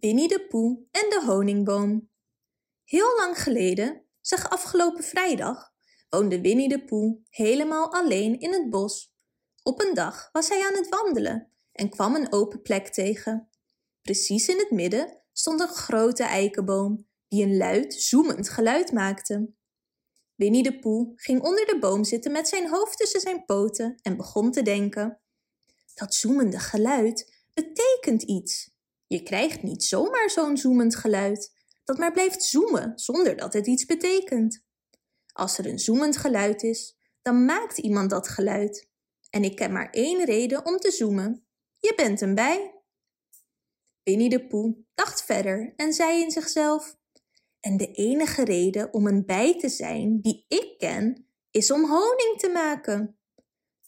Winnie de Poe en de honingboom. Heel lang geleden, zeg afgelopen vrijdag, woonde Winnie de Poe helemaal alleen in het bos. Op een dag was hij aan het wandelen en kwam een open plek tegen. Precies in het midden stond een grote eikenboom die een luid, zoemend geluid maakte. Winnie de Poe ging onder de boom zitten met zijn hoofd tussen zijn poten en begon te denken. Dat zoemende geluid betekent iets. Je krijgt niet zomaar zo'n zoemend geluid, dat maar blijft zoemen zonder dat het iets betekent. Als er een zoemend geluid is, dan maakt iemand dat geluid. En ik ken maar één reden om te zoemen. Je bent een bij. Winnie de Poe dacht verder en zei in zichzelf: En de enige reden om een bij te zijn die ik ken, is om honing te maken.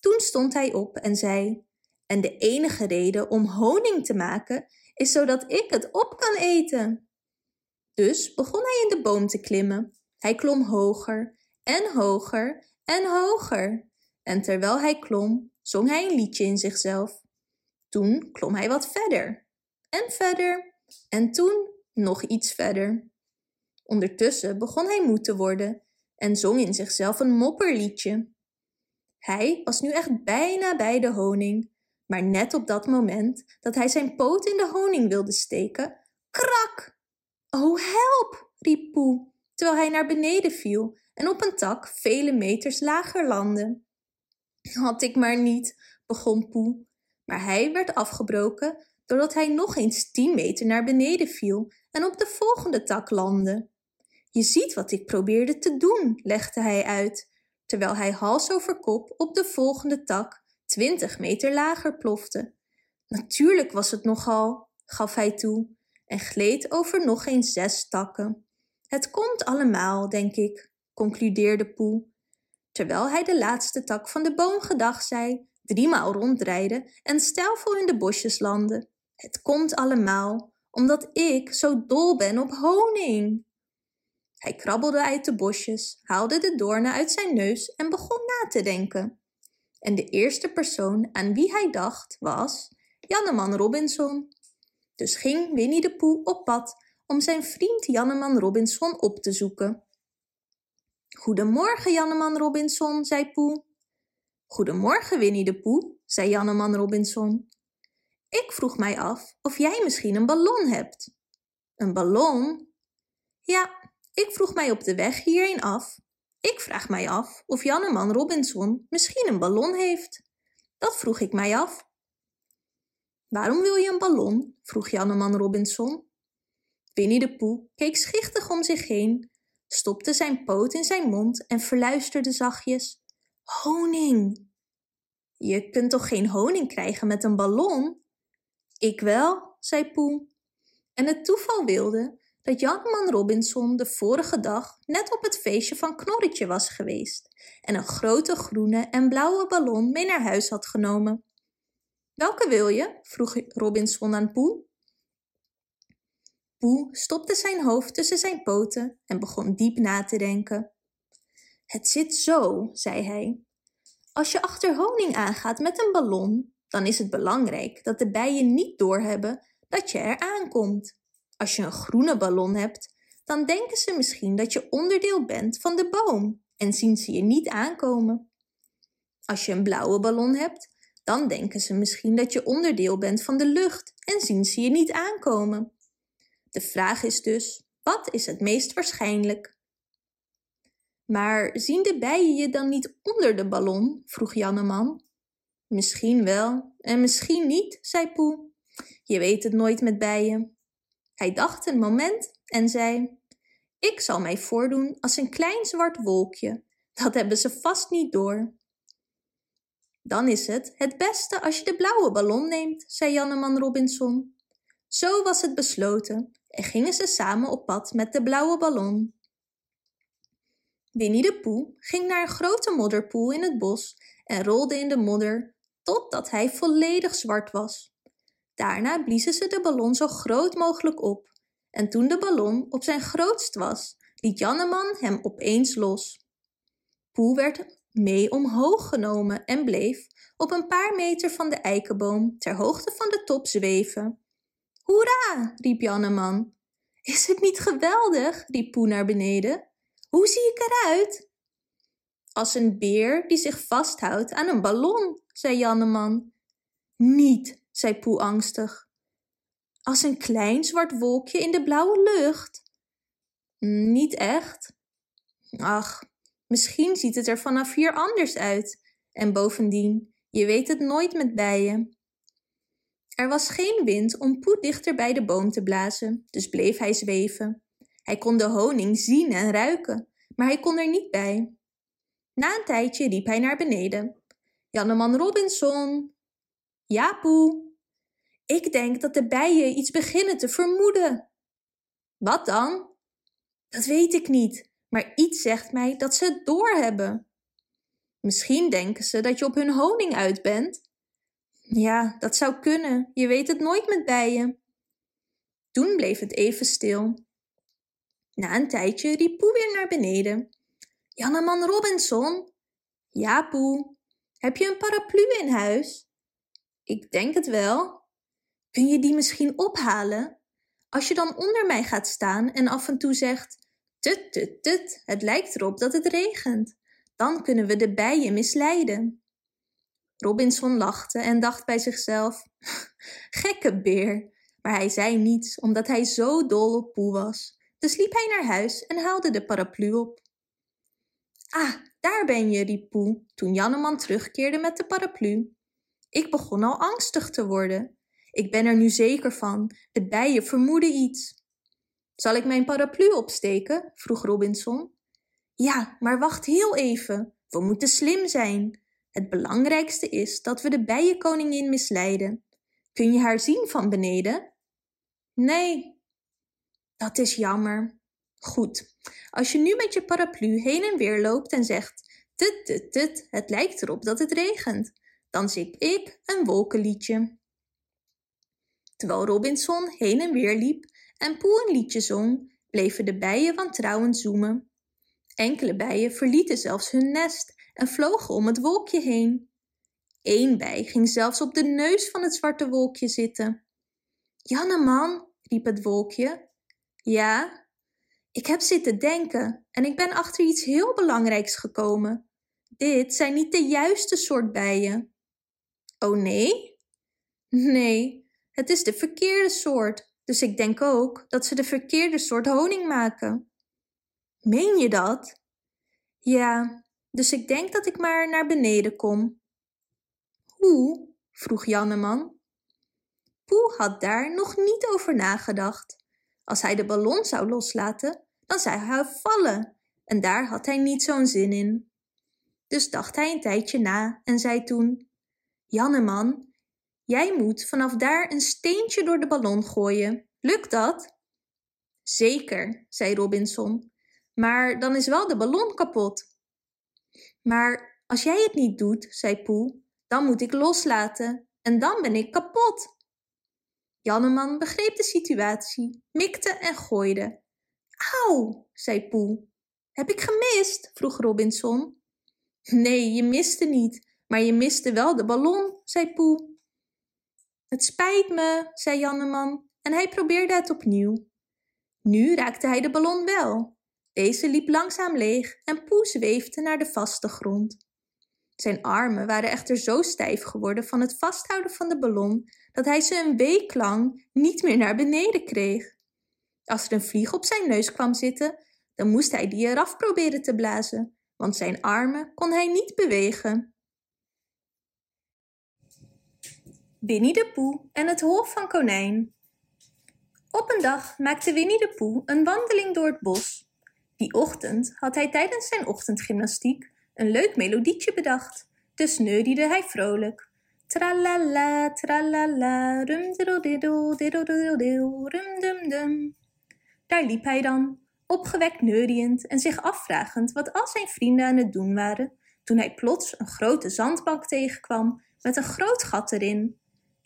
Toen stond hij op en zei: En de enige reden om honing te maken is zodat ik het op kan eten. Dus begon hij in de boom te klimmen. Hij klom hoger en hoger en hoger. En terwijl hij klom, zong hij een liedje in zichzelf. Toen klom hij wat verder en verder en toen nog iets verder. Ondertussen begon hij moe te worden en zong in zichzelf een mopperliedje. Hij was nu echt bijna bij de honing, maar net op dat moment dat hij zijn poot in de honing wilde steken, krak! Oh, help! riep Poe, terwijl hij naar beneden viel en op een tak vele meters lager landde. Had ik maar niet, begon Poe, maar hij werd afgebroken doordat hij nog eens tien meter naar beneden viel en op de volgende tak landde. Je ziet wat ik probeerde te doen, legde hij uit, terwijl hij hals over kop op de volgende tak twintig meter lager plofte. Natuurlijk was het nogal, gaf hij toe, en gleed over nog eens zes takken. Het komt allemaal, denk ik, concludeerde Poe, terwijl hij de laatste tak van de boom gedag zei, driemaal rondrijden en stijlvol in de bosjes landde. Het komt allemaal, omdat ik zo dol ben op honing. Hij krabbelde uit de bosjes, haalde de doornen uit zijn neus en begon na te denken. En de eerste persoon aan wie hij dacht was Janneman Robinson. Dus ging Winnie de Poe op pad om zijn vriend Janneman Robinson op te zoeken. Goedemorgen, Janneman Robinson, zei Poe. Goedemorgen, Winnie de Poe, zei Janneman Robinson. Ik vroeg mij af of jij misschien een ballon hebt. Een ballon? Ja, ik vroeg mij op de weg hierheen af. Ik vraag mij af of Janneman Robinson misschien een ballon heeft. Dat vroeg ik mij af. Waarom wil je een ballon? vroeg Janneman Robinson. Winnie de Poe keek schichtig om zich heen, stopte zijn poot in zijn mond en verluisterde zachtjes. Honing! Je kunt toch geen honing krijgen met een ballon? Ik wel, zei Poe. En het toeval wilde dat Janneman Robinson de vorige dag net op het feestje van Knorretje was geweest en een grote groene en blauwe ballon mee naar huis had genomen. Welke wil je? vroeg Robinson aan Poe. Poe stopte zijn hoofd tussen zijn poten en begon diep na te denken. Het zit zo, zei hij. Als je achter honing aangaat met een ballon, dan is het belangrijk dat de bijen niet doorhebben dat je er aankomt. Als je een groene ballon hebt, dan denken ze misschien dat je onderdeel bent van de boom en zien ze je niet aankomen. Als je een blauwe ballon hebt, dan denken ze misschien dat je onderdeel bent van de lucht en zien ze je niet aankomen. De vraag is dus, wat is het meest waarschijnlijk? Maar zien de bijen je dan niet onder de ballon? vroeg Janneman. Misschien wel en misschien niet, zei Poe. Je weet het nooit met bijen. Hij dacht een moment en zei: Ik zal mij voordoen als een klein zwart wolkje. Dat hebben ze vast niet door. Dan is het het beste als je de blauwe ballon neemt, zei Janneman Robinson. Zo was het besloten en gingen ze samen op pad met de blauwe ballon. Winnie de Poe ging naar een grote modderpoel in het bos en rolde in de modder totdat hij volledig zwart was. Daarna bliezen ze de ballon zo groot mogelijk op en toen de ballon op zijn grootst was, liet Janneman hem opeens los. Poe werd mee omhoog genomen en bleef op een paar meter van de eikenboom ter hoogte van de top zweven. Hoera, riep Janneman. Is het niet geweldig? riep Poe naar beneden. Hoe zie ik eruit? Als een beer die zich vasthoudt aan een ballon, zei Janneman. Niet, zei Poe angstig. Als een klein zwart wolkje in de blauwe lucht. Niet echt. Ach, misschien ziet het er vanaf hier anders uit. En bovendien, je weet het nooit met bijen. Er was geen wind om Poe dichter bij de boom te blazen, dus bleef hij zweven. Hij kon de honing zien en ruiken, maar hij kon er niet bij. Na een tijdje riep hij naar beneden. Janneman Robinson. Ja, Poe. Ik denk dat de bijen iets beginnen te vermoeden. Wat dan? Dat weet ik niet, maar iets zegt mij dat ze het doorhebben. Misschien denken ze dat je op hun honing uit bent. Ja, dat zou kunnen. Je weet het nooit met bijen. Toen bleef het even stil. Na een tijdje riep Poe weer naar beneden. Janneman Robinson? Ja, Poe. Heb je een paraplu in huis? Ik denk het wel. Kun je die misschien ophalen? Als je dan onder mij gaat staan en af en toe zegt: Tut, tut, tut, het lijkt erop dat het regent. Dan kunnen we de bijen misleiden. Robinson lachte en dacht bij zichzelf: Gekke beer. Maar hij zei niets, omdat hij zo dol op Poe was. Dus liep hij naar huis en haalde de paraplu op. Ah, daar ben je, riep Poe, toen Janneman terugkeerde met de paraplu. Ik begon al angstig te worden. Ik ben er nu zeker van, de bijen vermoeden iets. Zal ik mijn paraplu opsteken? vroeg Robinson. Ja, maar wacht heel even. We moeten slim zijn. Het belangrijkste is dat we de bijenkoningin misleiden. Kun je haar zien van beneden? Nee. Dat is jammer. Goed, als je nu met je paraplu heen en weer loopt en zegt: Tut, tut, tut, het lijkt erop dat het regent, dan zing ik een wolkenliedje. Terwijl Robinson heen en weer liep en Poe een liedje zong, bleven de bijen wantrouwend zoemen. Enkele bijen verlieten zelfs hun nest en vlogen om het wolkje heen. Eén bij ging zelfs op de neus van het zwarte wolkje zitten. Janneman, riep het wolkje. Ja, ik heb zitten denken en ik ben achter iets heel belangrijks gekomen. Dit zijn niet de juiste soort bijen. Oh nee? Nee, het is de verkeerde soort, dus ik denk ook dat ze de verkeerde soort honing maken. Meen je dat? Ja, dus ik denk dat ik maar naar beneden kom. Hoe? vroeg Janneman. Poe had daar nog niet over nagedacht. Als hij de ballon zou loslaten, dan zou hij vallen en daar had hij niet zo'n zin in. Dus dacht hij een tijdje na en zei toen: Janneman, jij moet vanaf daar een steentje door de ballon gooien. Lukt dat? Zeker, zei Robinson. Maar dan is wel de ballon kapot. Maar als jij het niet doet, zei Poe, dan moet ik loslaten en dan ben ik kapot. Janneman begreep de situatie, mikte en gooide. Auw, zei Poe. Heb ik gemist? vroeg Robinson. Nee, je miste niet, maar je miste wel de ballon, zei Poe. Het spijt me, zei Janneman en hij probeerde het opnieuw. Nu raakte hij de ballon wel. Deze liep langzaam leeg en Poe zweefde naar de vaste grond. Zijn armen waren echter zo stijf geworden van het vasthouden van de ballon dat hij ze een week lang niet meer naar beneden kreeg. Als er een vlieg op zijn neus kwam zitten, dan moest hij die eraf proberen te blazen, want zijn armen kon hij niet bewegen. Winnie de Poe en het Hof van Konijn Op een dag maakte Winnie de Poe een wandeling door het bos. Die ochtend had hij tijdens zijn ochtendgymnastiek een leuk melodietje bedacht, dus neuriede hij vrolijk. Tralala, tralala, rum diddle diddle rum dum dum. Daar liep hij dan, opgewekt neuriënd en zich afvragend wat al zijn vrienden aan het doen waren, toen hij plots een grote zandbank tegenkwam met een groot gat erin.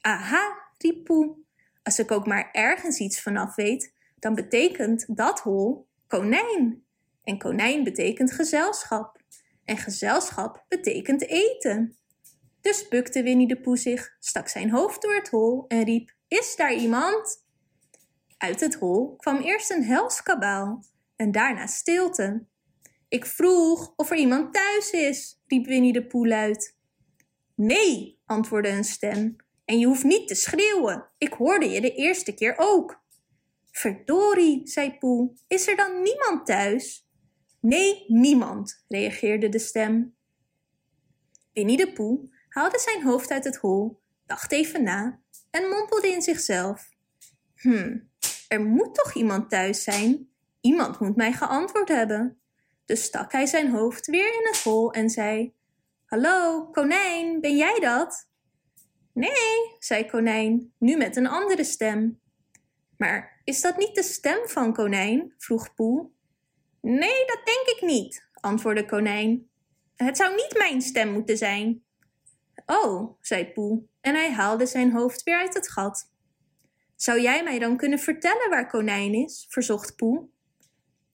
Aha, riep Poe, als ik ook maar ergens iets vanaf weet, dan betekent dat hol konijn. En konijn betekent gezelschap. En gezelschap betekent eten. Dus bukte Winnie de Poe zich, stak zijn hoofd door het hol en riep: Is daar iemand? Uit het hol kwam eerst een hels kabaal en daarna stilte. Ik vroeg of er iemand thuis is, riep Winnie de Poel luid. Nee, antwoordde een stem, en je hoeft niet te schreeuwen. Ik hoorde je de eerste keer ook. Verdorie, zei Poel, is er dan niemand thuis? Nee, niemand, reageerde de stem. Winnie de Poel haalde zijn hoofd uit het hol, dacht even na en mompelde in zichzelf. Hm, er moet toch iemand thuis zijn? Iemand moet mij geantwoord hebben. Dus stak hij zijn hoofd weer in het hol en zei: Hallo, konijn, ben jij dat? Nee, zei konijn, nu met een andere stem. Maar is dat niet de stem van konijn? vroeg Poel. Nee, dat denk ik niet, antwoordde konijn. Het zou niet mijn stem moeten zijn. Oh, zei Poel, en hij haalde zijn hoofd weer uit het gat. Zou jij mij dan kunnen vertellen waar konijn is? verzocht Poel.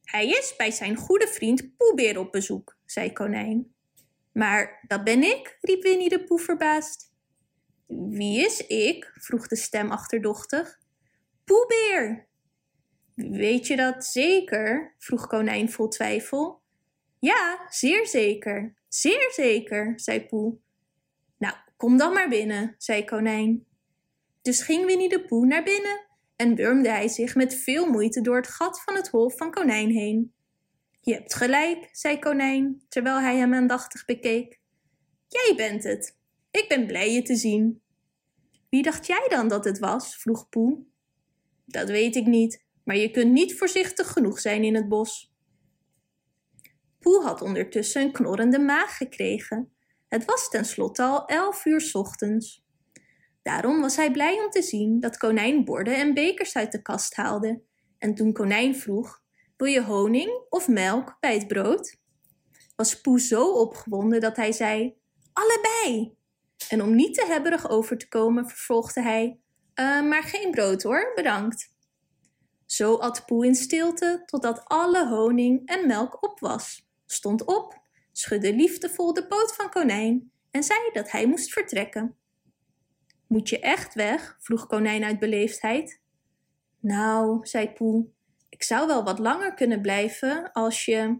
Hij is bij zijn goede vriend Poebeer op bezoek, zei konijn. Maar dat ben ik, riep Winnie de Poe verbaasd. Wie is ik? vroeg de stem achterdochtig. Poebeer. Weet je dat zeker? vroeg konijn vol twijfel. Ja, zeer zeker, zeer zeker, zei Poe. Nou, kom dan maar binnen, zei konijn. Dus ging Winnie de Poe naar binnen en wurmde hij zich met veel moeite door het gat van het hol van konijn heen. Je hebt gelijk, zei konijn, terwijl hij hem aandachtig bekeek. Jij bent het. Ik ben blij je te zien. Wie dacht jij dan dat het was? vroeg Poe. Dat weet ik niet, maar je kunt niet voorzichtig genoeg zijn in het bos. Poe had ondertussen een knorrende maag gekregen. Het was tenslotte al elf uur ochtends. Daarom was hij blij om te zien dat konijn borden en bekers uit de kast haalde. En toen konijn vroeg, wil je honing of melk bij het brood? Was Poe zo opgewonden dat hij zei, allebei. En om niet te hebberig over te komen, vervolgde hij, uh, maar geen brood hoor, bedankt. Zo at Poe in stilte totdat alle honing en melk op was, stond op, schudde liefdevol de poot van konijn en zei dat hij moest vertrekken. Moet je echt weg? vroeg konijn uit beleefdheid. Nou, zei Poe, ik zou wel wat langer kunnen blijven als je.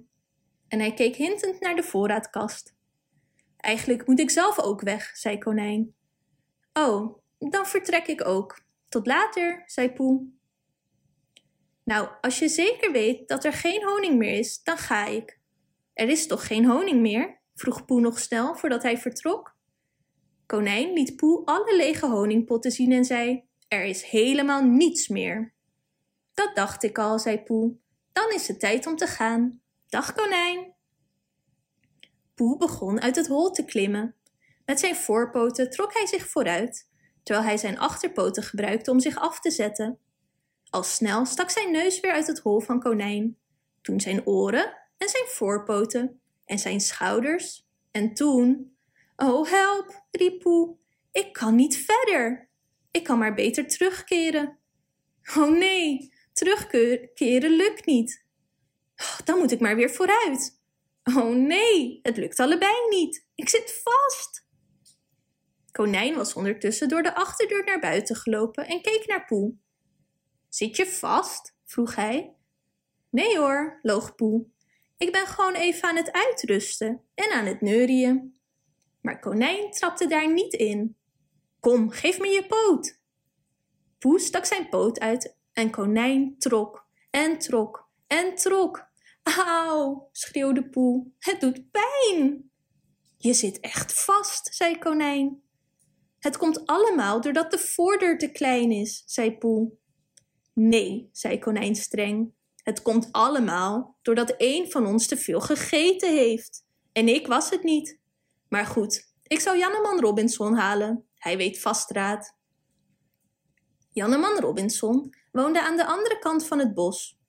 En hij keek hintend naar de voorraadkast. Eigenlijk moet ik zelf ook weg, zei konijn. Oh, dan vertrek ik ook. Tot later, zei Poe. Nou, als je zeker weet dat er geen honing meer is, dan ga ik. Er is toch geen honing meer? vroeg Poe nog snel voordat hij vertrok. Konijn liet Poe alle lege honingpotten zien en zei: Er is helemaal niets meer. Dat dacht ik al, zei Poe. Dan is het tijd om te gaan. Dag, konijn. Poe begon uit het hol te klimmen. Met zijn voorpoten trok hij zich vooruit, terwijl hij zijn achterpoten gebruikte om zich af te zetten. Al snel stak zijn neus weer uit het hol van konijn, toen zijn oren en zijn voorpoten en zijn schouders en toen Oh, help, riep Poe. Ik kan niet verder. Ik kan maar beter terugkeren. Oh nee, terugkeren lukt niet. Oh, dan moet ik maar weer vooruit. Oh nee, het lukt allebei niet. Ik zit vast. Konijn was ondertussen door de achterdeur naar buiten gelopen en keek naar Poe. Zit je vast? vroeg hij. Nee hoor, loog Poe. Ik ben gewoon even aan het uitrusten en aan het neurien maar konijn trapte daar niet in. Kom, geef me je poot. Poe stak zijn poot uit en konijn trok en trok en trok. Auw, schreeuwde Poe, het doet pijn. Je zit echt vast, zei konijn. Het komt allemaal doordat de voordeur te klein is, zei Poe. Nee, zei konijn streng. Het komt allemaal doordat een van ons te veel gegeten heeft. En ik was het niet. Maar goed, ik zou Janneman Robinson halen. Hij weet vast raad. Janneman Robinson woonde aan de andere kant van het bos.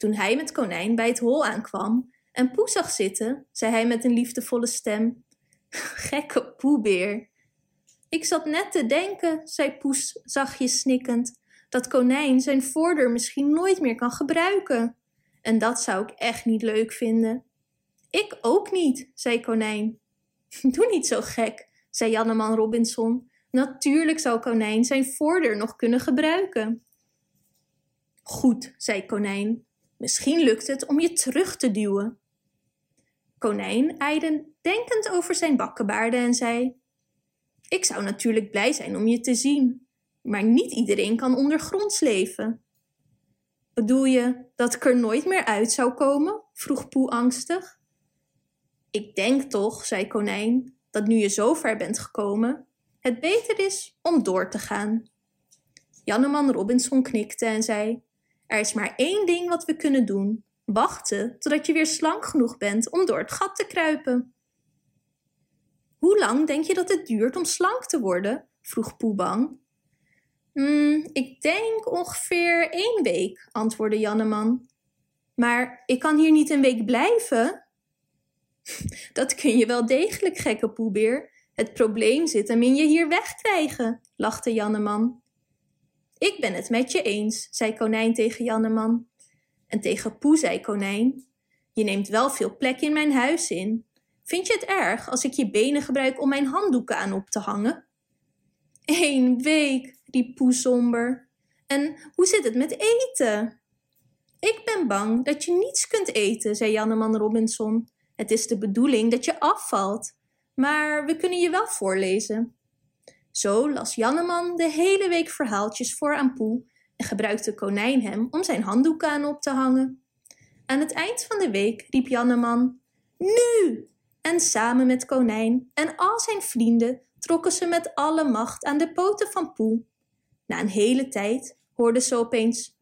Toen hij met Konijn bij het hol aankwam en Poe zag zitten, zei hij met een liefdevolle stem: Gekke poebeer. Ik zat net te denken, zei Poes zachtjes snikkend, dat Konijn zijn voordeur misschien nooit meer kan gebruiken. En dat zou ik echt niet leuk vinden. Ik ook niet, zei Konijn. Doe niet zo gek, zei Janneman Robinson. Natuurlijk zou Konijn zijn voordeur nog kunnen gebruiken. Goed, zei Konijn. Misschien lukt het om je terug te duwen. Konijn eide denkend over zijn bakkenbaarden en zei: Ik zou natuurlijk blij zijn om je te zien, maar niet iedereen kan ondergronds leven. Bedoel je dat ik er nooit meer uit zou komen? vroeg Poe angstig. Ik denk toch, zei Konijn, dat nu je zo ver bent gekomen, het beter is om door te gaan. Janneman Robinson knikte en zei: Er is maar één ding wat we kunnen doen: wachten totdat je weer slank genoeg bent om door het gat te kruipen. Hoe lang denk je dat het duurt om slank te worden? vroeg Poe bang. Mm, ik denk ongeveer één week, antwoordde Janneman. Maar ik kan hier niet een week blijven? Dat kun je wel degelijk, gekke poebeer. Het probleem zit hem in je hier wegkrijgen, lachte Janneman. Ik ben het met je eens, zei Konijn tegen Janneman. En tegen Poe zei Konijn, je neemt wel veel plek in mijn huis in. Vind je het erg als ik je benen gebruik om mijn handdoeken aan op te hangen? Eén week, riep Poe somber. En hoe zit het met eten? Ik ben bang dat je niets kunt eten, zei Janneman Robinson. Het is de bedoeling dat je afvalt, maar we kunnen je wel voorlezen. Zo las Janneman de hele week verhaaltjes voor aan Poe en gebruikte Konijn hem om zijn handdoeken aan op te hangen. Aan het eind van de week riep Janneman: Nu! En samen met Konijn en al zijn vrienden trokken ze met alle macht aan de poten van Poe. Na een hele tijd hoorden ze opeens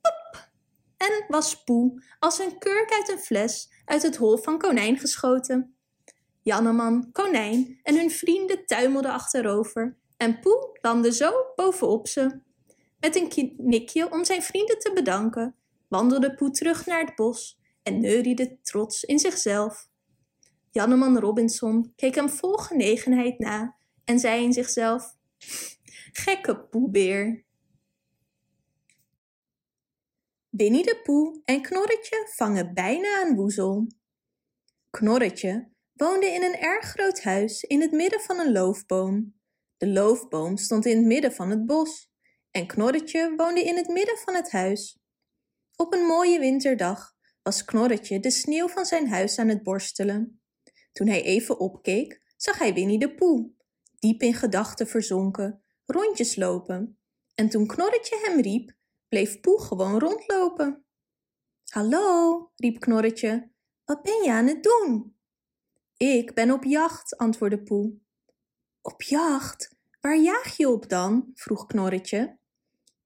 pop en was Poe als een kurk uit een fles uit het hol van Konijn geschoten. Janneman, Konijn en hun vrienden tuimelden achterover en Poe landde zo bovenop ze. Met een knikje om zijn vrienden te bedanken, wandelde Poe terug naar het bos en neuriede trots in zichzelf. Janneman Robinson keek hem vol genegenheid na en zei in zichzelf: Gekke poebeer. Winnie de Poe en Knorretje vangen bijna een woezel. Knorretje woonde in een erg groot huis in het midden van een loofboom. De loofboom stond in het midden van het bos en Knorretje woonde in het midden van het huis. Op een mooie winterdag was Knorretje de sneeuw van zijn huis aan het borstelen. Toen hij even opkeek, zag hij Winnie de Poe, diep in gedachten verzonken, rondjes lopen. En toen Knorretje hem riep, bleef Poe gewoon rondlopen. Hallo, riep Knorretje, wat ben je aan het doen? Ik ben op jacht, antwoordde Poe. Op jacht? Waar jaag je op dan? vroeg Knorretje.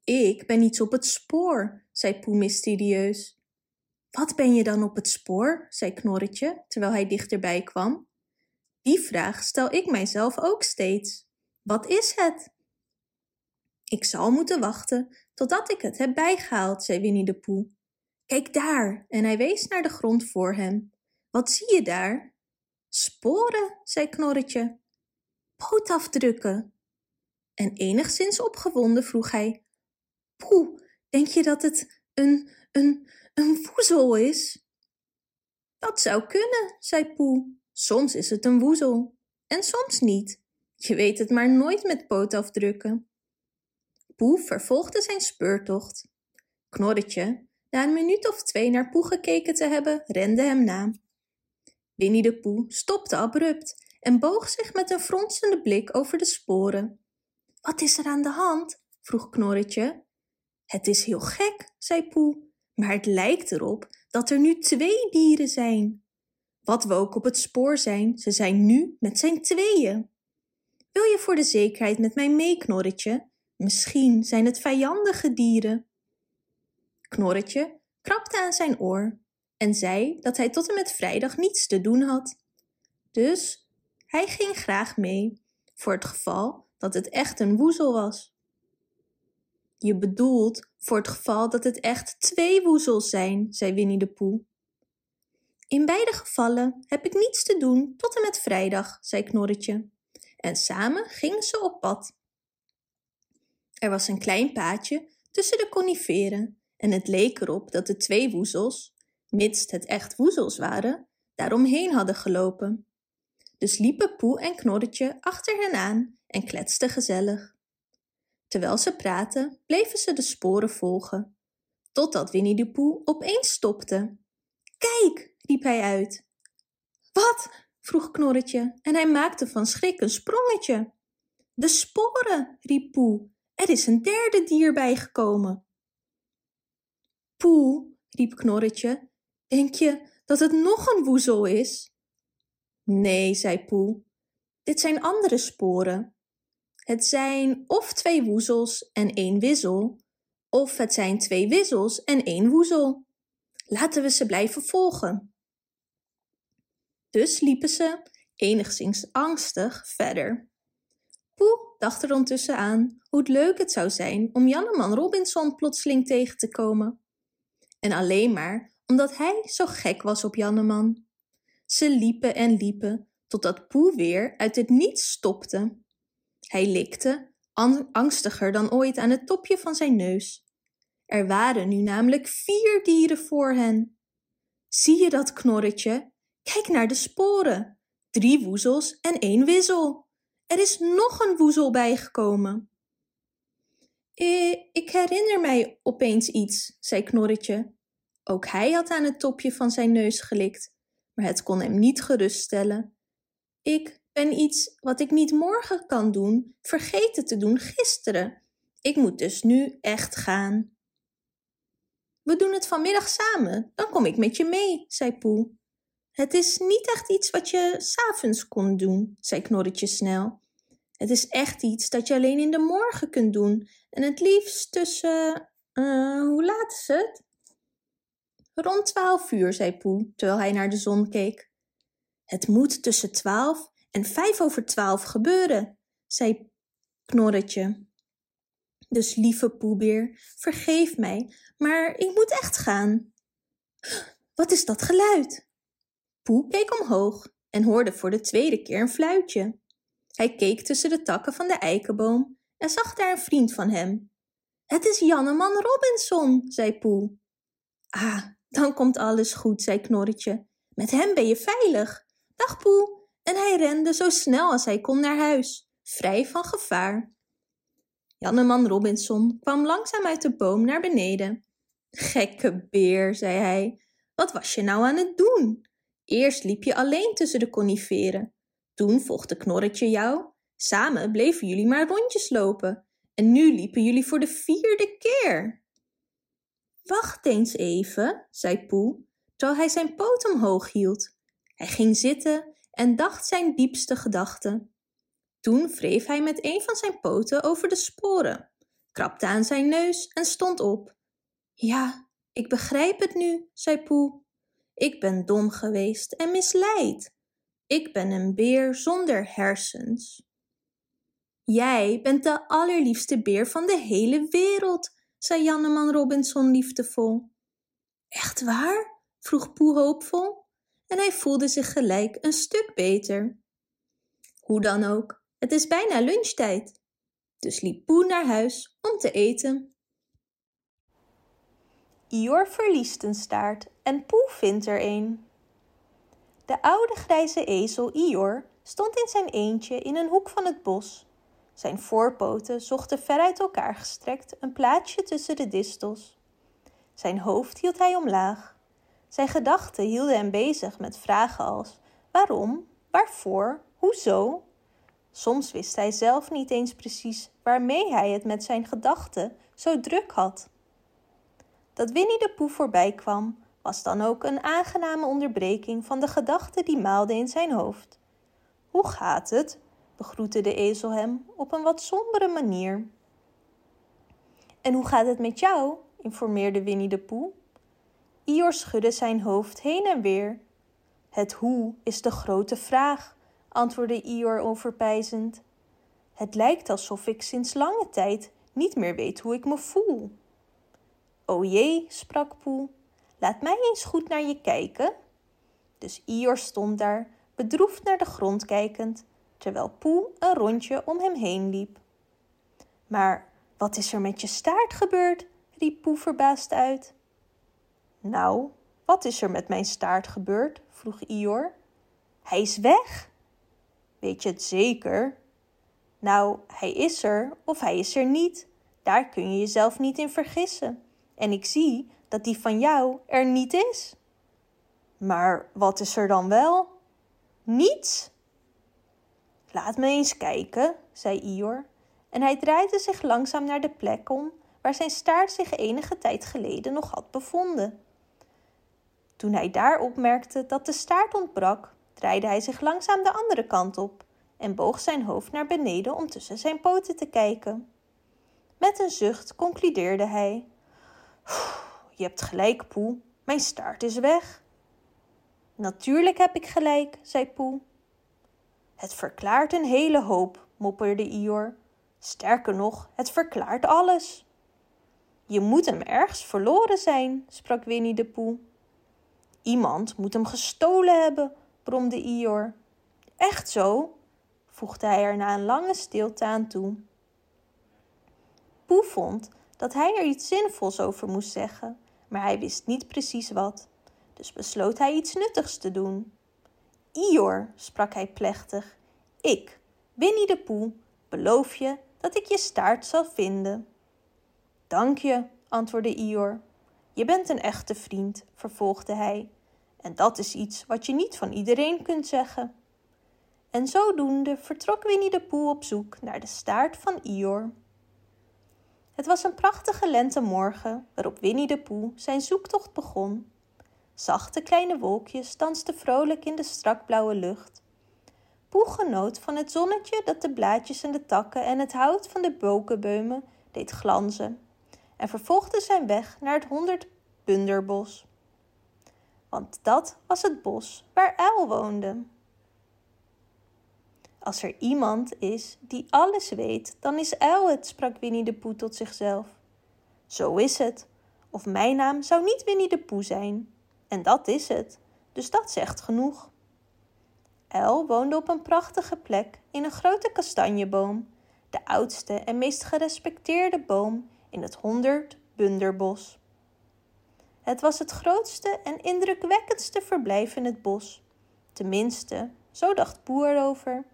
Ik ben iets op het spoor, zei Poe mysterieus. Wat ben je dan op het spoor? zei Knorretje, terwijl hij dichterbij kwam. Die vraag stel ik mijzelf ook steeds. Wat is het? Ik zal moeten wachten totdat ik het heb bijgehaald, zei Winnie de Poe. Kijk daar, en hij wees naar de grond voor hem. Wat zie je daar? Sporen, zei Knorretje. Pootafdrukken. En enigszins opgewonden vroeg hij: Poe, denk je dat het een, een, een woezel is? Dat zou kunnen, zei Poe. Soms is het een woezel en soms niet. Je weet het maar nooit met pootafdrukken. Poe vervolgde zijn speurtocht. Knorretje, na een minuut of twee naar Poe gekeken te hebben, rende hem na. Winnie de Poe stopte abrupt en boog zich met een fronsende blik over de sporen. Wat is er aan de hand? vroeg Knorretje. Het is heel gek, zei Poe, maar het lijkt erop dat er nu twee dieren zijn. Wat we ook op het spoor zijn, ze zijn nu met zijn tweeën. Wil je voor de zekerheid met mij mee, Knorretje? Misschien zijn het vijandige dieren. Knorretje krabde aan zijn oor en zei dat hij tot en met vrijdag niets te doen had. Dus hij ging graag mee, voor het geval dat het echt een woezel was. Je bedoelt voor het geval dat het echt twee woezels zijn, zei Winnie de Poe. In beide gevallen heb ik niets te doen tot en met vrijdag, zei Knorretje. En samen gingen ze op pad. Er was een klein paadje tussen de coniferen en het leek erop dat de twee woezels, mits het echt woezels waren, daaromheen hadden gelopen. Dus liepen Poe en Knorretje achter hen aan en kletsten gezellig. Terwijl ze praten, bleven ze de sporen volgen. totdat Winnie de Poe opeens stopte. Kijk, riep hij uit. Wat? vroeg Knorretje en hij maakte van schrik een sprongetje. De sporen, riep Poe. Er is een derde dier bijgekomen. Poe, riep Knorretje, denk je dat het nog een woezel is? Nee, zei Poe, dit zijn andere sporen. Het zijn of twee woezels en één wizzel, of het zijn twee wissels en één woezel. Laten we ze blijven volgen. Dus liepen ze, enigszins angstig, verder. Poe dacht er ondertussen aan hoe leuk het zou zijn om Janneman Robinson plotseling tegen te komen. En alleen maar omdat hij zo gek was op Janneman. Ze liepen en liepen totdat Poe weer uit het niets stopte. Hij likte, angstiger dan ooit aan het topje van zijn neus. Er waren nu namelijk vier dieren voor hen. Zie je dat knorretje? Kijk naar de sporen. Drie woezels en één wissel. Er is nog een woezel bijgekomen. Eh, ik herinner mij opeens iets, zei Knorretje. Ook hij had aan het topje van zijn neus gelikt, maar het kon hem niet geruststellen. Ik ben iets wat ik niet morgen kan doen, vergeten te doen gisteren. Ik moet dus nu echt gaan. We doen het vanmiddag samen, dan kom ik met je mee, zei Poe. Het is niet echt iets wat je s'avonds kon doen, zei Knorretje snel. Het is echt iets dat je alleen in de morgen kunt doen en het liefst tussen. Uh, hoe laat is het? Rond twaalf uur, zei Poe, terwijl hij naar de zon keek. Het moet tussen twaalf en vijf over twaalf gebeuren, zei Knorretje. Dus lieve Poebeer, vergeef mij, maar ik moet echt gaan. Wat is dat geluid? Poe keek omhoog en hoorde voor de tweede keer een fluitje. Hij keek tussen de takken van de eikenboom en zag daar een vriend van hem. Het is Janneman Robinson, zei Poe. Ah, dan komt alles goed, zei Knorretje. Met hem ben je veilig. Dag Poe. En hij rende zo snel als hij kon naar huis, vrij van gevaar. Janneman Robinson kwam langzaam uit de boom naar beneden. Gekke beer, zei hij. Wat was je nou aan het doen? Eerst liep je alleen tussen de coniferen. Toen volgde Knorretje jou. Samen bleven jullie maar rondjes lopen. En nu liepen jullie voor de vierde keer. Wacht eens even, zei Poe, terwijl hij zijn poot omhoog hield. Hij ging zitten en dacht zijn diepste gedachten. Toen wreef hij met een van zijn poten over de sporen, krabde aan zijn neus en stond op. Ja, ik begrijp het nu, zei Poe. Ik ben dom geweest en misleid. Ik ben een beer zonder hersens. Jij bent de allerliefste beer van de hele wereld, zei Janneman Robinson liefdevol. Echt waar? vroeg Poe hoopvol en hij voelde zich gelijk een stuk beter. Hoe dan ook, het is bijna lunchtijd. Dus liep Poe naar huis om te eten. Ior verliest een staart en Poe vindt er een. De oude grijze ezel Ior stond in zijn eentje in een hoek van het bos zijn voorpoten zochten ver uit elkaar gestrekt een plaatsje tussen de distels. Zijn hoofd hield hij omlaag. Zijn gedachten hielden hem bezig met vragen als waarom, waarvoor, hoezo. Soms wist hij zelf niet eens precies waarmee hij het met zijn gedachten zo druk had. Dat Winnie de Poe voorbij kwam, was dan ook een aangename onderbreking van de gedachten die maalden in zijn hoofd. Hoe gaat het? Begroette de ezel hem op een wat sombere manier. En hoe gaat het met jou? informeerde Winnie de Poe. Ior schudde zijn hoofd heen en weer. Het hoe is de grote vraag, antwoordde Ior overpijzend. Het lijkt alsof ik sinds lange tijd niet meer weet hoe ik me voel. O jee, sprak Poe, laat mij eens goed naar je kijken. Dus Ior stond daar, bedroefd naar de grond kijkend, terwijl Poe een rondje om hem heen liep. Maar wat is er met je staart gebeurd? riep Poe verbaasd uit. Nou, wat is er met mijn staart gebeurd? vroeg Ior. Hij is weg. Weet je het zeker? Nou, hij is er of hij is er niet. Daar kun je jezelf niet in vergissen. En ik zie dat die van jou er niet is. Maar wat is er dan wel? Niets? Laat me eens kijken, zei Ior, en hij draaide zich langzaam naar de plek om waar zijn staart zich enige tijd geleden nog had bevonden. Toen hij daar opmerkte dat de staart ontbrak, draaide hij zich langzaam de andere kant op en boog zijn hoofd naar beneden om tussen zijn poten te kijken. Met een zucht concludeerde hij: Je hebt gelijk, Poe, mijn staart is weg. Natuurlijk heb ik gelijk, zei Poe. Het verklaart een hele hoop, mopperde Ior. Sterker nog, het verklaart alles. Je moet hem ergens verloren zijn, sprak Winnie de Poe. Iemand moet hem gestolen hebben, bromde Ior. Echt zo? voegde hij er na een lange stilte aan toe. Poe vond dat hij er iets zinvols over moest zeggen, maar hij wist niet precies wat. Dus besloot hij iets nuttigs te doen. Ior, sprak hij plechtig, ik, Winnie de Poe, beloof je dat ik je staart zal vinden. Dank je, antwoordde Ior. Je bent een echte vriend, vervolgde hij. En dat is iets wat je niet van iedereen kunt zeggen. En zodoende vertrok Winnie de Poe op zoek naar de staart van Ior. Het was een prachtige lentemorgen waarop Winnie de Poe zijn zoektocht begon. Zachte kleine wolkjes dansten vrolijk in de strakblauwe lucht. Poe genoot van het zonnetje dat de blaadjes en de takken en het hout van de bokenbeumen deed glanzen en vervolgde zijn weg naar het honderdbunderbos. Want dat was het bos waar Uil woonde. Als er iemand is die alles weet, dan is Uil het, sprak Winnie de Poe tot zichzelf. Zo is het. Of mijn naam zou niet Winnie de Poe zijn. En dat is het, dus dat zegt genoeg. Uil woonde op een prachtige plek in een grote kastanjeboom, de oudste en meest gerespecteerde boom in het honderdbunderbos. Het was het grootste en indrukwekkendste verblijf in het bos. Tenminste, zo dacht Poe erover.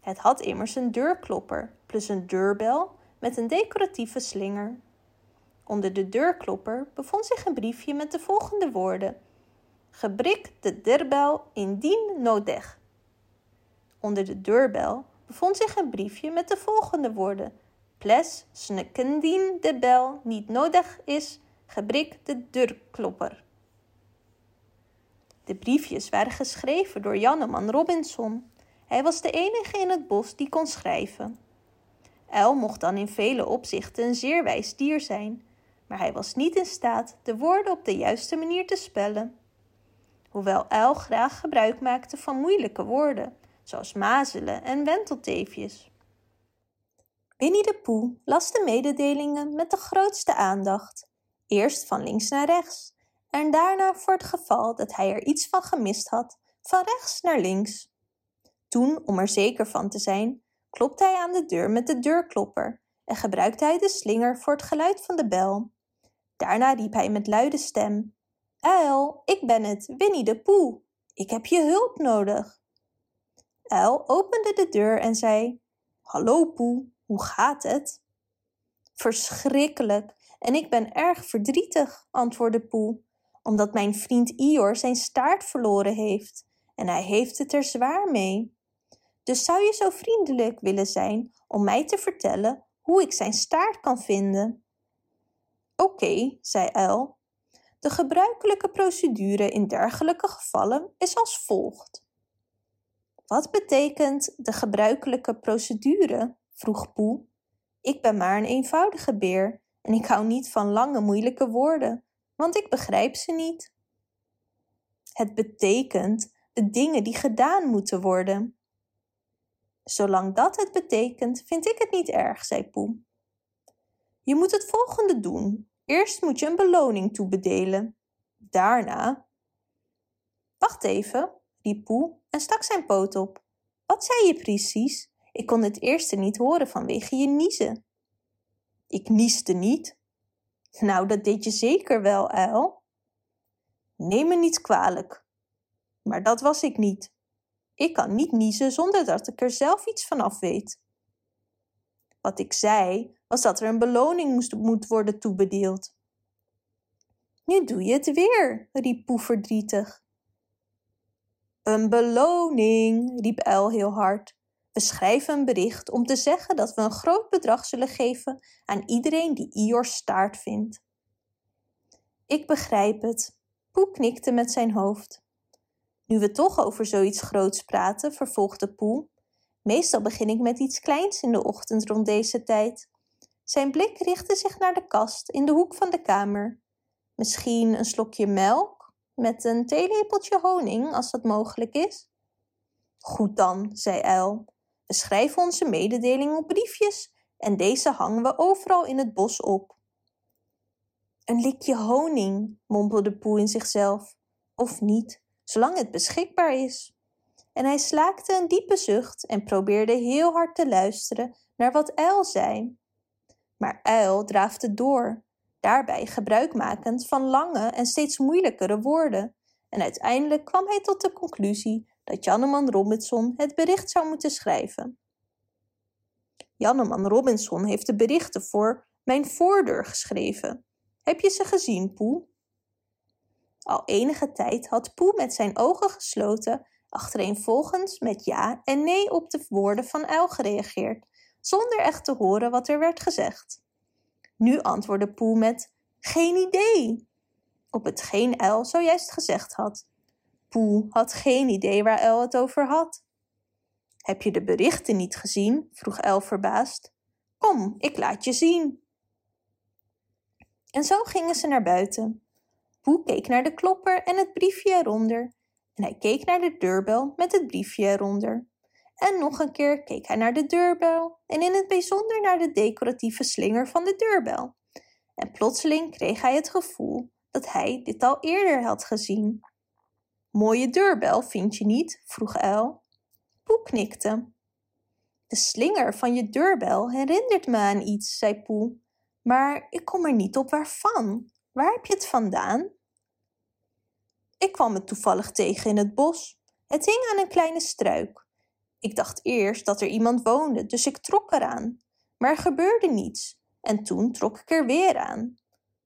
Het had immers een deurklopper plus een deurbel met een decoratieve slinger. Onder de deurklopper bevond zich een briefje met de volgende woorden: Gebrik de deurbel indien nodig. Onder de deurbel bevond zich een briefje met de volgende woorden: Ples snekendien de bel niet nodig is, gebrik de deurklopper. De briefjes waren geschreven door Janneman Robinson. Hij was de enige in het bos die kon schrijven. Uil mocht dan in vele opzichten een zeer wijs dier zijn, maar hij was niet in staat de woorden op de juiste manier te spellen. Hoewel Uil graag gebruik maakte van moeilijke woorden, zoals mazelen en wentelteefjes. Winnie de Poe las de mededelingen met de grootste aandacht, eerst van links naar rechts en daarna voor het geval dat hij er iets van gemist had, van rechts naar links. Toen, om er zeker van te zijn, klopte hij aan de deur met de deurklopper en gebruikte hij de slinger voor het geluid van de bel. Daarna riep hij met luide stem: Uil, ik ben het, Winnie de Poe. Ik heb je hulp nodig. Uil opende de deur en zei: Hallo Poe, hoe gaat het? Verschrikkelijk, en ik ben erg verdrietig, antwoordde Poe, omdat mijn vriend Ior zijn staart verloren heeft, en hij heeft het er zwaar mee. Dus zou je zo vriendelijk willen zijn om mij te vertellen hoe ik zijn staart kan vinden? Oké, zei Uil. De gebruikelijke procedure in dergelijke gevallen is als volgt. Wat betekent de gebruikelijke procedure? vroeg Poe. Ik ben maar een eenvoudige beer en ik hou niet van lange moeilijke woorden, want ik begrijp ze niet. Het betekent de dingen die gedaan moeten worden. Zolang dat het betekent, vind ik het niet erg, zei Poe. Je moet het volgende doen. Eerst moet je een beloning toebedelen. Daarna. Wacht even, riep Poe en stak zijn poot op. Wat zei je precies? Ik kon het eerste niet horen vanwege je niezen. Ik nieste niet. Nou, dat deed je zeker wel, uil. Neem me niet kwalijk. Maar dat was ik niet. Ik kan niet niezen zonder dat ik er zelf iets van af weet. Wat ik zei, was dat er een beloning moest, moet worden toebedeeld. Nu doe je het weer, riep Poe verdrietig. Een beloning, riep Uil heel hard. We schrijven een bericht om te zeggen dat we een groot bedrag zullen geven aan iedereen die Ior's staart vindt. Ik begrijp het. Poe knikte met zijn hoofd. Nu we toch over zoiets groots praten, vervolgde Poe. Meestal begin ik met iets kleins in de ochtend rond deze tijd. Zijn blik richtte zich naar de kast in de hoek van de kamer. Misschien een slokje melk met een theelepeltje honing, als dat mogelijk is. Goed dan, zei Uil. We schrijven onze mededeling op briefjes en deze hangen we overal in het bos op. Een likje honing, mompelde Poe in zichzelf. Of niet, zolang het beschikbaar is. En hij slaakte een diepe zucht en probeerde heel hard te luisteren naar wat Uil zei. Maar Uil draafde door, daarbij gebruikmakend van lange en steeds moeilijkere woorden. En uiteindelijk kwam hij tot de conclusie dat Janneman Robinson het bericht zou moeten schrijven. Janneman Robinson heeft de berichten voor mijn voordeur geschreven. Heb je ze gezien, Poe? Al enige tijd had Poe met zijn ogen gesloten achtereenvolgens met ja en nee op de woorden van Uil gereageerd, zonder echt te horen wat er werd gezegd. Nu antwoordde Poe met geen idee, op hetgeen Uil zojuist gezegd had. Poe had geen idee waar Uil het over had. Heb je de berichten niet gezien? vroeg Uil verbaasd. Kom, ik laat je zien. En zo gingen ze naar buiten. Poe keek naar de klopper en het briefje eronder, en hij keek naar de deurbel met het briefje eronder. En nog een keer keek hij naar de deurbel en in het bijzonder naar de decoratieve slinger van de deurbel. En plotseling kreeg hij het gevoel dat hij dit al eerder had gezien. Mooie deurbel, vind je niet? vroeg Uil. Poe knikte. De slinger van je deurbel herinnert me aan iets, zei Poe. Maar ik kom er niet op waarvan. Waar heb je het vandaan? Ik kwam het toevallig tegen in het bos. Het hing aan een kleine struik. Ik dacht eerst dat er iemand woonde, dus ik trok eraan. Maar er gebeurde niets en toen trok ik er weer aan.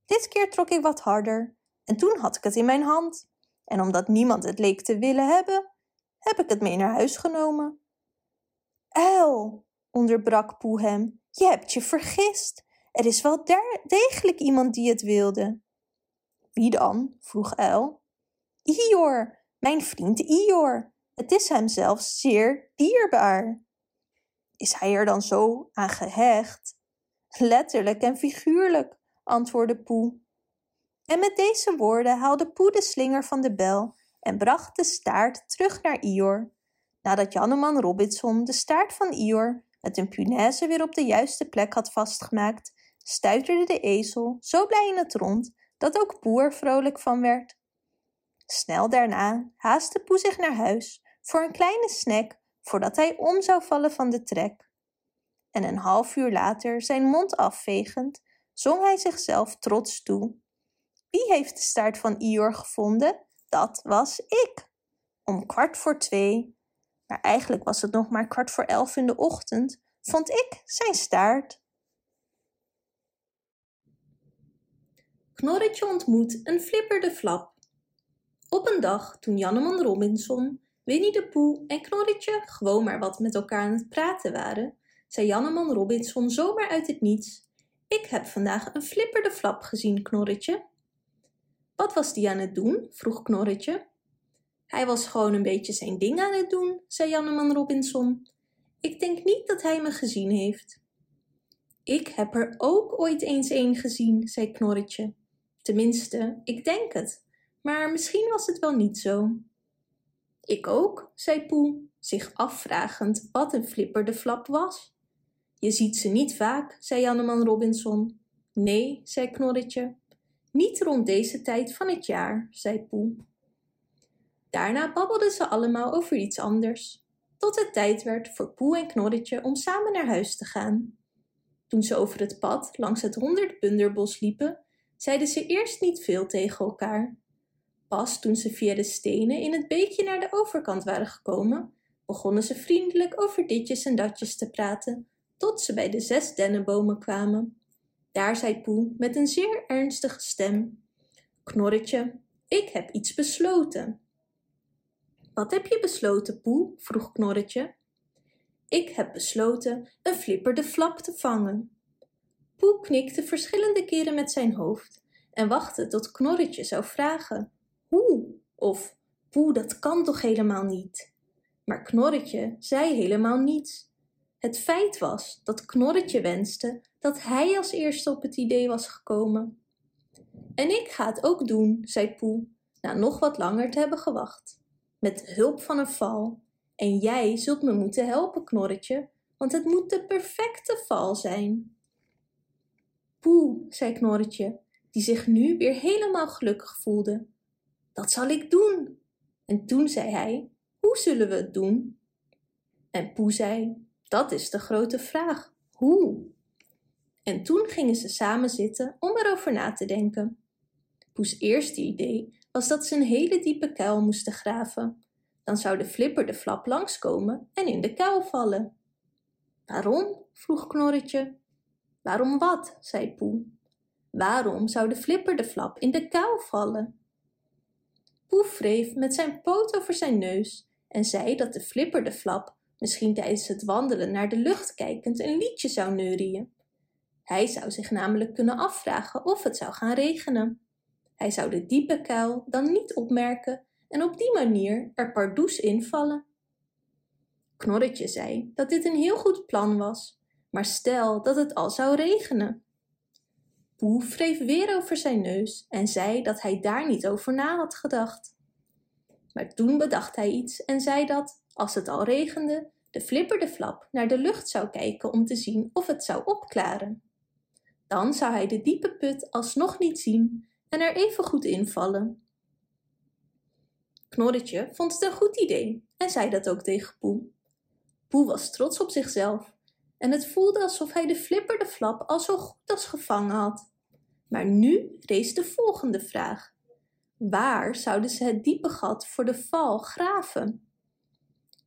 Dit keer trok ik wat harder en toen had ik het in mijn hand. En omdat niemand het leek te willen hebben, heb ik het mee naar huis genomen. Uil, onderbrak Poe hem, je hebt je vergist. Er is wel degelijk iemand die het wilde. Wie dan? vroeg Uil. Ior, mijn vriend Ior. Het is hem zelfs zeer dierbaar. Is hij er dan zo aan gehecht? Letterlijk en figuurlijk, antwoordde Poe. En met deze woorden haalde Poe de slinger van de bel en bracht de staart terug naar Ior. Nadat Janneman Robinson de staart van Ior met een punaise weer op de juiste plek had vastgemaakt, stuiterde de ezel zo blij in het rond dat ook Poe er vrolijk van werd. Snel daarna haastte Poe zich naar huis voor een kleine snack voordat hij om zou vallen van de trek. En een half uur later, zijn mond afvegend, zong hij zichzelf trots toe. Wie heeft de staart van Ior gevonden? Dat was ik. Om kwart voor twee, maar eigenlijk was het nog maar kwart voor elf in de ochtend, vond ik zijn staart. Knorretje ontmoet een flipper de flap. Op een dag toen Janneman Robinson, Winnie de Poe en Knorretje gewoon maar wat met elkaar aan het praten waren, zei Janneman Robinson zomaar uit het niets: Ik heb vandaag een flipper de flap gezien, Knorretje. Wat was die aan het doen? vroeg Knorretje. Hij was gewoon een beetje zijn ding aan het doen, zei Janneman Robinson. Ik denk niet dat hij me gezien heeft. Ik heb er ook ooit eens een gezien, zei Knorretje. Tenminste, ik denk het maar misschien was het wel niet zo. Ik ook, zei Poe, zich afvragend wat een flipper de flap was. Je ziet ze niet vaak, zei Janneman Robinson. Nee, zei Knorretje. Niet rond deze tijd van het jaar, zei Poe. Daarna babbelden ze allemaal over iets anders, tot het tijd werd voor Poe en Knorretje om samen naar huis te gaan. Toen ze over het pad langs het honderdbunderbos liepen, zeiden ze eerst niet veel tegen elkaar. Pas toen ze via de stenen in het beekje naar de overkant waren gekomen, begonnen ze vriendelijk over ditjes en datjes te praten, tot ze bij de zes dennenbomen kwamen. Daar zei Poe met een zeer ernstige stem: Knorretje, ik heb iets besloten. Wat heb je besloten, Poe? vroeg Knorretje. Ik heb besloten een flipper de flap te vangen. Poe knikte verschillende keren met zijn hoofd en wachtte tot Knorretje zou vragen: Hoe? Of Poe, dat kan toch helemaal niet? Maar Knorretje zei helemaal niets. Het feit was dat Knorretje wenste dat hij als eerste op het idee was gekomen. En ik ga het ook doen, zei Poe, na nog wat langer te hebben gewacht. Met hulp van een val. En jij zult me moeten helpen, Knorretje, want het moet de perfecte val zijn. Poe, zei Knorretje, die zich nu weer helemaal gelukkig voelde. Dat zal ik doen. En toen zei hij, hoe zullen we het doen? En Poe zei, dat is de grote vraag, hoe? En toen gingen ze samen zitten om erover na te denken. Poes eerste idee was dat ze een hele diepe kuil moesten graven. Dan zou de flipper de flap langskomen en in de kuil vallen. Waarom? vroeg Knorretje. Waarom wat? zei Poe. Waarom zou de flipper de flap in de kuil vallen? Poe wreef met zijn poot over zijn neus en zei dat de flipper de flap misschien tijdens het wandelen naar de lucht kijkend een liedje zou neurieën. Hij zou zich namelijk kunnen afvragen of het zou gaan regenen. Hij zou de diepe kuil dan niet opmerken en op die manier er pardoes invallen. Knorretje zei dat dit een heel goed plan was, maar stel dat het al zou regenen. Poe wreef weer over zijn neus en zei dat hij daar niet over na had gedacht. Maar toen bedacht hij iets en zei dat, als het al regende, de flipper de flap naar de lucht zou kijken om te zien of het zou opklaren. Dan zou hij de diepe put alsnog niet zien en er even goed invallen. Knorretje vond het een goed idee en zei dat ook tegen Poe. Poe was trots op zichzelf en het voelde alsof hij de flipper de flap al zo goed als gevangen had. Maar nu rees de volgende vraag. Waar zouden ze het diepe gat voor de val graven?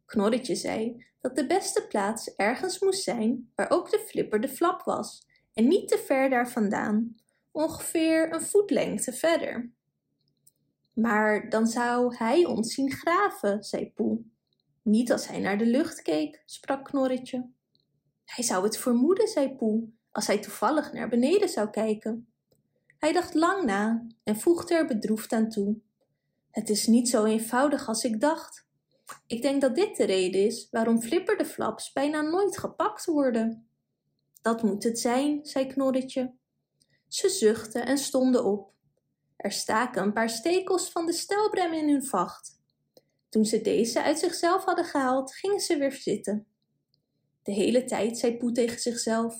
Knorretje zei dat de beste plaats ergens moest zijn waar ook de flipper de flap was en niet te ver daar vandaan, ongeveer een voetlengte verder. Maar dan zou hij ons zien graven, zei Poe. Niet als hij naar de lucht keek, sprak Knorretje. Hij zou het vermoeden, zei Poe, als hij toevallig naar beneden zou kijken. Hij dacht lang na en voegde er bedroefd aan toe. Het is niet zo eenvoudig als ik dacht. Ik denk dat dit de reden is waarom Flipper de Flaps bijna nooit gepakt worden. Dat moet het zijn, zei Knorretje. Ze zuchtten en stonden op. Er staken een paar stekels van de stelbrem in hun vacht. Toen ze deze uit zichzelf hadden gehaald, gingen ze weer zitten. De hele tijd zei Poe tegen zichzelf: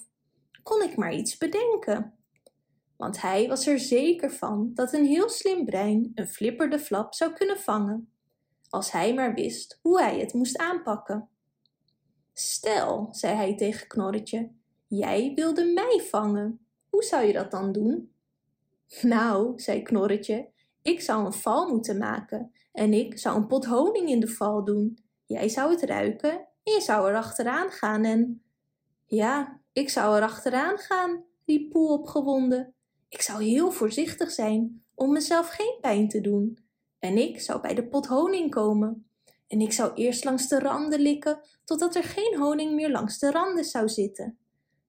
Kon ik maar iets bedenken? Want hij was er zeker van dat een heel slim brein een flipper de flap zou kunnen vangen, als hij maar wist hoe hij het moest aanpakken. Stel, zei hij tegen Knorretje, jij wilde mij vangen. Hoe zou je dat dan doen? Nou, zei Knorretje, ik zou een val moeten maken en ik zou een pot honing in de val doen. Jij zou het ruiken en je zou er achteraan gaan en... Ja, ik zou er achteraan gaan, riep Poel opgewonden. Ik zou heel voorzichtig zijn om mezelf geen pijn te doen. En ik zou bij de pot honing komen. En ik zou eerst langs de randen likken totdat er geen honing meer langs de randen zou zitten.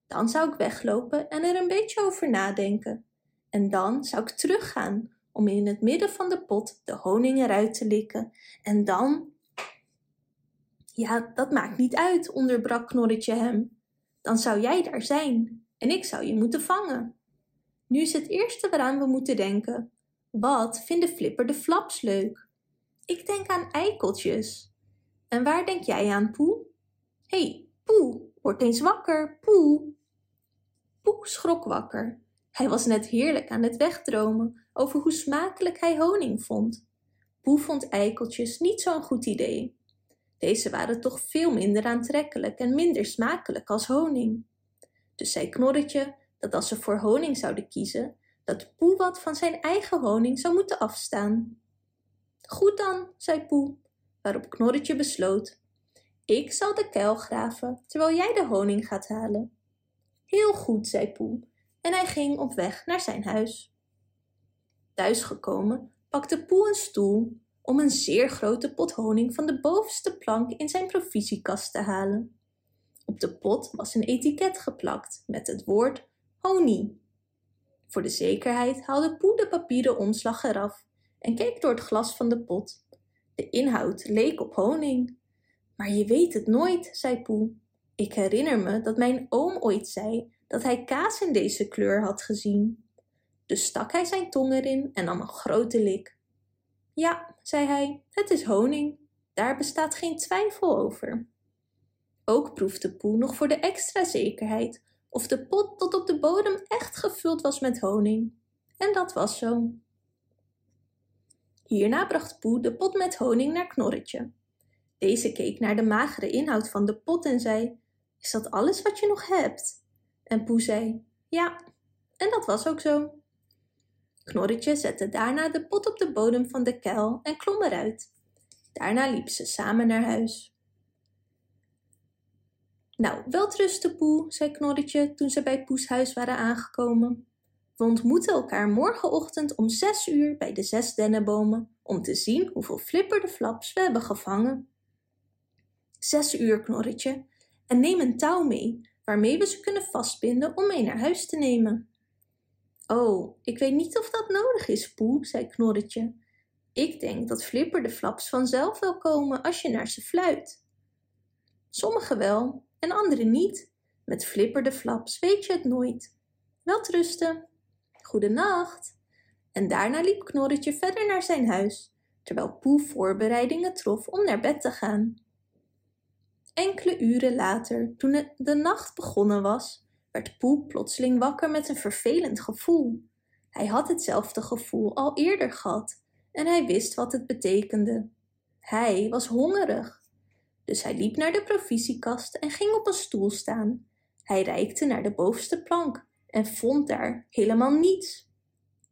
Dan zou ik weglopen en er een beetje over nadenken. En dan zou ik teruggaan om in het midden van de pot de honing eruit te likken. En dan... Ja, dat maakt niet uit, onderbrak Knorretje hem. Dan zou jij daar zijn en ik zou je moeten vangen. Nu is het eerste waaraan we moeten denken. Wat vinden Flipper de Flaps leuk? Ik denk aan eikeltjes. En waar denk jij aan, Poe? Hé, hey, Poe, word eens wakker, Poe. Poe schrok wakker. Hij was net heerlijk aan het wegdromen over hoe smakelijk hij honing vond. Poe vond eikeltjes niet zo'n goed idee. Deze waren toch veel minder aantrekkelijk en minder smakelijk als honing. Dus zei Knorretje dat als ze voor honing zouden kiezen, dat Poe wat van zijn eigen honing zou moeten afstaan. Goed dan, zei Poe, waarop Knorretje besloot. Ik zal de kuil graven, terwijl jij de honing gaat halen. Heel goed, zei Poe, en hij ging op weg naar zijn huis. Thuisgekomen pakte Poe een stoel om een zeer grote pot honing van de bovenste plank in zijn provisiekast te halen. Op de pot was een etiket geplakt met het woord honing. Voor de zekerheid haalde Poe de papieren omslag eraf en keek door het glas van de pot. De inhoud leek op honing. Maar je weet het nooit, zei Poe. Ik herinner me dat mijn oom ooit zei dat hij kaas in deze kleur had gezien. Dus stak hij zijn tong erin en nam een grote lik. Ja, zei hij, het is honing. Daar bestaat geen twijfel over. Ook proefde Poe nog voor de extra zekerheid of de pot tot op de bodem echt gevuld was met honing. En dat was zo. Hierna bracht Poe de pot met honing naar Knorretje. Deze keek naar de magere inhoud van de pot en zei: Is dat alles wat je nog hebt? En Poe zei: Ja, en dat was ook zo. Knorretje zette daarna de pot op de bodem van de kuil en klom eruit. Daarna liepen ze samen naar huis. Nou, welterusten Poe, zei Knorretje toen ze bij Poes huis waren aangekomen. We ontmoeten elkaar morgenochtend om zes uur bij de zes dennenbomen om te zien hoeveel flipperde flaps we hebben gevangen. Zes uur, Knorretje, en neem een touw mee waarmee we ze kunnen vastbinden om mee naar huis te nemen. Oh, ik weet niet of dat nodig is, Poe, zei Knorretje. Ik denk dat flipperde flaps vanzelf wel komen als je naar ze fluit. Sommige wel en andere niet. Met flipperde flaps weet je het nooit. Welterusten. Goedenacht. En daarna liep Knorretje verder naar zijn huis, terwijl Poe voorbereidingen trof om naar bed te gaan. Enkele uren later, toen de nacht begonnen was, werd Poe plotseling wakker met een vervelend gevoel. Hij had hetzelfde gevoel al eerder gehad en hij wist wat het betekende. Hij was hongerig. Dus hij liep naar de provisiekast en ging op een stoel staan. Hij reikte naar de bovenste plank en vond daar helemaal niets.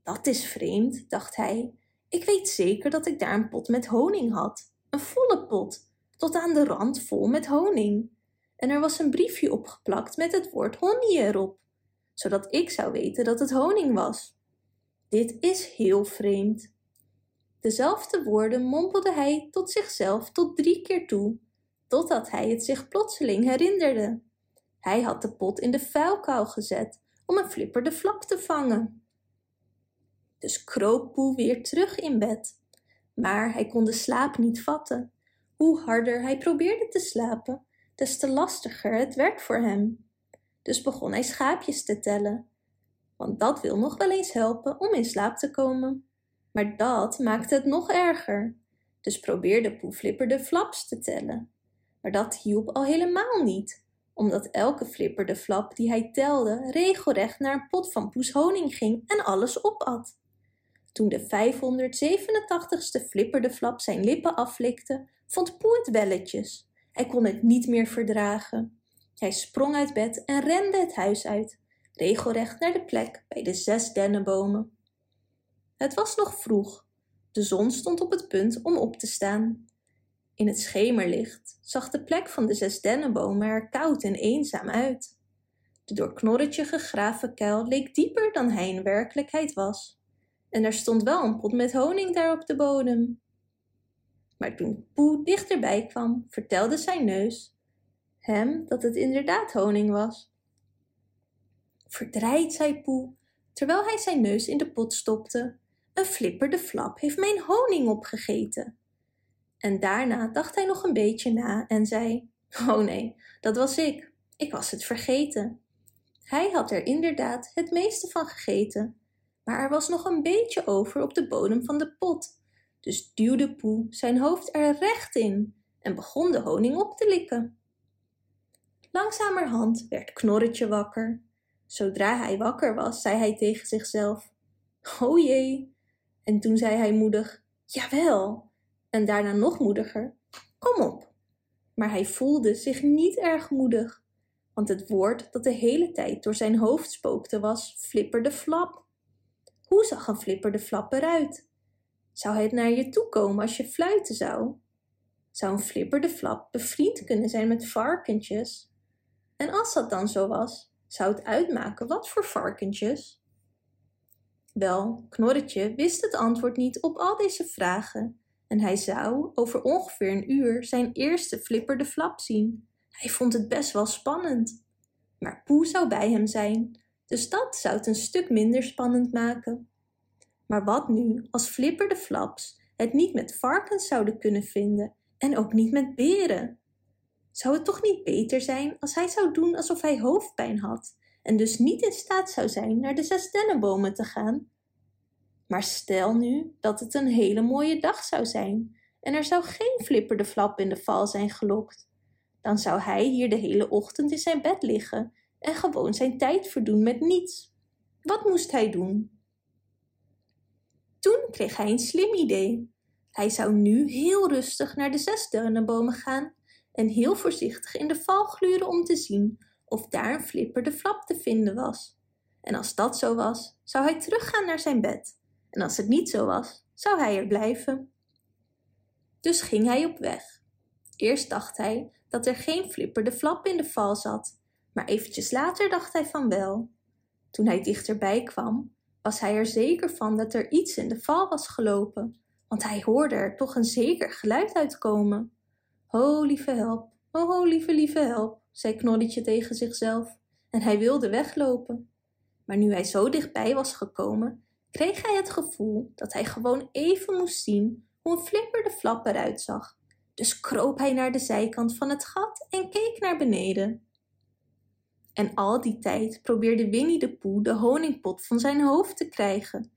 Dat is vreemd, dacht hij. Ik weet zeker dat ik daar een pot met honing had. Een volle pot, tot aan de rand vol met honing. En er was een briefje opgeplakt met het woord honing erop, zodat ik zou weten dat het honing was. Dit is heel vreemd. Dezelfde woorden mompelde hij tot zichzelf tot drie keer toe, totdat hij het zich plotseling herinnerde. Hij had de pot in de vuilkuil gezet om een flipperde flap te vangen. Dus kroop Poe weer terug in bed. Maar hij kon de slaap niet vatten. Hoe harder hij probeerde te slapen, des te lastiger het werd voor hem. Dus begon hij schaapjes te tellen. Want dat wil nog wel eens helpen om in slaap te komen. Maar dat maakte het nog erger. Dus probeerde Poe Flipper de flaps te tellen. Maar dat hielp al helemaal niet omdat elke flipperde flap die hij telde regelrecht naar een pot van poes honing ging en alles opat. Toen de 587ste flipperde flap zijn lippen aflikte, vond Poe het welletjes. Hij kon het niet meer verdragen. Hij sprong uit bed en rende het huis uit, regelrecht naar de plek bij de zes dennenbomen. Het was nog vroeg. De zon stond op het punt om op te staan. In het schemerlicht zag de plek van de zes dennenbomen er koud en eenzaam uit. De door Knorretje gegraven kuil leek dieper dan hij in werkelijkheid was. En er stond wel een pot met honing daar op de bodem. Maar toen Poe dichterbij kwam, vertelde zijn neus hem dat het inderdaad honing was. Verdraaid, zei Poe, terwijl hij zijn neus in de pot stopte. Een flipperde flap heeft mijn honing opgegeten. En daarna dacht hij nog een beetje na en zei: Oh nee, dat was ik. Ik was het vergeten. Hij had er inderdaad het meeste van gegeten, maar er was nog een beetje over op de bodem van de pot. Dus duwde Poe zijn hoofd er recht in en begon de honing op te likken. Langzamerhand werd Knorretje wakker. Zodra hij wakker was, zei hij tegen zichzelf: O jee. En toen zei hij moedig: Jawel, en daarna nog moediger. Kom op. Maar hij voelde zich niet erg moedig, want het woord dat de hele tijd door zijn hoofd spookte was flipperde flap. Hoe zag een flipperde flap eruit? Zou hij naar je toe komen als je fluiten zou? Zou een flipperde flap bevriend kunnen zijn met varkentjes? En als dat dan zo was, zou het uitmaken wat voor varkentjes? Wel, Knorretje wist het antwoord niet op al deze vragen en hij zou over ongeveer een uur zijn eerste Flipper de Flap zien. Hij vond het best wel spannend. Maar Poe zou bij hem zijn, dus dat zou het een stuk minder spannend maken. Maar wat nu als Flipper de Flaps het niet met varkens zouden kunnen vinden en ook niet met beren? Zou het toch niet beter zijn als hij zou doen alsof hij hoofdpijn had en dus niet in staat zou zijn naar de zes dennenbomen te gaan? Maar stel nu dat het een hele mooie dag zou zijn en er zou geen Flipper de Flap in de val zijn gelokt. Dan zou hij hier de hele ochtend in zijn bed liggen en gewoon zijn tijd verdoen met niets. Wat moest hij doen? Toen kreeg hij een slim idee. Hij zou nu heel rustig naar de zes dennenbomen gaan en heel voorzichtig in de val gluren om te zien of daar een flipper de flap te vinden was. En als dat zo was, zou hij teruggaan naar zijn bed. En als het niet zo was, zou hij er blijven. Dus ging hij op weg. Eerst dacht hij dat er geen flipper de flap in de val zat, maar eventjes later dacht hij van wel. Toen hij dichterbij kwam, was hij er zeker van dat er iets in de val was gelopen, want hij hoorde er toch een zeker geluid uitkomen. Ho, lieve help, ho, lieve, lieve help, zei Knorretje tegen zichzelf, en hij wilde weglopen. Maar nu hij zo dichtbij was gekomen, kreeg hij het gevoel dat hij gewoon even moest zien hoe een flipper de flap eruit zag. Dus kroop hij naar de zijkant van het gat en keek naar beneden. En al die tijd probeerde Winnie de Poe de honingpot van zijn hoofd te krijgen.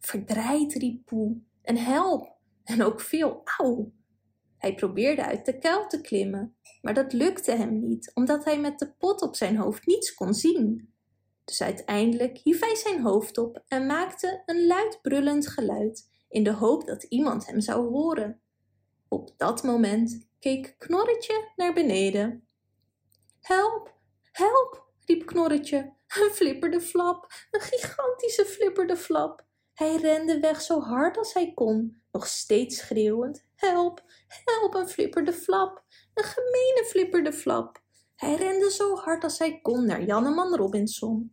Verdraaid, riep Poe, en help, en ook veel auw. Hij probeerde uit de kuil te klimmen, maar dat lukte hem niet, omdat hij met de pot op zijn hoofd niets kon zien. Dus uiteindelijk hief hij zijn hoofd op en maakte een luid brullend geluid in de hoop dat iemand hem zou horen. Op dat moment keek Knorretje naar beneden. Help, help, riep Knorretje. Een flipperde flap, een gigantische flipperde flap. Hij rende weg zo hard als hij kon, nog steeds schreeuwend. Help, help, een flipperde flap, een gemene flipperde flap. Hij rende zo hard als hij kon naar Janneman Robinson.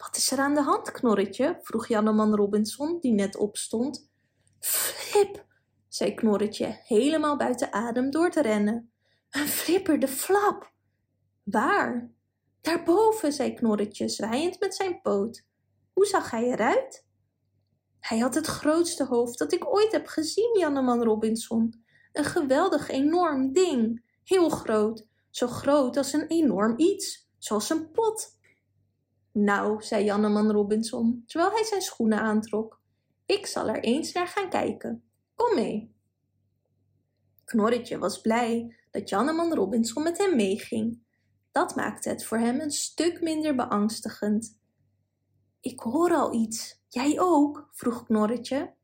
Wat is er aan de hand, Knorretje? vroeg Janneman Robinson, die net opstond. Flip, zei Knorretje, helemaal buiten adem door te rennen. Een flipper de flap. Waar? Daarboven, zei Knorretje, zwaaiend met zijn poot. Hoe zag hij eruit? Hij had het grootste hoofd dat ik ooit heb gezien, Janneman Robinson. Een geweldig enorm ding, heel groot, zo groot als een enorm iets, zoals een pot. Nou, zei Janneman Robinson, terwijl hij zijn schoenen aantrok, ik zal er eens naar gaan kijken. Kom mee. Knorretje was blij dat Janneman Robinson met hem meeging. Dat maakte het voor hem een stuk minder beangstigend. Ik hoor al iets. Jij ook? vroeg Knorretje.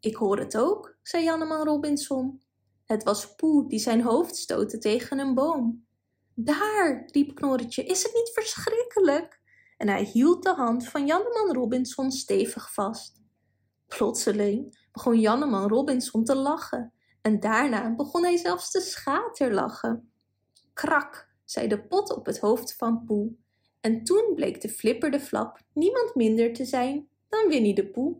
Ik hoor het ook, zei Janneman Robinson. Het was Poe die zijn hoofd stootte tegen een boom. Daar, riep Knorretje, is het niet verschrikkelijk? En hij hield de hand van Janneman Robinson stevig vast. Plotseling begon Janneman Robinson te lachen en daarna begon hij zelfs te schaterlachen. Krak, zei de pot op het hoofd van Poe. En toen bleek de flipper de flap niemand minder te zijn dan Winnie de Poe.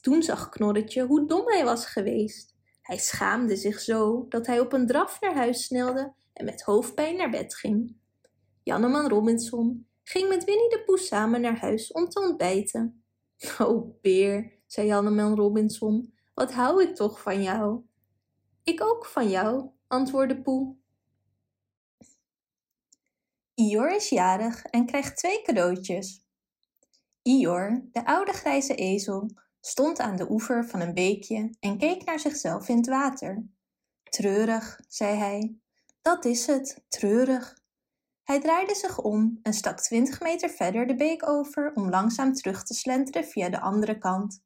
Toen zag Knorretje hoe dom hij was geweest. Hij schaamde zich zo dat hij op een draf naar huis snelde en met hoofdpijn naar bed ging. Janneman Robinson ging met Winnie de Poe samen naar huis om te ontbijten. Oh, beer, zei Janneman Robinson, wat hou ik toch van jou? Ik ook van jou, antwoordde Poe. Ior is jarig en krijgt twee cadeautjes. Ior, de oude grijze ezel, stond aan de oever van een beekje en keek naar zichzelf in het water. Treurig, zei hij. Dat is het, treurig. Hij draaide zich om en stak twintig meter verder de beek over om langzaam terug te slenteren via de andere kant.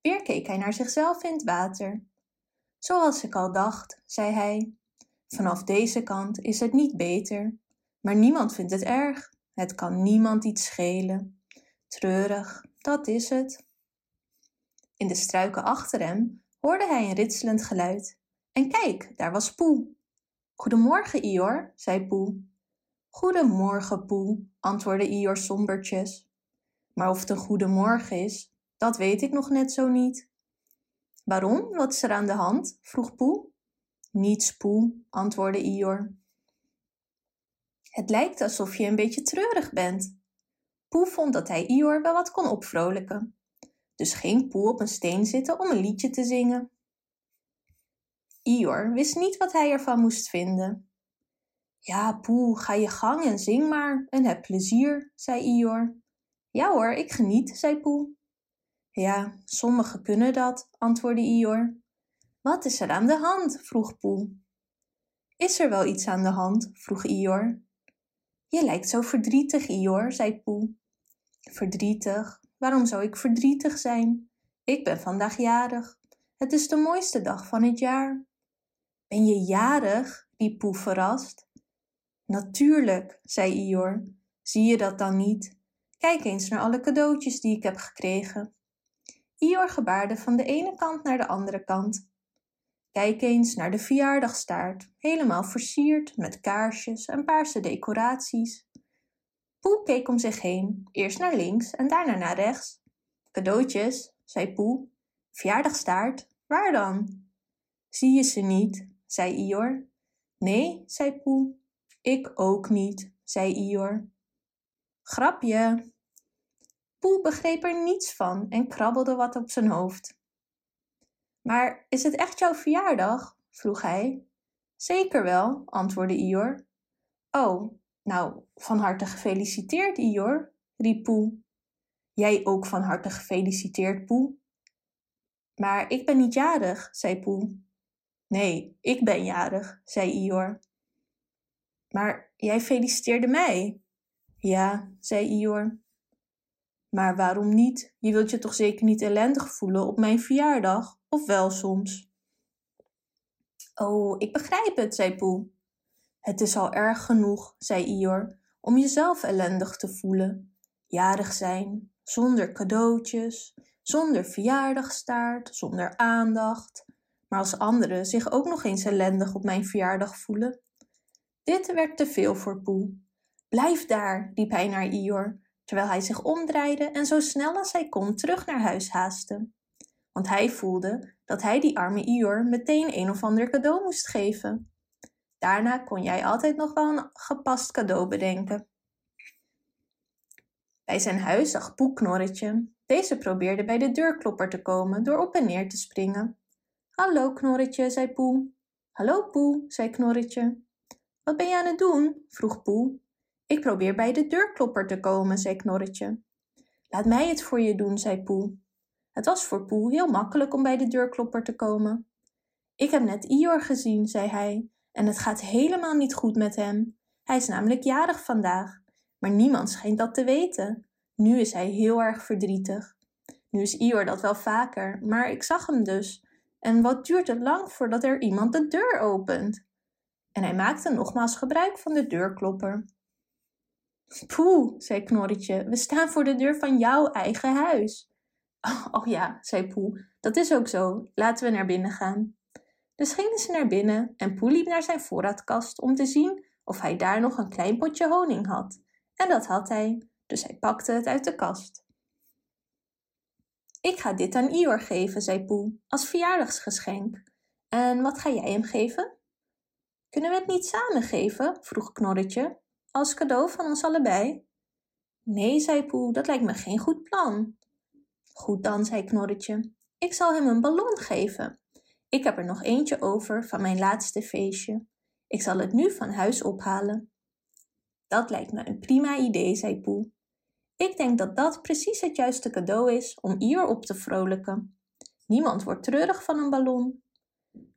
Weer keek hij naar zichzelf in het water. Zoals ik al dacht, zei hij. Vanaf deze kant is het niet beter. Maar niemand vindt het erg. Het kan niemand iets schelen. Treurig, dat is het. In de struiken achter hem hoorde hij een ritselend geluid. En kijk, daar was Poe. Goedemorgen, Ior, zei Poe. Goedemorgen, Poe, antwoordde Ior sombertjes. Maar of het een goede morgen is, dat weet ik nog net zo niet. Waarom? Wat is er aan de hand? vroeg Poe. Niets, Poe, antwoordde Ior. Het lijkt alsof je een beetje treurig bent. Poe vond dat hij Ior wel wat kon opvrolijken. Dus ging Poe op een steen zitten om een liedje te zingen. Ior wist niet wat hij ervan moest vinden. Ja, Poe, ga je gang en zing maar en heb plezier, zei Ior. Ja hoor, ik geniet, zei Poe. Ja, sommigen kunnen dat, antwoordde Ior. Wat is er aan de hand? vroeg Poe. Is er wel iets aan de hand? vroeg Ior. Je lijkt zo verdrietig, Ior, zei Poe. Verdrietig? Waarom zou ik verdrietig zijn? Ik ben vandaag jarig. Het is de mooiste dag van het jaar. Ben je jarig? riep Poe verrast. Natuurlijk, zei Ior. Zie je dat dan niet? Kijk eens naar alle cadeautjes die ik heb gekregen. Ior gebaarde van de ene kant naar de andere kant. Kijk eens naar de verjaardagstaart, helemaal versierd met kaarsjes en paarse decoraties. Poe keek om zich heen, eerst naar links en daarna naar rechts. Cadeautjes, zei Poe. Verjaardagstaart, waar dan? Zie je ze niet, zei Ior. Nee, zei Poe. Ik ook niet, zei Ior. Grapje. Poe begreep er niets van en krabbelde wat op zijn hoofd. Maar is het echt jouw verjaardag? vroeg hij. Zeker wel, antwoordde Ior. Oh, nou, van harte gefeliciteerd, Ior, riep Poe. Jij ook van harte gefeliciteerd, Poe. Maar ik ben niet jarig, zei Poe. Nee, ik ben jarig, zei Ior. Maar jij feliciteerde mij? Ja, zei Ior. Maar waarom niet? Je wilt je toch zeker niet ellendig voelen op mijn verjaardag, of wel soms? Oh, ik begrijp het, zei Poe. Het is al erg genoeg, zei Ior, om jezelf ellendig te voelen. Jarig zijn, zonder cadeautjes, zonder verjaardagstaart, zonder aandacht. Maar als anderen zich ook nog eens ellendig op mijn verjaardag voelen. Dit werd te veel voor Poe. Blijf daar, riep hij naar Ior, terwijl hij zich omdraaide en zo snel als hij kon terug naar huis haastte. Want hij voelde dat hij die arme Ior meteen een of ander cadeau moest geven. Daarna kon jij altijd nog wel een gepast cadeau bedenken. Bij zijn huis zag Poe Knorretje. Deze probeerde bij de deurklopper te komen door op en neer te springen. Hallo Knorretje, zei Poe. Hallo Poe, zei Knorretje. Wat ben je aan het doen? vroeg Poe. Ik probeer bij de deurklopper te komen, zei Knorretje. Laat mij het voor je doen, zei Poe. Het was voor Poe heel makkelijk om bij de deurklopper te komen. Ik heb net Ior gezien, zei hij, en het gaat helemaal niet goed met hem. Hij is namelijk jarig vandaag, maar niemand schijnt dat te weten. Nu is hij heel erg verdrietig. Nu is Ior dat wel vaker, maar ik zag hem dus. En wat duurt het lang voordat er iemand de deur opent? En hij maakte nogmaals gebruik van de deurklopper. Poeh, zei Knorretje, we staan voor de deur van jouw eigen huis. Oh, ja, zei Poe, dat is ook zo. Laten we naar binnen gaan. Dus gingen ze naar binnen en Poe liep naar zijn voorraadkast om te zien of hij daar nog een klein potje honing had. En dat had hij, dus hij pakte het uit de kast. Ik ga dit aan Ior geven, zei Poe, als verjaardagsgeschenk. En wat ga jij hem geven? Kunnen we het niet samen geven? vroeg Knorretje, als cadeau van ons allebei. Nee, zei Poe, dat lijkt me geen goed plan. Goed dan, zei Knorretje, ik zal hem een ballon geven. Ik heb er nog eentje over van mijn laatste feestje. Ik zal het nu van huis ophalen. Dat lijkt me een prima idee, zei Poe. Ik denk dat dat precies het juiste cadeau is om Ior op te vrolijken. Niemand wordt treurig van een ballon.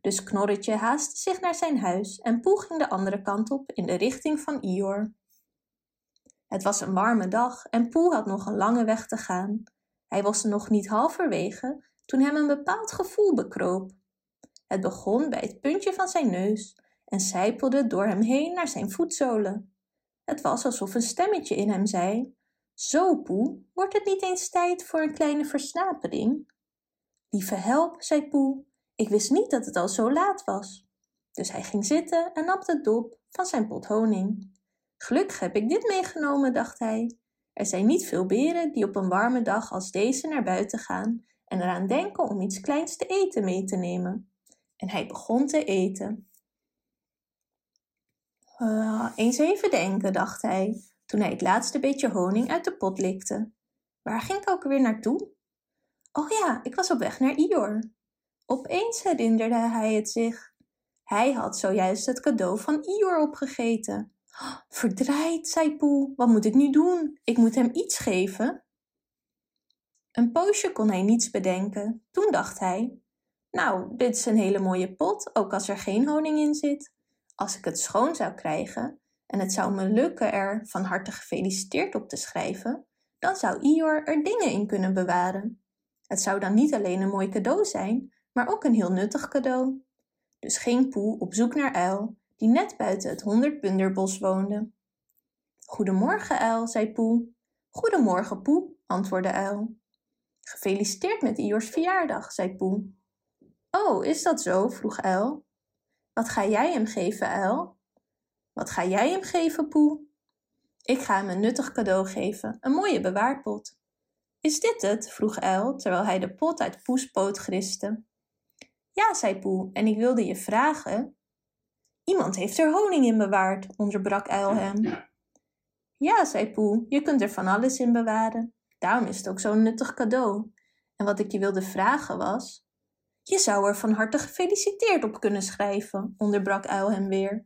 Dus Knorretje haastte zich naar zijn huis en Poe ging de andere kant op in de richting van Ior. Het was een warme dag en Poe had nog een lange weg te gaan. Hij was nog niet halverwege toen hem een bepaald gevoel bekroop. Het begon bij het puntje van zijn neus en sijpelde door hem heen naar zijn voetzolen. Het was alsof een stemmetje in hem zei: Zo, Poe, wordt het niet eens tijd voor een kleine versnapering? Lieve help, zei Poe, ik wist niet dat het al zo laat was. Dus hij ging zitten en nam de dop van zijn pot honing. Gelukkig heb ik dit meegenomen, dacht hij. Er zijn niet veel beren die op een warme dag als deze naar buiten gaan en eraan denken om iets kleins te eten mee te nemen. En hij begon te eten. Uh, eens even denken, dacht hij, toen hij het laatste beetje honing uit de pot likte. Waar ging ik ook weer naartoe? Oh ja, ik was op weg naar Ior. Opeens herinnerde hij het zich. Hij had zojuist het cadeau van Ior opgegeten. Verdraaid, zei Poel. Wat moet ik nu doen? Ik moet hem iets geven. Een poosje kon hij niets bedenken. Toen dacht hij: Nou, dit is een hele mooie pot, ook als er geen honing in zit. Als ik het schoon zou krijgen en het zou me lukken er van harte gefeliciteerd op te schrijven, dan zou Ior er dingen in kunnen bewaren. Het zou dan niet alleen een mooi cadeau zijn, maar ook een heel nuttig cadeau. Dus ging Poe op zoek naar Uil, die net buiten het honderdpunderbos woonde. Goedemorgen, Uil, zei Poe. Goedemorgen, Poe, antwoordde Uil. Gefeliciteerd met Iors verjaardag, zei Poe. Oh, is dat zo? vroeg Uil. Wat ga jij hem geven, Uil? Wat ga jij hem geven, Poe? Ik ga hem een nuttig cadeau geven, een mooie bewaarpot. Is dit het? vroeg Uil, terwijl hij de pot uit Poes poot griste. Ja, zei Poe, en ik wilde je vragen. Iemand heeft er honing in bewaard, onderbrak Uil hem. Ja, zei Poe, je kunt er van alles in bewaren. Daarom is het ook zo'n nuttig cadeau. En wat ik je wilde vragen was. Je zou er van harte gefeliciteerd op kunnen schrijven, onderbrak Uil hem weer.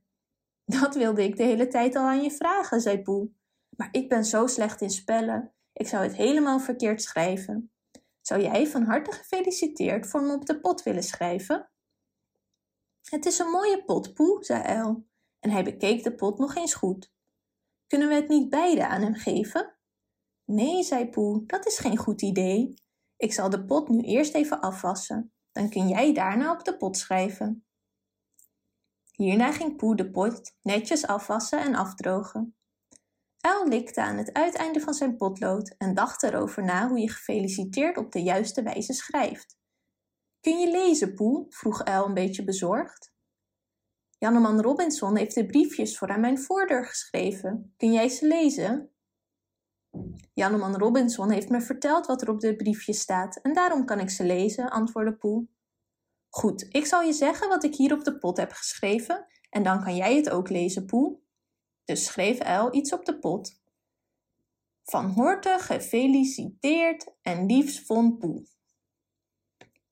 Dat wilde ik de hele tijd al aan je vragen, zei Poe. Maar ik ben zo slecht in spellen. Ik zou het helemaal verkeerd schrijven. Zou jij van harte gefeliciteerd voor me op de pot willen schrijven? Het is een mooie pot, Poe, zei Uil. En hij bekeek de pot nog eens goed. Kunnen we het niet beide aan hem geven? Nee, zei Poe, dat is geen goed idee. Ik zal de pot nu eerst even afwassen. Dan kun jij daarna op de pot schrijven. Hierna ging Poe de pot netjes afwassen en afdrogen. Uil likte aan het uiteinde van zijn potlood en dacht erover na hoe je gefeliciteerd op de juiste wijze schrijft. Kun je lezen, Poe? vroeg Uil een beetje bezorgd. Janneman Robinson heeft de briefjes voor aan mijn voordeur geschreven. Kun jij ze lezen? Janneman Robinson heeft me verteld wat er op de briefjes staat en daarom kan ik ze lezen, antwoordde Poe. Goed, ik zal je zeggen wat ik hier op de pot heb geschreven en dan kan jij het ook lezen, Poe. Dus schreef El iets op de pot. Van harte gefeliciteerd en liefs von Poe.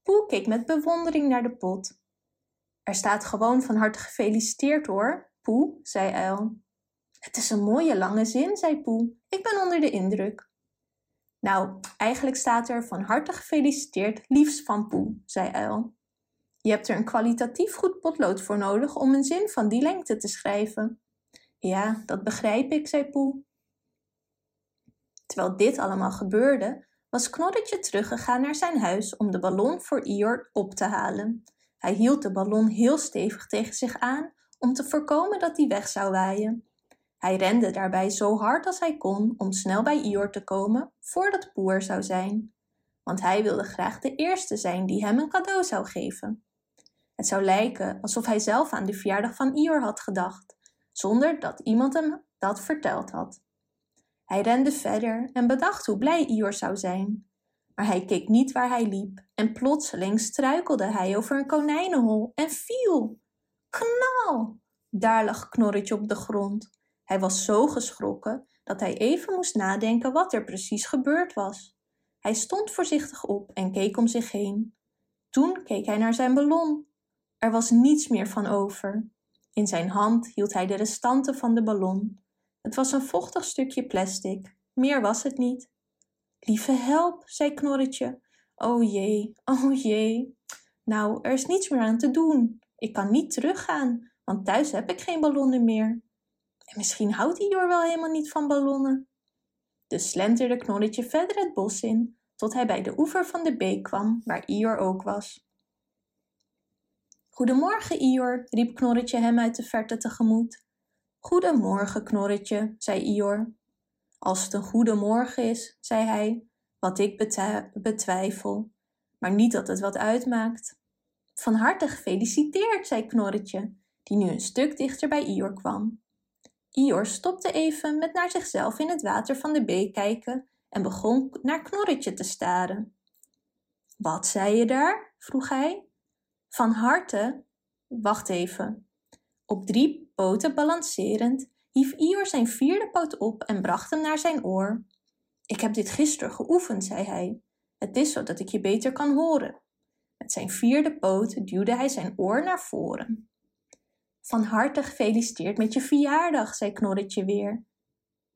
Poe keek met bewondering naar de pot. Er staat gewoon van harte gefeliciteerd hoor, Poe, zei El. Het is een mooie lange zin, zei Poe. Ik ben onder de indruk. Nou, eigenlijk staat er van harte gefeliciteerd liefs van Poe, zei Uil. Je hebt er een kwalitatief goed potlood voor nodig om een zin van die lengte te schrijven. Ja, dat begrijp ik, zei Poe. Terwijl dit allemaal gebeurde, was Knorretje teruggegaan naar zijn huis om de ballon voor Ior op te halen. Hij hield de ballon heel stevig tegen zich aan om te voorkomen dat die weg zou waaien. Hij rende daarbij zo hard als hij kon om snel bij Ior te komen voordat Poe er zou zijn, want hij wilde graag de eerste zijn die hem een cadeau zou geven. Het zou lijken alsof hij zelf aan de verjaardag van Ior had gedacht, zonder dat iemand hem dat verteld had. Hij rende verder en bedacht hoe blij Ior zou zijn. Maar hij keek niet waar hij liep en plotseling struikelde hij over een konijnenhol en viel. Knal! Daar lag Knorretje op de grond. Hij was zo geschrokken dat hij even moest nadenken wat er precies gebeurd was. Hij stond voorzichtig op en keek om zich heen. Toen keek hij naar zijn ballon. Er was niets meer van over. In zijn hand hield hij de restanten van de ballon. Het was een vochtig stukje plastic. Meer was het niet. Lieve help, zei Knorretje. O jee, o jee. Nou, er is niets meer aan te doen. Ik kan niet teruggaan, want thuis heb ik geen ballonnen meer. En misschien houdt Ior wel helemaal niet van ballonnen. Dus slenterde Knorretje verder het bos in, tot hij bij de oever van de beek kwam, waar Ior ook was. Goedemorgen, Ior, riep Knorretje hem uit de verte tegemoet. Goedemorgen, Knorretje, zei Ior. Als het een goede morgen is, zei hij, wat ik betwijfel, maar niet dat het wat uitmaakt. Van harte gefeliciteerd, zei Knorretje, die nu een stuk dichter bij Ior kwam. Ior stopte even met naar zichzelf in het water van de beek kijken en begon naar Knorretje te staren. Wat zei je daar? vroeg hij. Van harte. Wacht even. Op drie poten balancerend hief Ior zijn vierde poot op en bracht hem naar zijn oor. Ik heb dit gisteren geoefend, zei hij. Het is zo dat ik je beter kan horen. Met zijn vierde poot duwde hij zijn oor naar voren. Van harte gefeliciteerd met je verjaardag, zei Knorretje weer.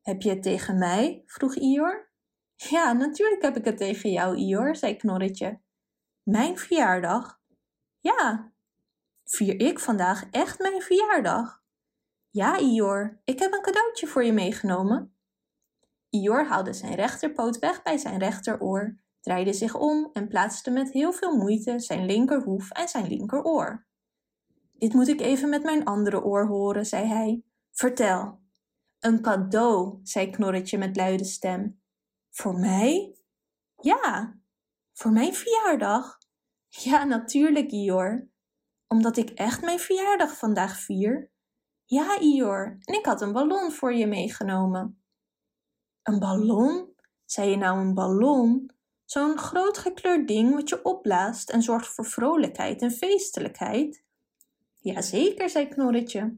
Heb je het tegen mij? vroeg Ior. Ja, natuurlijk heb ik het tegen jou, Ior, zei Knorretje. Mijn verjaardag? Ja. Vier ik vandaag echt mijn verjaardag? Ja, Ior, ik heb een cadeautje voor je meegenomen. Ior haalde zijn rechterpoot weg bij zijn rechteroor, draaide zich om en plaatste met heel veel moeite zijn linkerhoef en zijn linkeroor. Dit moet ik even met mijn andere oor horen, zei hij. Vertel. Een cadeau, zei Knorretje met luide stem. Voor mij? Ja, voor mijn verjaardag. Ja, natuurlijk, Ior. Omdat ik echt mijn verjaardag vandaag vier. Ja, Ior, en ik had een ballon voor je meegenomen. Een ballon? Zei je nou een ballon? Zo'n groot gekleurd ding wat je opblaast en zorgt voor vrolijkheid en feestelijkheid? Jazeker, zei Knorretje.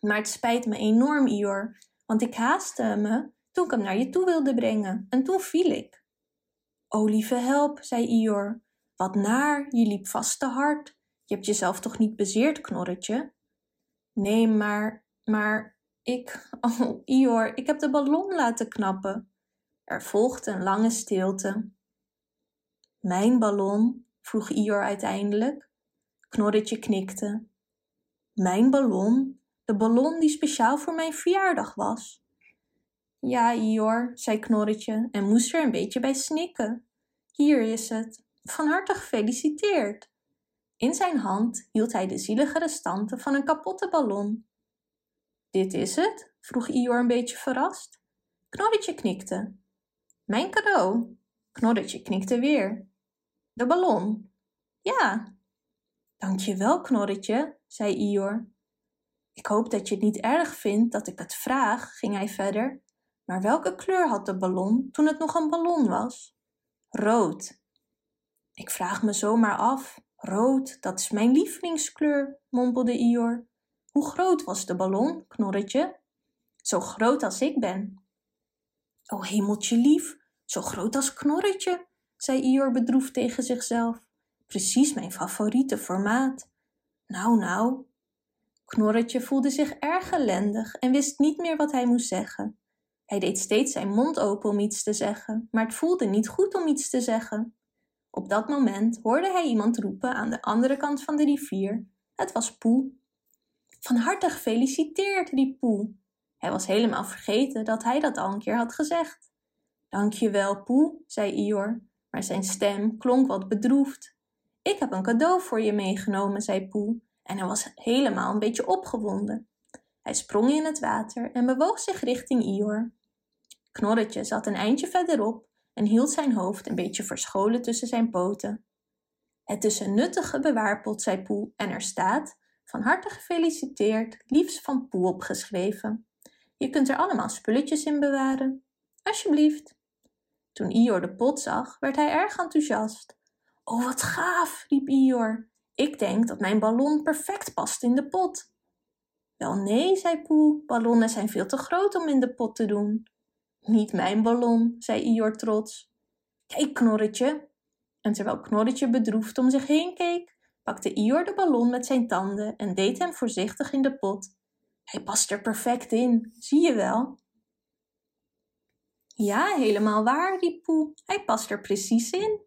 Maar het spijt me enorm, Ior, want ik haastte me toen ik hem naar je toe wilde brengen en toen viel ik. O lieve help, zei Ior, wat naar, je liep vast te hard. Je hebt jezelf toch niet bezeerd, Knorretje? Nee, maar, maar, ik, oh Ior, ik heb de ballon laten knappen. Er volgde een lange stilte. Mijn ballon? vroeg Ior uiteindelijk. Knorretje knikte. Mijn ballon? De ballon die speciaal voor mijn verjaardag was. Ja, Ior, zei Knorretje en moest er een beetje bij snikken. Hier is het. Van harte gefeliciteerd. In zijn hand hield hij de zielige restanten van een kapotte ballon. Dit is het? vroeg Ior een beetje verrast. Knorretje knikte. Mijn cadeau. Knorretje knikte weer. De ballon. Ja. Dank je wel, Knorretje, zei Ior. Ik hoop dat je het niet erg vindt dat ik het vraag, ging hij verder. Maar welke kleur had de ballon toen het nog een ballon was? Rood. Ik vraag me zomaar af. Rood, dat is mijn lievelingskleur, mompelde Ior. Hoe groot was de ballon, Knorretje? Zo groot als ik ben. O hemeltje lief, zo groot als Knorretje, zei Ior bedroefd tegen zichzelf. Precies mijn favoriete formaat. Nou, nou. Knorretje voelde zich erg ellendig en wist niet meer wat hij moest zeggen. Hij deed steeds zijn mond open om iets te zeggen, maar het voelde niet goed om iets te zeggen. Op dat moment hoorde hij iemand roepen aan de andere kant van de rivier. Het was Poe. Van harte gefeliciteerd, riep Poe. Hij was helemaal vergeten dat hij dat al een keer had gezegd. Dank je wel, Poe, zei Ior, maar zijn stem klonk wat bedroefd. Ik heb een cadeau voor je meegenomen, zei Poe, en hij was helemaal een beetje opgewonden. Hij sprong in het water en bewoog zich richting Ior. Knorretje zat een eindje verderop en hield zijn hoofd een beetje verscholen tussen zijn poten. Het is een nuttige bewaarpot, zei Poe, en er staat, van harte gefeliciteerd, liefst van Poe opgeschreven. Je kunt er allemaal spulletjes in bewaren. Alsjeblieft. Toen Ior de pot zag, werd hij erg enthousiast. Oh, wat gaaf, riep Ior. Ik denk dat mijn ballon perfect past in de pot. Wel nee, zei Poe, ballonnen zijn veel te groot om in de pot te doen. Niet mijn ballon, zei Ior trots. Kijk, Knorretje. En terwijl Knorretje bedroefd om zich heen keek, pakte Ior de ballon met zijn tanden en deed hem voorzichtig in de pot. Hij past er perfect in, zie je wel? Ja, helemaal waar, riep Poe. Hij past er precies in.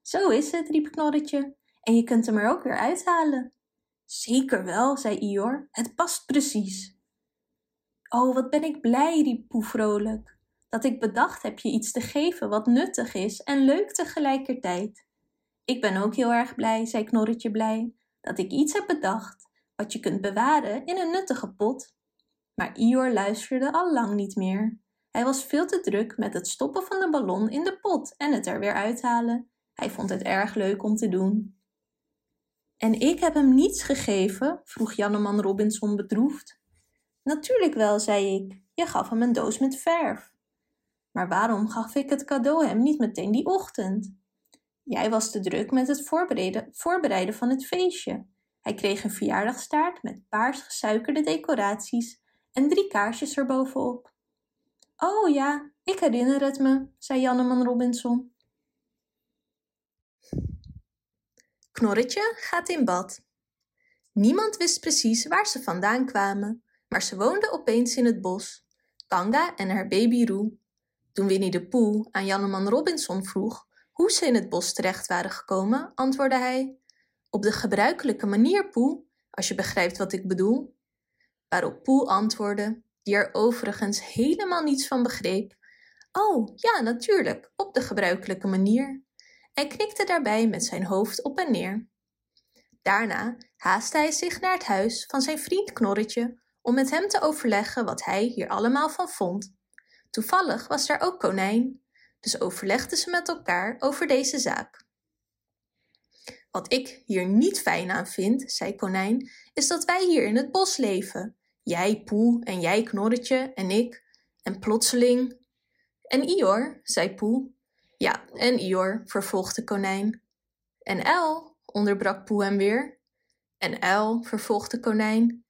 Zo is het, riep Knorretje. En je kunt hem er ook weer uithalen. Zeker wel, zei Ior. Het past precies. Oh, wat ben ik blij, riep Poe vrolijk. Dat ik bedacht heb je iets te geven wat nuttig is en leuk tegelijkertijd. Ik ben ook heel erg blij, zei Knorretje blij, dat ik iets heb bedacht wat je kunt bewaren in een nuttige pot. Maar Ior luisterde al lang niet meer. Hij was veel te druk met het stoppen van de ballon in de pot en het er weer uithalen. Hij vond het erg leuk om te doen. En ik heb hem niets gegeven? vroeg Janneman Robinson bedroefd. Natuurlijk wel, zei ik. Je gaf hem een doos met verf. Maar waarom gaf ik het cadeau hem niet meteen die ochtend? Jij was te druk met het voorbereiden, voorbereiden van het feestje. Hij kreeg een verjaardagstaart met paars gesuikerde decoraties en drie kaarsjes erbovenop. Oh ja, ik herinner het me, zei Janneman Robinson. Knorretje gaat in bad. Niemand wist precies waar ze vandaan kwamen, maar ze woonden opeens in het bos. Kanga en haar baby Roe. Toen Winnie de Poe aan Janneman Robinson vroeg hoe ze in het bos terecht waren gekomen, antwoordde hij: Op de gebruikelijke manier, Poe, als je begrijpt wat ik bedoel. Waarop Poe antwoordde, die er overigens helemaal niets van begreep: Oh, ja, natuurlijk, op de gebruikelijke manier. En knikte daarbij met zijn hoofd op en neer. Daarna haastte hij zich naar het huis van zijn vriend Knorretje om met hem te overleggen wat hij hier allemaal van vond. Toevallig was daar ook Konijn, dus overlegden ze met elkaar over deze zaak. Wat ik hier niet fijn aan vind, zei Konijn, is dat wij hier in het bos leven. Jij, Poe, en jij, Knorretje, en ik. En plotseling... En Ior, zei Poe. Ja, en Ior, vervolgde Konijn. En El, onderbrak Poe hem weer. En El, vervolgde Konijn.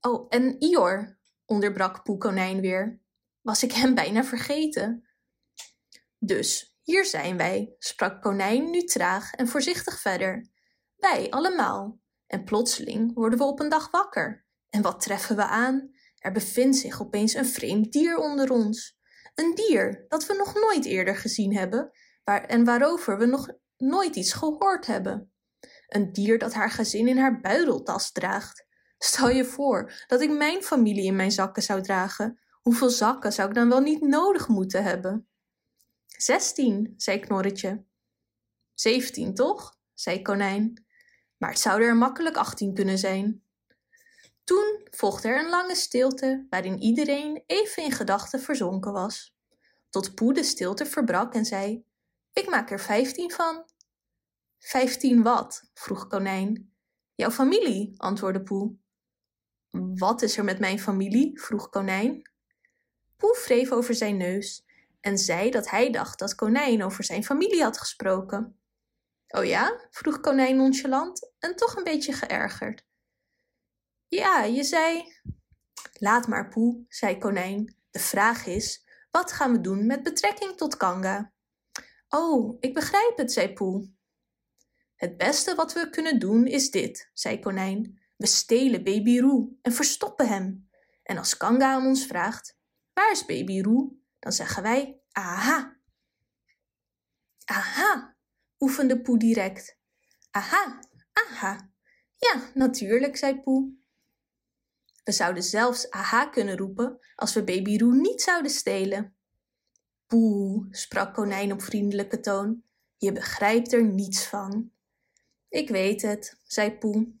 Oh, en Ior, onderbrak Poe Konijn weer. Was ik hem bijna vergeten? Dus, hier zijn wij, sprak Konijn nu traag en voorzichtig verder. Wij allemaal. En plotseling worden we op een dag wakker. En wat treffen we aan? Er bevindt zich opeens een vreemd dier onder ons. Een dier dat we nog nooit eerder gezien hebben waar, en waarover we nog nooit iets gehoord hebben. Een dier dat haar gezin in haar buideltas draagt. Stel je voor dat ik mijn familie in mijn zakken zou dragen. Hoeveel zakken zou ik dan wel niet nodig moeten hebben? Zestien, zei Knorretje. Zeventien, toch? zei Konijn. Maar het zouden er makkelijk achttien kunnen zijn. Toen volgde er een lange stilte waarin iedereen even in gedachten verzonken was. Tot Poe de stilte verbrak en zei: Ik maak er vijftien van. Vijftien wat? vroeg Konijn. Jouw familie, antwoordde Poe. Wat is er met mijn familie? vroeg Konijn. Poe wreef over zijn neus en zei dat hij dacht dat Konijn over zijn familie had gesproken. Oh ja? vroeg Konijn nonchalant en toch een beetje geërgerd. Ja, je zei. Laat maar, Poe, zei Konijn. De vraag is: wat gaan we doen met betrekking tot Kanga? Oh, ik begrijp het, zei Poe. Het beste wat we kunnen doen is dit, zei Konijn. We stelen baby Roe en verstoppen hem. En als Kanga aan ons vraagt: waar is baby Roe? Dan zeggen wij: aha. Aha, oefende Poe direct. Aha, aha. Ja, natuurlijk, zei Poe. We zouden zelfs aha kunnen roepen als we baby Roe niet zouden stelen. Poe, sprak Konijn op vriendelijke toon, je begrijpt er niets van. Ik weet het, zei Poe.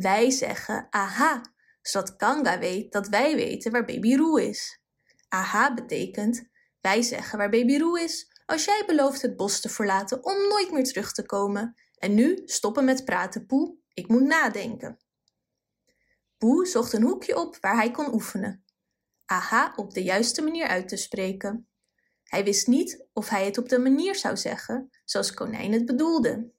Wij zeggen aha, zodat Kanga weet dat wij weten waar baby Roe is. Aha betekent, wij zeggen waar baby Roe is als jij belooft het bos te verlaten om nooit meer terug te komen. En nu stoppen met praten, Poe, ik moet nadenken. Poe zocht een hoekje op waar hij kon oefenen. Aha op de juiste manier uit te spreken. Hij wist niet of hij het op de manier zou zeggen zoals Konijn het bedoelde.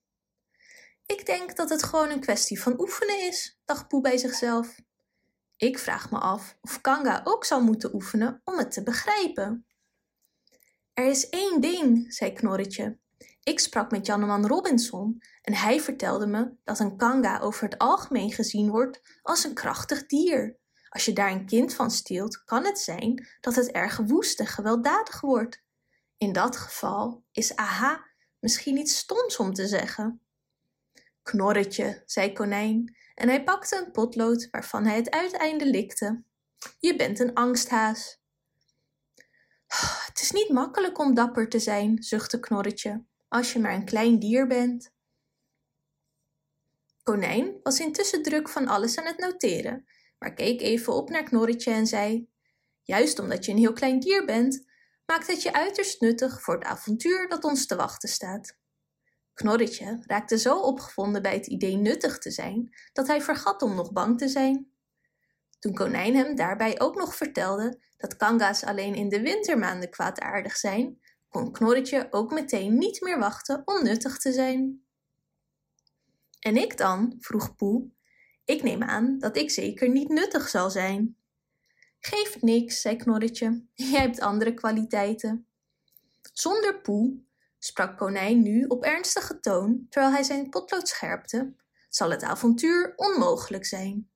Ik denk dat het gewoon een kwestie van oefenen is, dacht Poe bij zichzelf. Ik vraag me af of Kanga ook zal moeten oefenen om het te begrijpen. Er is één ding, zei Knorretje. Ik sprak met Janneman Robinson en hij vertelde me dat een kanga over het algemeen gezien wordt als een krachtig dier. Als je daar een kind van steelt, kan het zijn dat het erg woest en gewelddadig wordt. In dat geval is aha misschien iets stoms om te zeggen. Knorretje, zei Konijn, en hij pakte een potlood waarvan hij het uiteinde likte. Je bent een angsthaas. Het is niet makkelijk om dapper te zijn, zuchtte Knorretje, als je maar een klein dier bent. Konijn was intussen druk van alles aan het noteren, maar keek even op naar Knorretje en zei: Juist omdat je een heel klein dier bent, maakt het je uiterst nuttig voor het avontuur dat ons te wachten staat. Knorretje raakte zo opgewonden bij het idee nuttig te zijn dat hij vergat om nog bang te zijn. Toen Konijn hem daarbij ook nog vertelde dat kanga's alleen in de wintermaanden kwaadaardig zijn, kon Knorretje ook meteen niet meer wachten om nuttig te zijn. En ik dan? vroeg Poe. Ik neem aan dat ik zeker niet nuttig zal zijn. Geeft niks, zei Knorretje. Jij hebt andere kwaliteiten. Zonder Poe, sprak Konijn nu op ernstige toon terwijl hij zijn potlood scherpte, zal het avontuur onmogelijk zijn.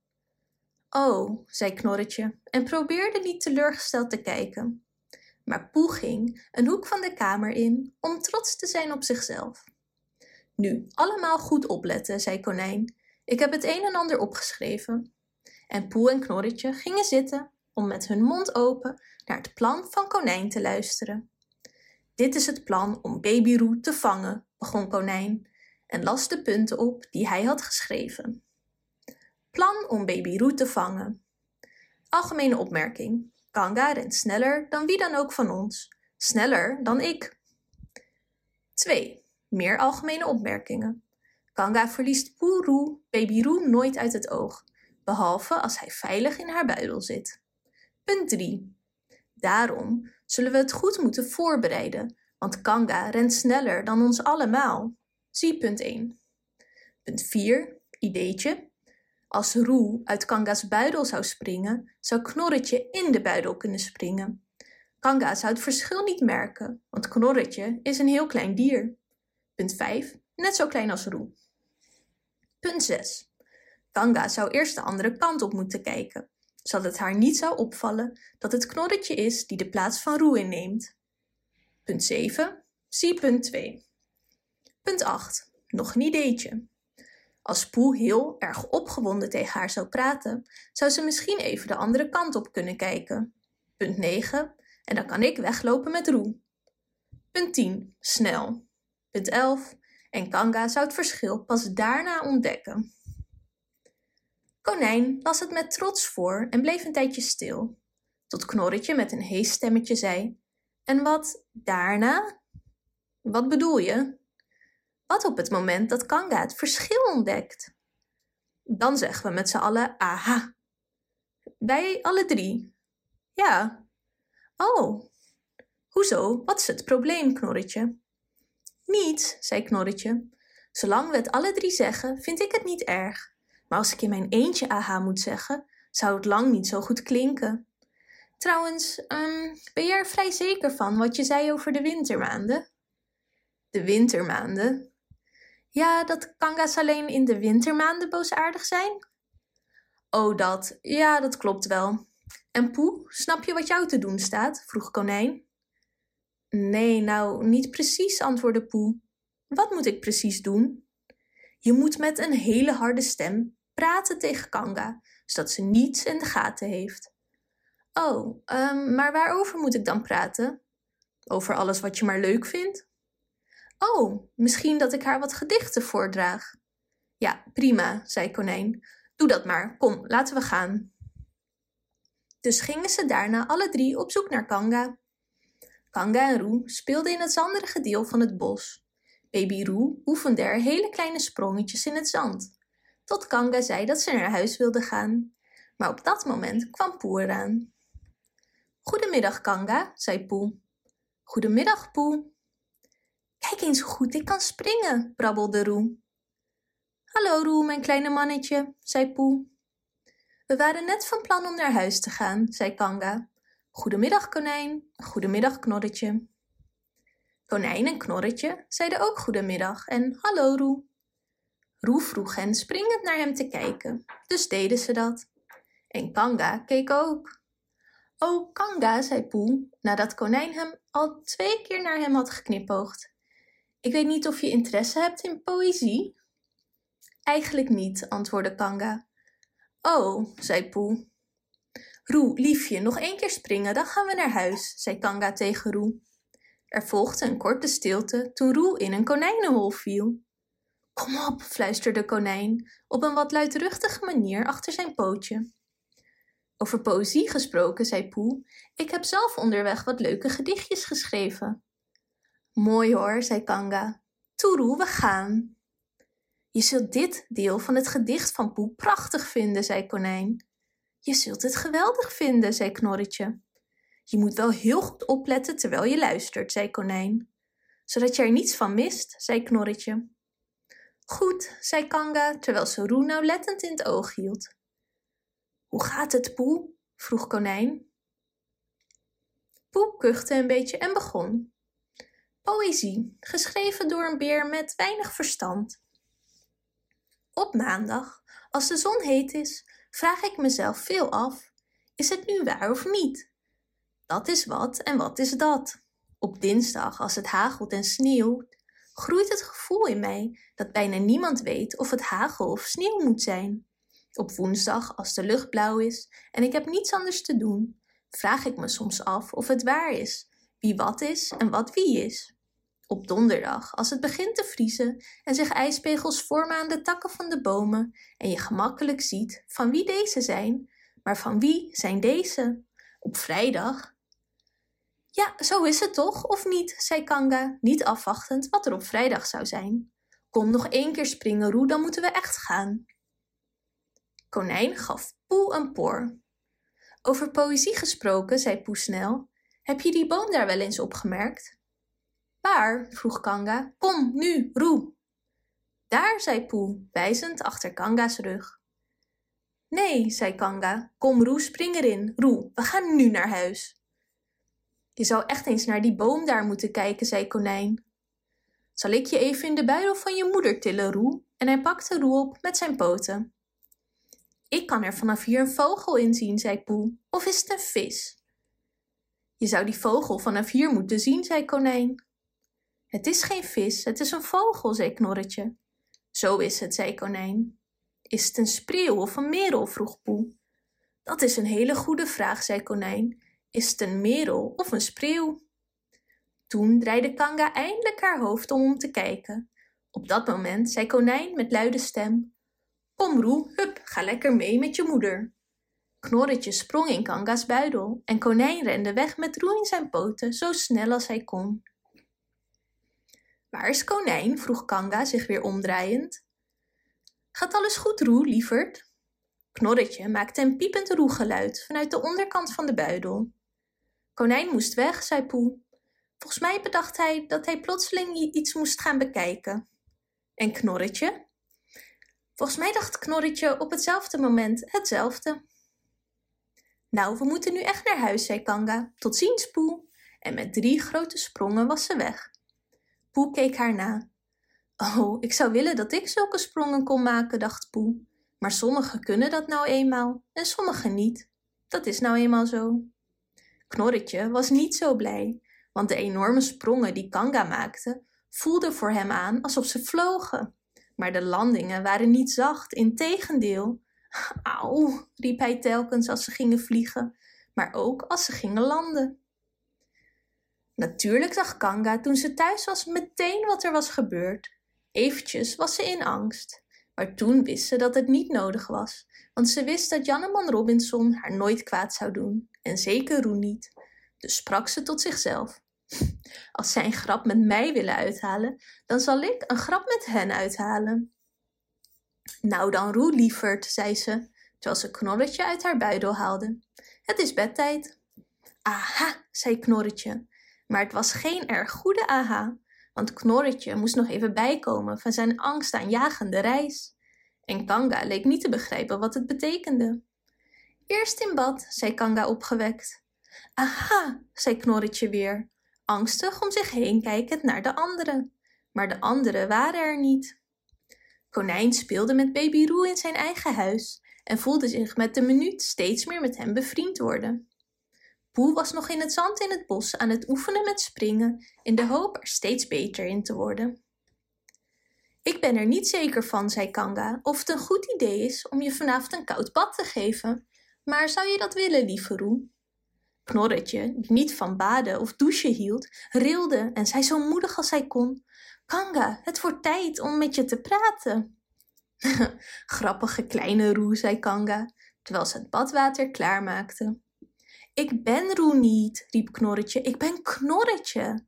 Oh, zei Knorretje en probeerde niet teleurgesteld te kijken. Maar Poe ging een hoek van de kamer in om trots te zijn op zichzelf. Nu, allemaal goed opletten, zei Konijn. Ik heb het een en ander opgeschreven. En Poe en Knorretje gingen zitten om met hun mond open naar het plan van Konijn te luisteren. Dit is het plan om Baby Roe te vangen, begon Konijn en las de punten op die hij had geschreven. Plan om Baby Roe te vangen. Algemene opmerking. Kanga rent sneller dan wie dan ook van ons. Sneller dan ik. 2. Meer algemene opmerkingen. Kanga verliest Poeroe, Baby Roe nooit uit het oog, behalve als hij veilig in haar buidel zit. Punt 3. Daarom zullen we het goed moeten voorbereiden, want Kanga rent sneller dan ons allemaal. Zie punt 1. Punt 4. Ideetje. Als Roe uit Kanga's buidel zou springen, zou Knorretje in de buidel kunnen springen. Kanga zou het verschil niet merken, want Knorretje is een heel klein dier. Punt 5. Net zo klein als Roe. Punt 6. Kanga zou eerst de andere kant op moeten kijken, zodat het haar niet zou opvallen dat het Knorretje is die de plaats van Roe inneemt. Punt 7. Zie punt 2. Punt 8. Nog een ideetje. Als Poe heel erg opgewonden tegen haar zou praten, zou ze misschien even de andere kant op kunnen kijken. Punt 9. En dan kan ik weglopen met Roe. Punt 10. Snel. Punt 11. En Kanga zou het verschil pas daarna ontdekken. Konijn las het met trots voor en bleef een tijdje stil, tot Knorretje met een hees stemmetje zei: En wat daarna? Wat bedoel je? Wat op het moment dat Kanga het verschil ontdekt? Dan zeggen we met z'n allen aha. Wij alle drie. Ja. Oh. Hoezo? Wat is het probleem, Knorretje? Niets, zei Knorretje. Zolang we het alle drie zeggen, vind ik het niet erg. Maar als ik in mijn eentje aha moet zeggen, zou het lang niet zo goed klinken. Trouwens, um, ben jij er vrij zeker van wat je zei over de wintermaanden? De wintermaanden? Ja, dat kanga's alleen in de wintermaanden boosaardig zijn? Oh, dat. Ja, dat klopt wel. En Poe, snap je wat jou te doen staat? vroeg Konijn. Nee, nou, niet precies, antwoordde Poe. Wat moet ik precies doen? Je moet met een hele harde stem praten tegen Kanga, zodat ze niets in de gaten heeft. Oh, um, maar waarover moet ik dan praten? Over alles wat je maar leuk vindt? Oh, misschien dat ik haar wat gedichten voordraag. Ja, prima, zei Konijn. Doe dat maar. Kom, laten we gaan. Dus gingen ze daarna alle drie op zoek naar Kanga. Kanga en Roe speelden in het zanderige deel van het bos. Baby Roe oefende er hele kleine sprongetjes in het zand, tot Kanga zei dat ze naar huis wilde gaan. Maar op dat moment kwam Poe eraan. Goedemiddag, Kanga, zei Poe. Goedemiddag, Poe. Kijk eens hoe goed ik kan springen, brabbelde Roe. Hallo Roe, mijn kleine mannetje, zei Poe. We waren net van plan om naar huis te gaan, zei Kanga. Goedemiddag, konijn. Goedemiddag, knorretje. Konijn en knorretje zeiden ook goedemiddag en hallo Roe. Roe vroeg hen springend naar hem te kijken, dus deden ze dat. En Kanga keek ook. Oh, Kanga, zei Poe, nadat Konijn hem al twee keer naar hem had geknipoogd. Ik weet niet of je interesse hebt in poëzie? Eigenlijk niet, antwoordde Kanga. Oh, zei Poe. Roe, liefje, nog één keer springen, dan gaan we naar huis, zei Kanga tegen Roe. Er volgde een korte stilte toen Roe in een konijnenhol viel. Kom op, fluisterde Konijn op een wat luidruchtige manier achter zijn pootje. Over poëzie gesproken, zei Poe, ik heb zelf onderweg wat leuke gedichtjes geschreven. Mooi hoor, zei Kanga. Toeroe, we gaan. Je zult dit deel van het gedicht van Poe prachtig vinden, zei Konijn. Je zult het geweldig vinden, zei Knorretje. Je moet wel heel goed opletten terwijl je luistert, zei Konijn. Zodat je er niets van mist, zei Knorretje. Goed, zei Kanga, terwijl ze Roe nauwlettend in het oog hield. Hoe gaat het, Poe? vroeg Konijn. Poe kuchte een beetje en begon. Poëzie, geschreven door een beer met weinig verstand. Op maandag, als de zon heet is, vraag ik mezelf veel af: is het nu waar of niet? Dat is wat en wat is dat? Op dinsdag, als het hagelt en sneeuwt, groeit het gevoel in mij dat bijna niemand weet of het hagel of sneeuw moet zijn. Op woensdag, als de lucht blauw is en ik heb niets anders te doen, vraag ik me soms af of het waar is, wie wat is en wat wie is. Op donderdag, als het begint te vriezen en zich ijspegels vormen aan de takken van de bomen en je gemakkelijk ziet van wie deze zijn, maar van wie zijn deze? Op vrijdag. Ja, zo is het toch, of niet? zei Kanga, niet afwachtend wat er op vrijdag zou zijn. Kom nog één keer springen, Roe, dan moeten we echt gaan. Konijn gaf Poe een poor. Over poëzie gesproken, zei Poe snel, heb je die boom daar wel eens opgemerkt? Waar? vroeg Kanga. Kom, nu, Roe. Daar, zei Poe, wijzend achter Kanga's rug. Nee, zei Kanga. Kom, Roe, spring erin. Roe, we gaan nu naar huis. Je zou echt eens naar die boom daar moeten kijken, zei Konijn. Zal ik je even in de buidel van je moeder tillen, Roe? En hij pakte Roe op met zijn poten. Ik kan er vanaf hier een vogel in zien, zei Poe. Of is het een vis? Je zou die vogel vanaf hier moeten zien, zei Konijn. Het is geen vis, het is een vogel, zei Knorretje. Zo is het, zei Konijn. Is het een spreeuw of een merel? vroeg Poe. Dat is een hele goede vraag, zei Konijn. Is het een merel of een spreeuw? Toen draaide Kanga eindelijk haar hoofd om om te kijken. Op dat moment zei Konijn met luide stem: Kom, Roe, hup, ga lekker mee met je moeder. Knorretje sprong in Kanga's buidel en Konijn rende weg met Roe in zijn poten zo snel als hij kon. Waar is Konijn? vroeg Kanga zich weer omdraaiend. Gaat alles goed, Roe, lieverd? Knorretje maakte een piepend roegeluid vanuit de onderkant van de buidel. Konijn moest weg, zei Poe. Volgens mij bedacht hij dat hij plotseling iets moest gaan bekijken. En Knorretje? Volgens mij dacht Knorretje op hetzelfde moment hetzelfde. Nou, we moeten nu echt naar huis, zei Kanga. Tot ziens, Poe. En met drie grote sprongen was ze weg. Poe keek haar na. Oh, ik zou willen dat ik zulke sprongen kon maken, dacht Poe. Maar sommigen kunnen dat nou eenmaal en sommigen niet. Dat is nou eenmaal zo. Knorretje was niet zo blij, want de enorme sprongen die Kanga maakte, voelden voor hem aan alsof ze vlogen. Maar de landingen waren niet zacht, integendeel. Auw, riep hij telkens als ze gingen vliegen, maar ook als ze gingen landen. Natuurlijk zag Kanga toen ze thuis was meteen wat er was gebeurd. Eventjes was ze in angst, maar toen wist ze dat het niet nodig was, want ze wist dat Janneman Robinson haar nooit kwaad zou doen, en zeker Roe niet. Dus sprak ze tot zichzelf. Als zij een grap met mij willen uithalen, dan zal ik een grap met hen uithalen. Nou dan, Roe, lieverd, zei ze, terwijl ze Knorretje uit haar buidel haalde. Het is bedtijd. Aha, zei Knorretje, maar het was geen erg goede aha, want Knorretje moest nog even bijkomen van zijn angstaanjagende reis. En Kanga leek niet te begrijpen wat het betekende. Eerst in bad, zei Kanga opgewekt. Aha, zei Knorretje weer, angstig om zich heen kijkend naar de anderen. Maar de anderen waren er niet. Konijn speelde met baby Roe in zijn eigen huis en voelde zich met de minuut steeds meer met hem bevriend worden. Poe was nog in het zand in het bos aan het oefenen met springen in de hoop er steeds beter in te worden. Ik ben er niet zeker van, zei Kanga, of het een goed idee is om je vanavond een koud bad te geven. Maar zou je dat willen, lieve Roe? Knorretje, die niet van baden of douchen hield, rilde en zei zo moedig als hij kon: Kanga, het wordt tijd om met je te praten. Grappige kleine Roe, zei Kanga, terwijl ze het badwater klaarmaakte. Ik ben Roe niet, riep Knorretje. Ik ben Knorretje.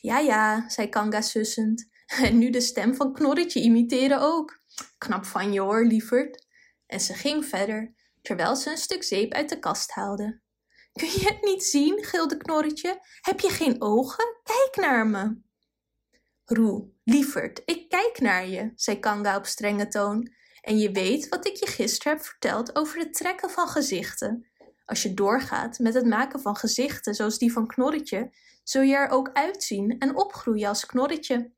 Ja, ja, zei Kanga sussend. En nu de stem van Knorretje imiteren ook. Knap van je hoor, lieverd. En ze ging verder, terwijl ze een stuk zeep uit de kast haalde. Kun je het niet zien? gilde Knorretje. Heb je geen ogen? Kijk naar me. Roe, lieverd, ik kijk naar je, zei Kanga op strenge toon. En je weet wat ik je gisteren heb verteld over het trekken van gezichten. Als je doorgaat met het maken van gezichten zoals die van Knorretje, zul je er ook uitzien en opgroeien als Knorretje.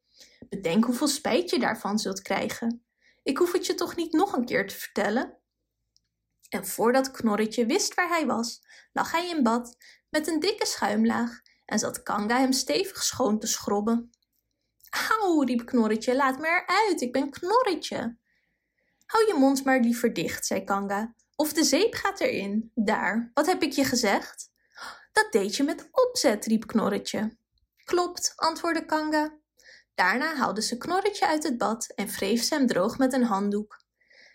Bedenk hoeveel spijt je daarvan zult krijgen. Ik hoef het je toch niet nog een keer te vertellen? En voordat Knorretje wist waar hij was, lag hij in bad met een dikke schuimlaag en zat Kanga hem stevig schoon te schrobben. Auw, riep Knorretje, laat me eruit, ik ben Knorretje. Hou je mond maar liever dicht, zei Kanga, of de zeep gaat erin. Daar, wat heb ik je gezegd? Dat deed je met opzet, riep Knorretje. Klopt, antwoordde Kanga. Daarna haalde ze Knorretje uit het bad en wreef ze hem droog met een handdoek.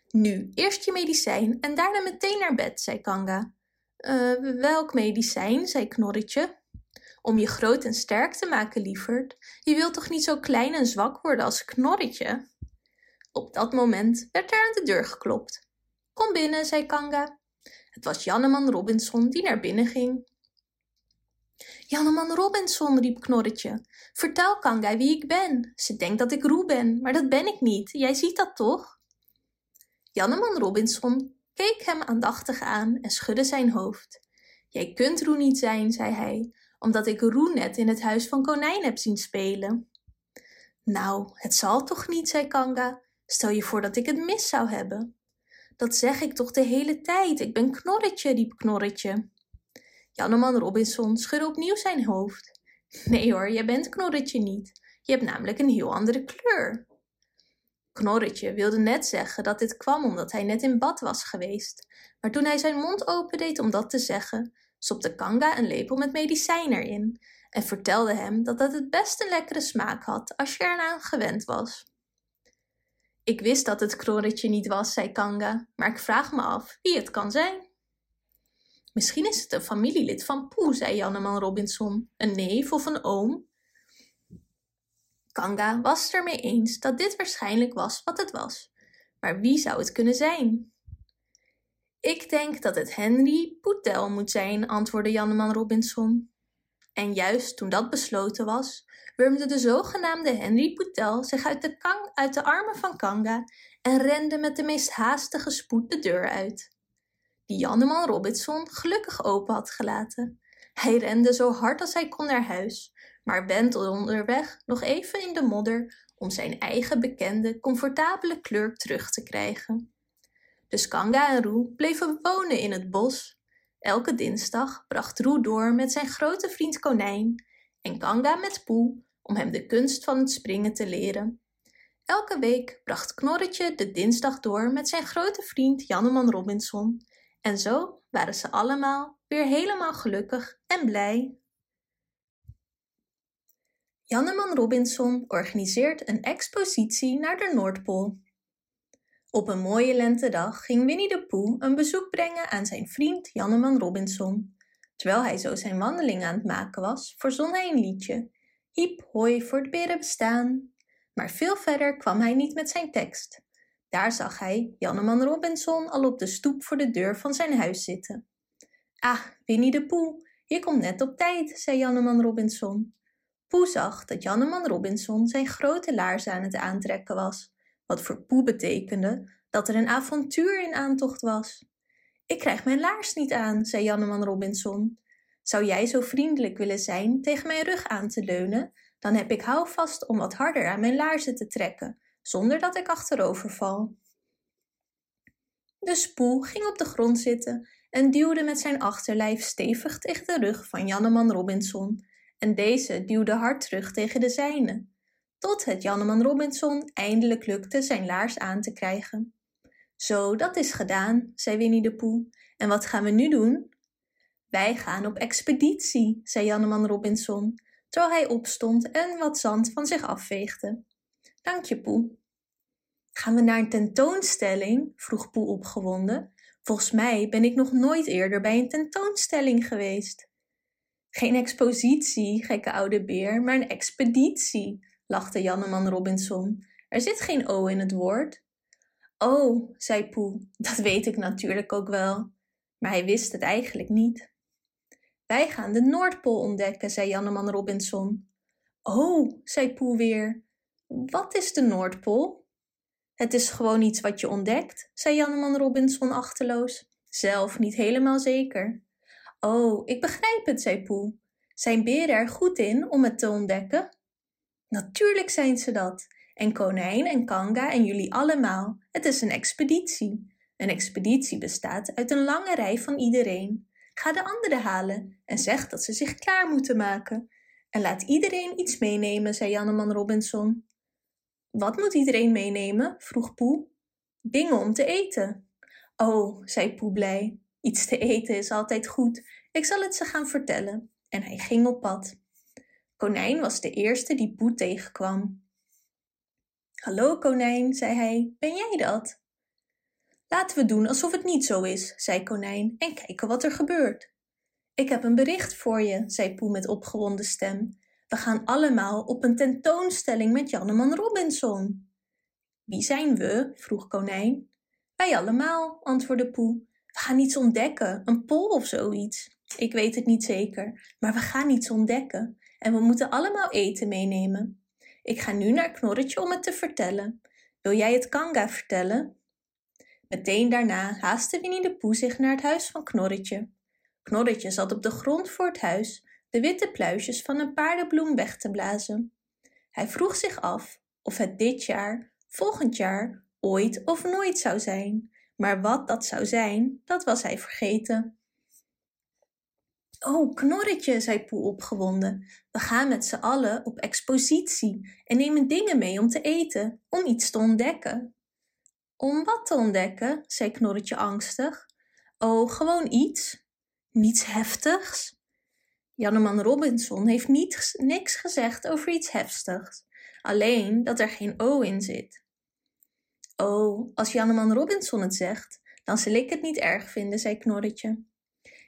Nu, eerst je medicijn en daarna meteen naar bed, zei Kanga. Uh, welk medicijn, zei Knorretje. Om je groot en sterk te maken, lieverd. Je wilt toch niet zo klein en zwak worden als Knorretje? Op dat moment werd er aan de deur geklopt. Kom binnen, zei Kanga. Het was Janneman Robinson die naar binnen ging. Janneman Robinson, riep Knorretje. Vertel Kanga wie ik ben. Ze denkt dat ik Roe ben, maar dat ben ik niet. Jij ziet dat toch? Janneman Robinson keek hem aandachtig aan en schudde zijn hoofd. Jij kunt Roe niet zijn, zei hij, omdat ik Roe net in het huis van Konijn heb zien spelen. Nou, het zal toch niet, zei Kanga. Stel je voor dat ik het mis zou hebben. Dat zeg ik toch de hele tijd. Ik ben Knorretje, riep Knorretje. Janneman Robinson schudde opnieuw zijn hoofd. Nee hoor, jij bent Knorretje niet. Je hebt namelijk een heel andere kleur. Knorretje wilde net zeggen dat dit kwam omdat hij net in bad was geweest, maar toen hij zijn mond opendeed om dat te zeggen, stopte Kanga een lepel met medicijn erin en vertelde hem dat het het best een lekkere smaak had als je eraan gewend was. Ik wist dat het Knorretje niet was, zei Kanga, maar ik vraag me af wie het kan zijn. Misschien is het een familielid van Poe, zei Janneman Robinson, een neef of een oom. Kanga was het ermee eens dat dit waarschijnlijk was wat het was. Maar wie zou het kunnen zijn? Ik denk dat het Henry Poutel moet zijn, antwoordde Janneman Robinson. En juist toen dat besloten was, wurmde de zogenaamde Henry Poutel zich uit de, uit de armen van Kanga en rende met de meest haastige spoed de deur uit. Die Janneman Robinson gelukkig open had gelaten. Hij rende zo hard als hij kon naar huis, maar wentelde onderweg nog even in de modder om zijn eigen bekende, comfortabele kleur terug te krijgen. Dus Kanga en Roe bleven wonen in het bos. Elke dinsdag bracht Roe door met zijn grote vriend Konijn en Kanga met Poe om hem de kunst van het springen te leren. Elke week bracht Knorretje de dinsdag door met zijn grote vriend Janneman Robinson en zo waren ze allemaal weer helemaal gelukkig en blij. Janneman Robinson organiseert een expositie naar de Noordpool. Op een mooie lentedag ging Winnie de Pooh een bezoek brengen aan zijn vriend Janneman Robinson. Terwijl hij zo zijn wandeling aan het maken was, verzon hij een liedje. Hiep hoi voor het beren bestaan. Maar veel verder kwam hij niet met zijn tekst. Daar zag hij Janneman Robinson al op de stoep voor de deur van zijn huis zitten. Ah, Winnie de Pooh, je komt net op tijd, zei Janneman Robinson. Poe zag dat Janneman Robinson zijn grote laarzen aan het aantrekken was, wat voor Poe betekende dat er een avontuur in aantocht was. Ik krijg mijn laars niet aan, zei Janneman Robinson. Zou jij zo vriendelijk willen zijn tegen mijn rug aan te leunen? Dan heb ik houvast om wat harder aan mijn laarzen te trekken, zonder dat ik achterover val. De spoel ging op de grond zitten en duwde met zijn achterlijf stevig tegen de rug van Janneman Robinson, en deze duwde hard terug tegen de zijne, tot het Janneman Robinson eindelijk lukte zijn laars aan te krijgen. Zo, dat is gedaan, zei Winnie de Poe. En wat gaan we nu doen? Wij gaan op expeditie, zei Janneman Robinson, terwijl hij opstond en wat zand van zich afveegde. Dank je, Poe. Gaan we naar een tentoonstelling? vroeg Poe opgewonden. Volgens mij ben ik nog nooit eerder bij een tentoonstelling geweest. Geen expositie, gekke oude beer, maar een expeditie, lachte Janneman Robinson. Er zit geen O in het woord. Oh, zei Poe, dat weet ik natuurlijk ook wel. Maar hij wist het eigenlijk niet. Wij gaan de Noordpool ontdekken, zei Janneman Robinson. Oh, zei Poe weer. Wat is de Noordpool? Het is gewoon iets wat je ontdekt, zei Janneman Robinson achterloos. Zelf niet helemaal zeker. Oh, ik begrijp het, zei Poe. Zijn beren er goed in om het te ontdekken? Natuurlijk zijn ze dat. En Konijn en Kanga en jullie allemaal. Het is een expeditie. Een expeditie bestaat uit een lange rij van iedereen. Ga de anderen halen en zeg dat ze zich klaar moeten maken. En laat iedereen iets meenemen, zei Janneman Robinson. Wat moet iedereen meenemen? vroeg Poe. Dingen om te eten. Oh, zei Poe blij. Iets te eten is altijd goed. Ik zal het ze gaan vertellen. En hij ging op pad. Konijn was de eerste die Poe tegenkwam. Hallo konijn, zei hij, ben jij dat? Laten we doen alsof het niet zo is, zei Konijn, en kijken wat er gebeurt. Ik heb een bericht voor je, zei Poe met opgewonden stem. We gaan allemaal op een tentoonstelling met Janneman Robinson. Wie zijn we? vroeg Konijn. Wij allemaal, antwoordde Poe. We gaan iets ontdekken, een pol of zoiets. Ik weet het niet zeker, maar we gaan iets ontdekken en we moeten allemaal eten meenemen. Ik ga nu naar Knorretje om het te vertellen. Wil jij het Kanga vertellen? Meteen daarna haastte Winnie de Poe zich naar het huis van Knorretje. Knorretje zat op de grond voor het huis de witte pluisjes van een paardenbloem weg te blazen. Hij vroeg zich af of het dit jaar, volgend jaar, ooit of nooit zou zijn. Maar wat dat zou zijn, dat was hij vergeten. Oh, knorretje, zei Poe opgewonden. We gaan met z'n allen op expositie en nemen dingen mee om te eten, om iets te ontdekken. Om wat te ontdekken? zei Knorretje angstig. Oh, gewoon iets. Niets heftigs? Janneman Robinson heeft niet, niks gezegd over iets heftigs, alleen dat er geen O in zit. Oh, als Janneman Robinson het zegt, dan zal ik het niet erg vinden, zei Knorretje.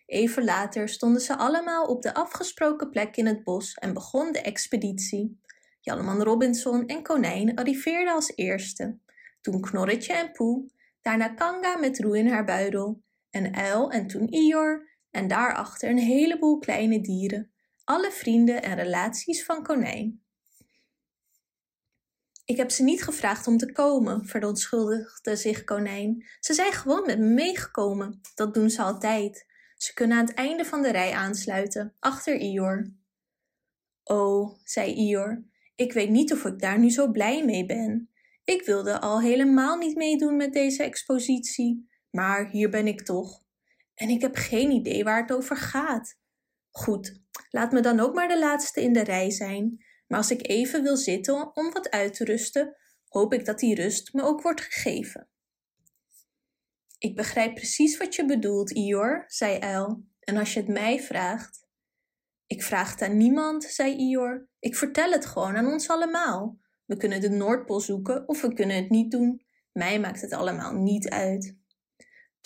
Even later stonden ze allemaal op de afgesproken plek in het bos en begon de expeditie. Janneman Robinson en Konijn arriveerden als eerste, toen Knorretje en Poe, daarna Kanga met Roe in haar buidel, en Uil en toen Ior, en daarachter een heleboel kleine dieren, alle vrienden en relaties van Konijn. Ik heb ze niet gevraagd om te komen, verontschuldigde zich Konijn. Ze zijn gewoon met me meegekomen. Dat doen ze altijd. Ze kunnen aan het einde van de rij aansluiten, achter Ior. Oh, zei Ior, ik weet niet of ik daar nu zo blij mee ben. Ik wilde al helemaal niet meedoen met deze expositie, maar hier ben ik toch. En ik heb geen idee waar het over gaat. Goed, laat me dan ook maar de laatste in de rij zijn. Maar als ik even wil zitten om wat uit te rusten, hoop ik dat die rust me ook wordt gegeven. Ik begrijp precies wat je bedoelt, Ior, zei Uil. En als je het mij vraagt. Ik vraag het aan niemand, zei Ior. Ik vertel het gewoon aan ons allemaal. We kunnen de Noordpool zoeken of we kunnen het niet doen. Mij maakt het allemaal niet uit.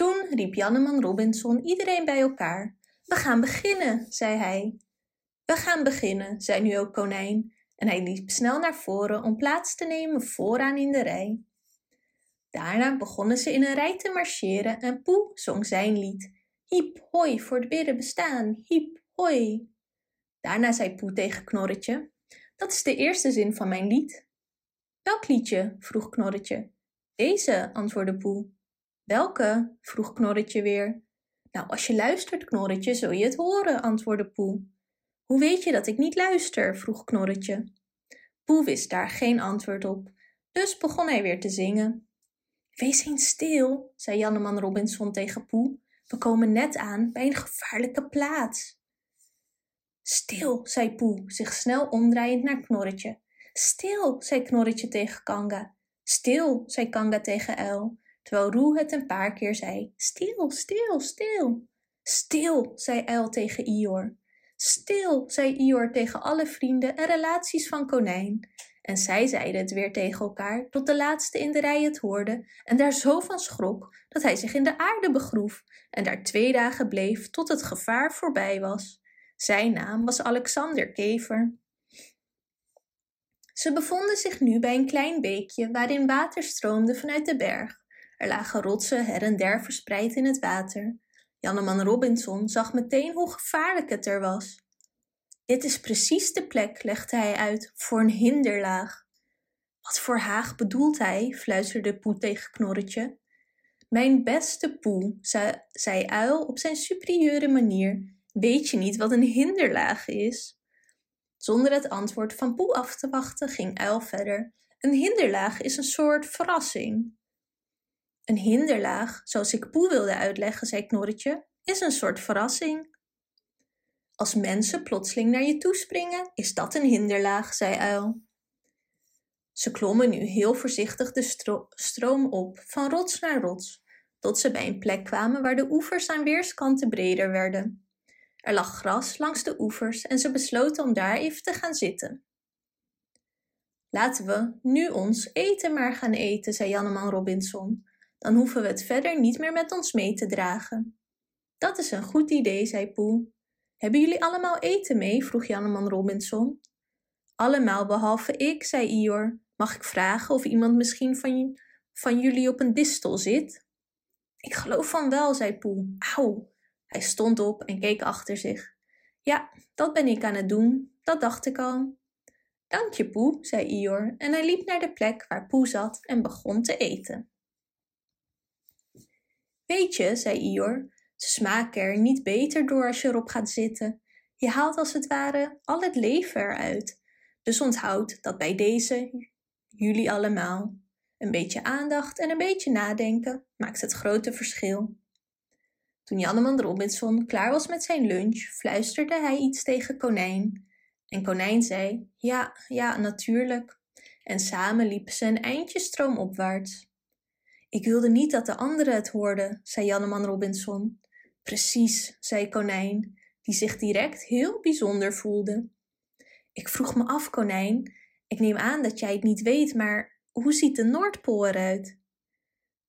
Toen riep Janneman Robinson iedereen bij elkaar. We gaan beginnen, zei hij. We gaan beginnen, zei nu ook Konijn. En hij liep snel naar voren om plaats te nemen vooraan in de rij. Daarna begonnen ze in een rij te marcheren en Poe zong zijn lied. Hiep, hoi, voor de bidden bestaan, hiep, hoi. Daarna zei Poe tegen Knorretje, dat is de eerste zin van mijn lied. Welk liedje? vroeg Knorretje. Deze, antwoordde Poe. Welke? vroeg Knorretje weer. Nou, als je luistert, Knorretje, zul je het horen, antwoordde Poe. Hoe weet je dat ik niet luister? vroeg Knorretje. Poe wist daar geen antwoord op, dus begon hij weer te zingen. Wees eens stil, zei Janneman Robinson tegen Poe. We komen net aan bij een gevaarlijke plaats. Stil, zei Poe, zich snel omdraaiend naar Knorretje. Stil, zei Knorretje tegen Kanga. Stil, zei Kanga tegen Uil, terwijl Roe het een paar keer zei. Stil, stil, stil. Stil, zei Uil tegen Ior. Stil, zei Ior tegen alle vrienden en relaties van Konijn. En zij zeiden het weer tegen elkaar, tot de laatste in de rij het hoorde en daar zo van schrok dat hij zich in de aarde begroef en daar twee dagen bleef tot het gevaar voorbij was. Zijn naam was Alexander Kever. Ze bevonden zich nu bij een klein beekje waarin water stroomde vanuit de berg. Er lagen rotsen her en der verspreid in het water. Janneman Robinson zag meteen hoe gevaarlijk het er was. Dit is precies de plek, legde hij uit, voor een hinderlaag. Wat voor haag bedoelt hij? fluisterde Poe tegen Knorretje. Mijn beste Poe, zei, zei Uil op zijn superieure manier, weet je niet wat een hinderlaag is? Zonder het antwoord van Poe af te wachten, ging Uil verder. Een hinderlaag is een soort verrassing. Een hinderlaag, zoals ik Poe wilde uitleggen, zei Knorretje, is een soort verrassing. Als mensen plotseling naar je toespringen, is dat een hinderlaag, zei Uil. Ze klommen nu heel voorzichtig de stroom op, van rots naar rots, tot ze bij een plek kwamen waar de oevers aan weerskanten breder werden. Er lag gras langs de oevers en ze besloten om daar even te gaan zitten. Laten we nu ons eten maar gaan eten, zei Janneman Robinson. Dan hoeven we het verder niet meer met ons mee te dragen. Dat is een goed idee, zei Poe. Hebben jullie allemaal eten mee? vroeg Janneman Robinson. Allemaal behalve ik, zei Ior. Mag ik vragen of iemand misschien van, van jullie op een distel zit? Ik geloof van wel, zei Poe. Auw. Hij stond op en keek achter zich. Ja, dat ben ik aan het doen. Dat dacht ik al. Dank je, Poe, zei Ior en hij liep naar de plek waar Poe zat en begon te eten. Weet je, zei Ior, ze smaken er niet beter door als je erop gaat zitten. Je haalt als het ware al het leven eruit. Dus onthoud dat bij deze jullie allemaal. Een beetje aandacht en een beetje nadenken maakt het grote verschil. Toen Janneman Robinson klaar was met zijn lunch, fluisterde hij iets tegen Konijn. En Konijn zei: Ja, ja, natuurlijk. En samen liepen ze een eindje stroomopwaarts. Ik wilde niet dat de anderen het hoorden, zei Janneman Robinson. Precies, zei Konijn, die zich direct heel bijzonder voelde. Ik vroeg me af, Konijn, ik neem aan dat jij het niet weet, maar hoe ziet de Noordpool eruit?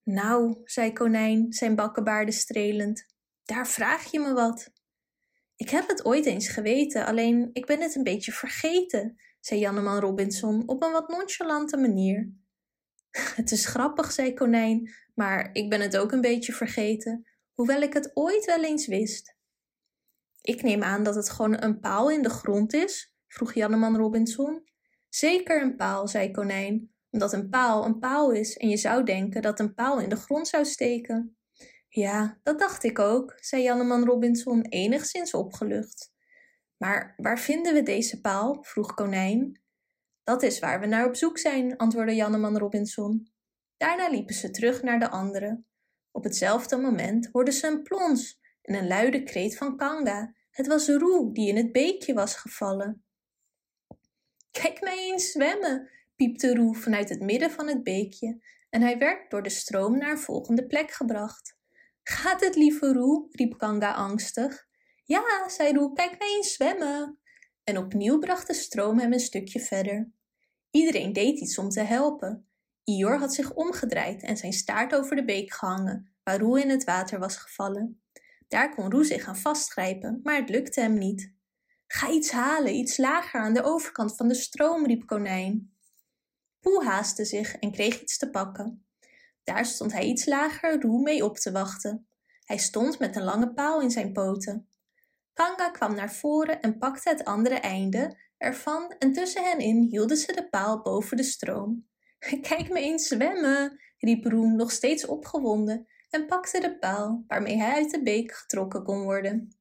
Nou, zei Konijn, zijn bakkenbaarden strelend, daar vraag je me wat. Ik heb het ooit eens geweten, alleen ik ben het een beetje vergeten, zei Janneman Robinson op een wat nonchalante manier. Het is grappig, zei Konijn, maar ik ben het ook een beetje vergeten, hoewel ik het ooit wel eens wist. Ik neem aan dat het gewoon een paal in de grond is, vroeg Janneman Robinson. Zeker een paal, zei Konijn, omdat een paal een paal is en je zou denken dat een paal in de grond zou steken. Ja, dat dacht ik ook, zei Janneman Robinson enigszins opgelucht. Maar waar vinden we deze paal? vroeg Konijn. Dat is waar we naar op zoek zijn, antwoordde Janneman Robinson. Daarna liepen ze terug naar de anderen. Op hetzelfde moment hoorden ze een plons en een luide kreet van Kanga. Het was Roe die in het beekje was gevallen. Kijk mij eens zwemmen, piepte Roe vanuit het midden van het beekje en hij werd door de stroom naar een volgende plek gebracht. Gaat het, lieve Roe? riep Kanga angstig. Ja, zei Roe, kijk mij eens zwemmen. En opnieuw bracht de stroom hem een stukje verder. Iedereen deed iets om te helpen. Ior had zich omgedraaid en zijn staart over de beek gehangen, waar Roe in het water was gevallen. Daar kon Roe zich aan vastgrijpen, maar het lukte hem niet. Ga iets halen, iets lager aan de overkant van de stroom, riep Konijn. Poe haastte zich en kreeg iets te pakken. Daar stond hij iets lager Roe mee op te wachten. Hij stond met een lange paal in zijn poten. Kanga kwam naar voren en pakte het andere einde ervan en tussen hen in hielden ze de paal boven de stroom. Kijk me eens zwemmen, riep Roem nog steeds opgewonden en pakte de paal waarmee hij uit de beek getrokken kon worden.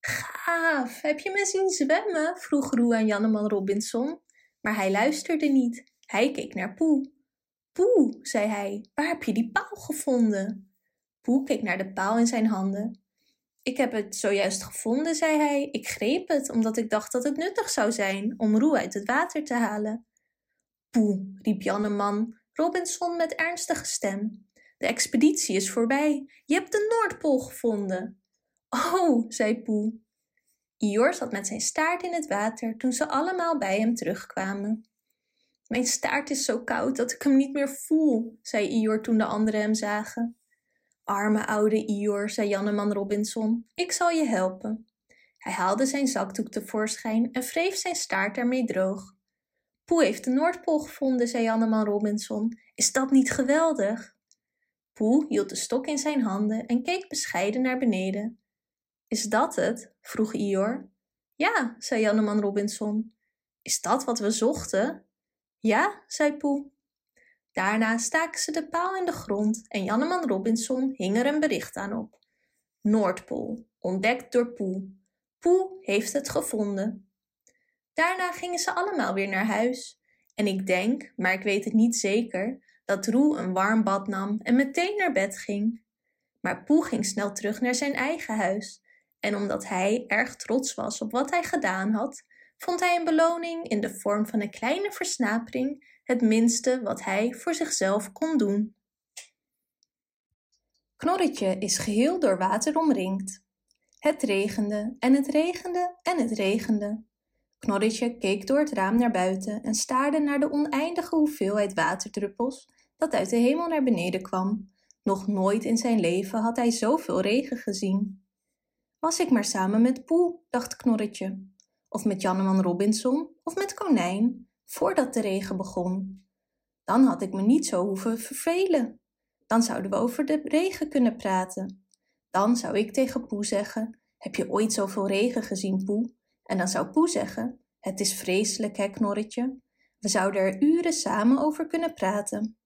Gaaf, heb je me zien zwemmen? vroeg Roe aan Janneman Robinson, maar hij luisterde niet. Hij keek naar Poe. Poe, zei hij, waar heb je die paal gevonden? Poe keek naar de paal in zijn handen. Ik heb het zojuist gevonden, zei hij. Ik greep het omdat ik dacht dat het nuttig zou zijn om Roe uit het water te halen. Poe, riep Janneman Robinson met ernstige stem. De expeditie is voorbij. Je hebt de Noordpool gevonden. Oh, zei Poe. Ior zat met zijn staart in het water toen ze allemaal bij hem terugkwamen. Mijn staart is zo koud dat ik hem niet meer voel, zei Ior toen de anderen hem zagen. Arme oude Ior, zei Janneman Robinson, ik zal je helpen. Hij haalde zijn zakdoek tevoorschijn en wreef zijn staart ermee droog. Poe heeft de Noordpool gevonden, zei Janneman Robinson. Is dat niet geweldig? Poe hield de stok in zijn handen en keek bescheiden naar beneden. Is dat het? vroeg Ior. Ja, zei Janneman Robinson. Is dat wat we zochten? Ja, zei Poe. Daarna staken ze de paal in de grond en Janneman Robinson hing er een bericht aan op. Noordpool, ontdekt door Poe. Poe heeft het gevonden. Daarna gingen ze allemaal weer naar huis. En ik denk, maar ik weet het niet zeker, dat Roe een warm bad nam en meteen naar bed ging. Maar Poe ging snel terug naar zijn eigen huis. En omdat hij erg trots was op wat hij gedaan had, vond hij een beloning in de vorm van een kleine versnapering het minste wat hij voor zichzelf kon doen. Knorretje is geheel door water omringd. Het regende en het regende en het regende. Knorretje keek door het raam naar buiten en staarde naar de oneindige hoeveelheid waterdruppels dat uit de hemel naar beneden kwam. Nog nooit in zijn leven had hij zoveel regen gezien. Was ik maar samen met Poe, dacht Knorretje, of met Janneman Robinson of met Konijn, voordat de regen begon. Dan had ik me niet zo hoeven vervelen. Dan zouden we over de regen kunnen praten. Dan zou ik tegen Poe zeggen: Heb je ooit zoveel regen gezien, Poe? En dan zou Poe zeggen: Het is vreselijk, hè, Knorretje? We zouden er uren samen over kunnen praten.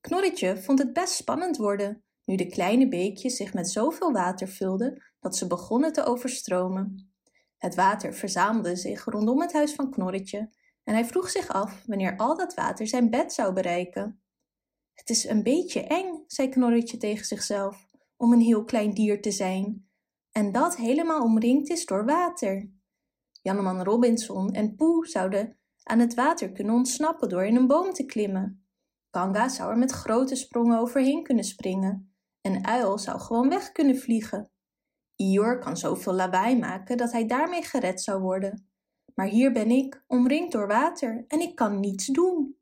Knorretje vond het best spannend worden, nu de kleine beekjes zich met zoveel water vulden dat ze begonnen te overstromen. Het water verzamelde zich rondom het huis van Knorretje en hij vroeg zich af wanneer al dat water zijn bed zou bereiken. Het is een beetje eng, zei Knorretje tegen zichzelf, om een heel klein dier te zijn, en dat helemaal omringd is door water. Janneman Robinson en Poe zouden aan het water kunnen ontsnappen door in een boom te klimmen. Kanga zou er met grote sprongen overheen kunnen springen. En Uil zou gewoon weg kunnen vliegen. Ior kan zoveel lawaai maken dat hij daarmee gered zou worden. Maar hier ben ik, omringd door water, en ik kan niets doen.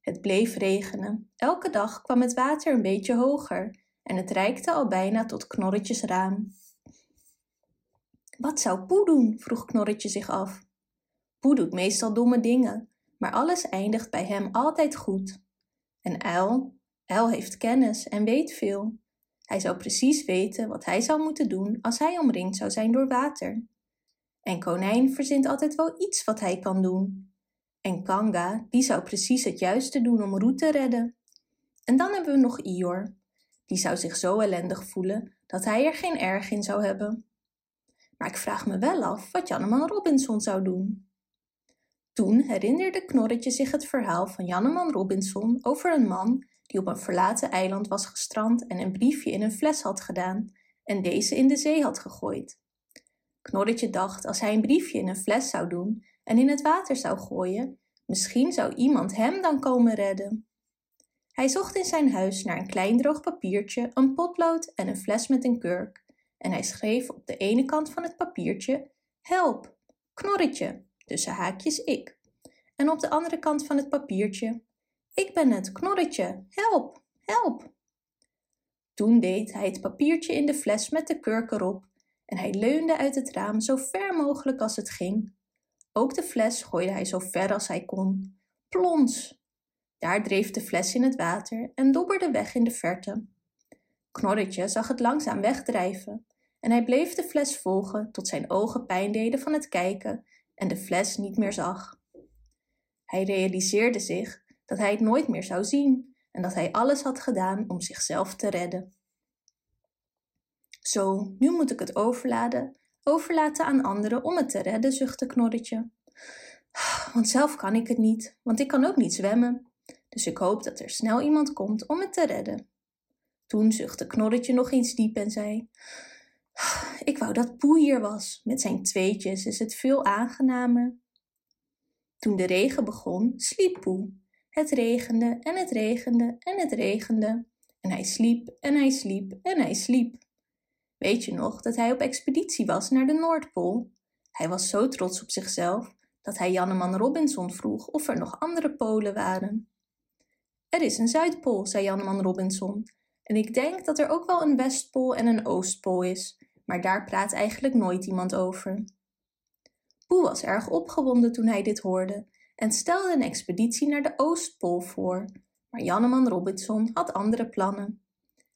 Het bleef regenen. Elke dag kwam het water een beetje hoger en het reikte al bijna tot Knorretjes raam. Wat zou Poe doen? vroeg Knorretje zich af. Poe doet meestal domme dingen, maar alles eindigt bij hem altijd goed. En Uil? Uil heeft kennis en weet veel. Hij zou precies weten wat hij zou moeten doen als hij omringd zou zijn door water. En Konijn verzint altijd wel iets wat hij kan doen. En Kanga, die zou precies het juiste doen om Roet te redden. En dan hebben we nog Ior. Die zou zich zo ellendig voelen dat hij er geen erg in zou hebben. Maar ik vraag me wel af wat Janneman Robinson zou doen. Toen herinnerde Knorretje zich het verhaal van Janneman Robinson over een man die op een verlaten eiland was gestrand en een briefje in een fles had gedaan en deze in de zee had gegooid. Knorretje dacht als hij een briefje in een fles zou doen en in het water zou gooien, misschien zou iemand hem dan komen redden. Hij zocht in zijn huis naar een klein droog papiertje, een potlood en een fles met een kurk en hij schreef op de ene kant van het papiertje Help, Knorretje, tussen haakjes ik. En op de andere kant van het papiertje Ik ben het, Knorretje, help, help. Toen deed hij het papiertje in de fles met de kurk erop en hij leunde uit het raam zo ver mogelijk als het ging. Ook de fles gooide hij zo ver als hij kon. Plons! Daar dreef de fles in het water en dobberde weg in de verte. Knorretje zag het langzaam wegdrijven en hij bleef de fles volgen tot zijn ogen pijn deden van het kijken en de fles niet meer zag. Hij realiseerde zich dat hij het nooit meer zou zien en dat hij alles had gedaan om zichzelf te redden. Zo, nu moet ik het overladen, overlaten aan anderen om het te redden, zuchtte Knorretje. Want zelf kan ik het niet, want ik kan ook niet zwemmen. Dus ik hoop dat er snel iemand komt om het te redden. Toen zuchtte Knorretje nog eens diep en zei: Ik wou dat Poe hier was. Met zijn tweetjes is het veel aangenamer. Toen de regen begon, sliep Poe. Het regende en het regende en het regende. En hij sliep en hij sliep en hij sliep. Weet je nog dat hij op expeditie was naar de Noordpool? Hij was zo trots op zichzelf dat hij Janneman Robinson vroeg of er nog andere polen waren. Er is een Zuidpool, zei Janneman Robinson, en ik denk dat er ook wel een Westpool en een Oostpool is, maar daar praat eigenlijk nooit iemand over. Poe was erg opgewonden toen hij dit hoorde en stelde een expeditie naar de Oostpool voor, Maar Janneman Robinson had andere plannen.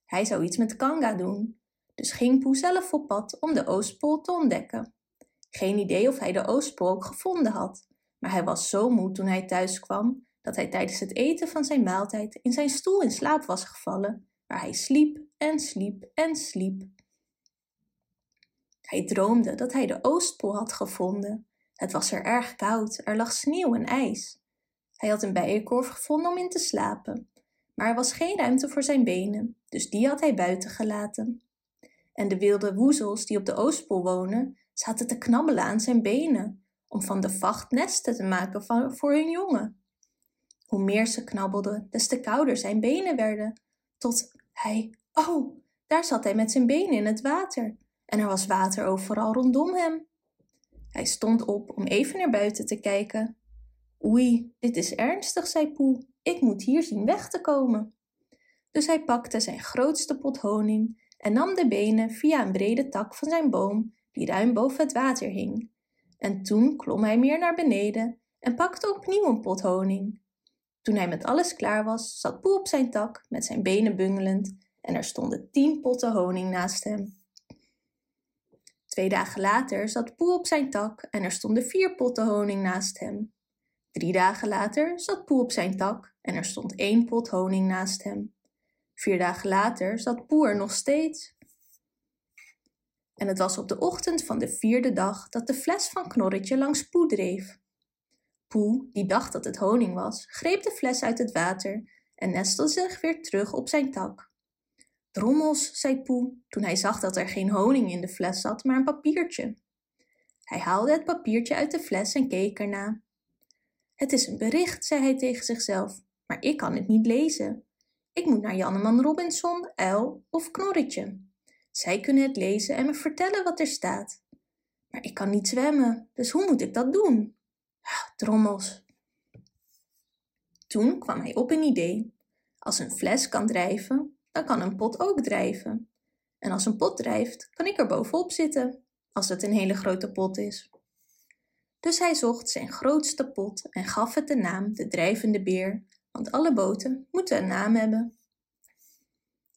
Hij zou iets met Kanga doen, dus ging Poe zelf op pad om de Oostpool te ontdekken. Geen idee of hij de Oostpool ook gevonden had, maar hij was zo moe toen hij thuis kwam dat hij tijdens het eten van zijn maaltijd in zijn stoel in slaap was gevallen, waar hij sliep en sliep en sliep. Hij droomde dat hij de Oostpool had gevonden. Het was er erg koud, er lag sneeuw en ijs. Hij had een bijenkorf gevonden om in te slapen, maar er was geen ruimte voor zijn benen, dus die had hij buiten gelaten. En de wilde woezels die op de Oostpool wonen, zaten te knabbelen aan zijn benen, om van de vacht nesten te maken voor hun jongen. Hoe meer ze knabbelden, des te kouder zijn benen werden, tot hij, oh, daar zat hij met zijn benen in het water, en er was water overal rondom hem. Hij stond op om even naar buiten te kijken. Oei, dit is ernstig, zei Poe. Ik moet hier zien weg te komen. Dus hij pakte zijn grootste pot honing en nam de benen via een brede tak van zijn boom die ruim boven het water hing. En toen klom hij meer naar beneden en pakte opnieuw een pot honing. Toen hij met alles klaar was, zat Poe op zijn tak met zijn benen bungelend en er stonden tien potten honing naast hem. Twee dagen later zat Poe op zijn tak en er stonden vier potten honing naast hem. Drie dagen later zat Poe op zijn tak en er stond één pot honing naast hem. Vier dagen later zat Poe er nog steeds. En het was op de ochtend van de vierde dag dat de fles van Knorretje langs Poe dreef. Poe, die dacht dat het honing was, greep de fles uit het water en nestelde zich weer terug op zijn tak. Drommels, zei Poe, toen hij zag dat er geen honing in de fles zat, maar een papiertje. Hij haalde het papiertje uit de fles en keek erna. Het is een bericht, zei hij tegen zichzelf, maar ik kan het niet lezen. Ik moet naar Janneman Robinson, Uil of Knorretje. Zij kunnen het lezen en me vertellen wat er staat. Maar ik kan niet zwemmen, dus hoe moet ik dat doen? Ah, drommels. Toen kwam hij op een idee. Als een fles kan drijven, dan kan een pot ook drijven. En als een pot drijft, kan ik er bovenop zitten, als het een hele grote pot is. Dus hij zocht zijn grootste pot en gaf het de naam de drijvende beer, want alle boten moeten een naam hebben.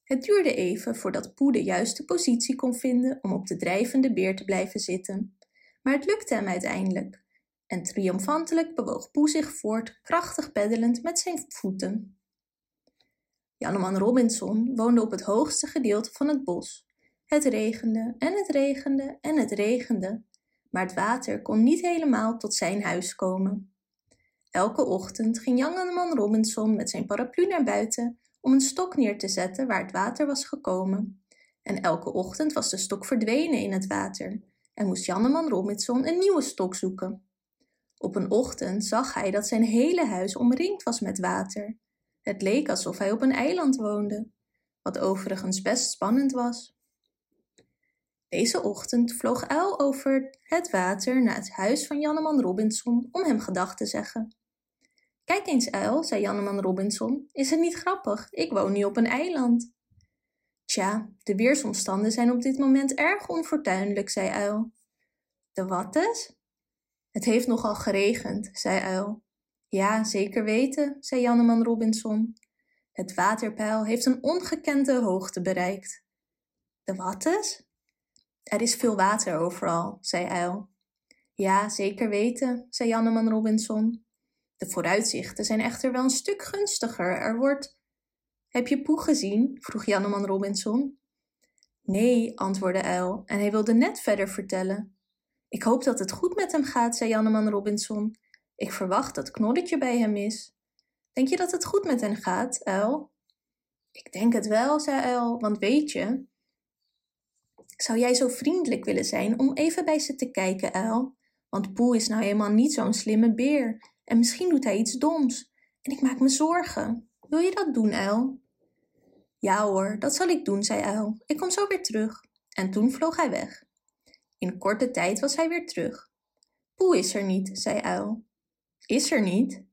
Het duurde even voordat Poe de juiste positie kon vinden om op de drijvende beer te blijven zitten, maar het lukte hem uiteindelijk. En triomfantelijk bewoog Poe zich voort, krachtig peddelend met zijn voeten. Janneman Robinson woonde op het hoogste gedeelte van het bos. Het regende en het regende en het regende, maar het water kon niet helemaal tot zijn huis komen. Elke ochtend ging Janneman Robinson met zijn paraplu naar buiten om een stok neer te zetten waar het water was gekomen. En elke ochtend was de stok verdwenen in het water en moest Janneman Robinson een nieuwe stok zoeken. Op een ochtend zag hij dat zijn hele huis omringd was met water het leek alsof hij op een eiland woonde, wat overigens best spannend was. Deze ochtend vloog Uil over het water naar het huis van Janneman Robinson om hem gedag te zeggen. Kijk eens, Uil, zei Janneman Robinson, is het niet grappig? Ik woon nu op een eiland. Tja, de weersomstanden zijn op dit moment erg onfortuinlijk, zei Uil. De wattes? Het heeft nogal geregend, zei Uil. Ja, zeker weten, zei Janneman Robinson. Het waterpeil heeft een ongekende hoogte bereikt. De wattes? Er is veel water overal, zei Uil. Ja, zeker weten, zei Janneman Robinson. De vooruitzichten zijn echter wel een stuk gunstiger. Er wordt... Heb je Poe gezien? vroeg Janneman Robinson. Nee, antwoordde Uil, en hij wilde net verder vertellen. Ik hoop dat het goed met hem gaat, zei Janneman Robinson. Ik verwacht dat Knorretje bij hem is. Denk je dat het goed met hen gaat, Uil? Ik denk het wel, zei Uil, want weet je... Zou jij zo vriendelijk willen zijn om even bij ze te kijken, Uil? Want Poe is nou eenmaal niet zo'n slimme beer en misschien doet hij iets doms. En ik maak me zorgen. Wil je dat doen, Uil? Ja hoor, dat zal ik doen, zei Uil. Ik kom zo weer terug. En toen vloog hij weg. In korte tijd was hij weer terug. Poe is er niet, zei Uil. Is er niet?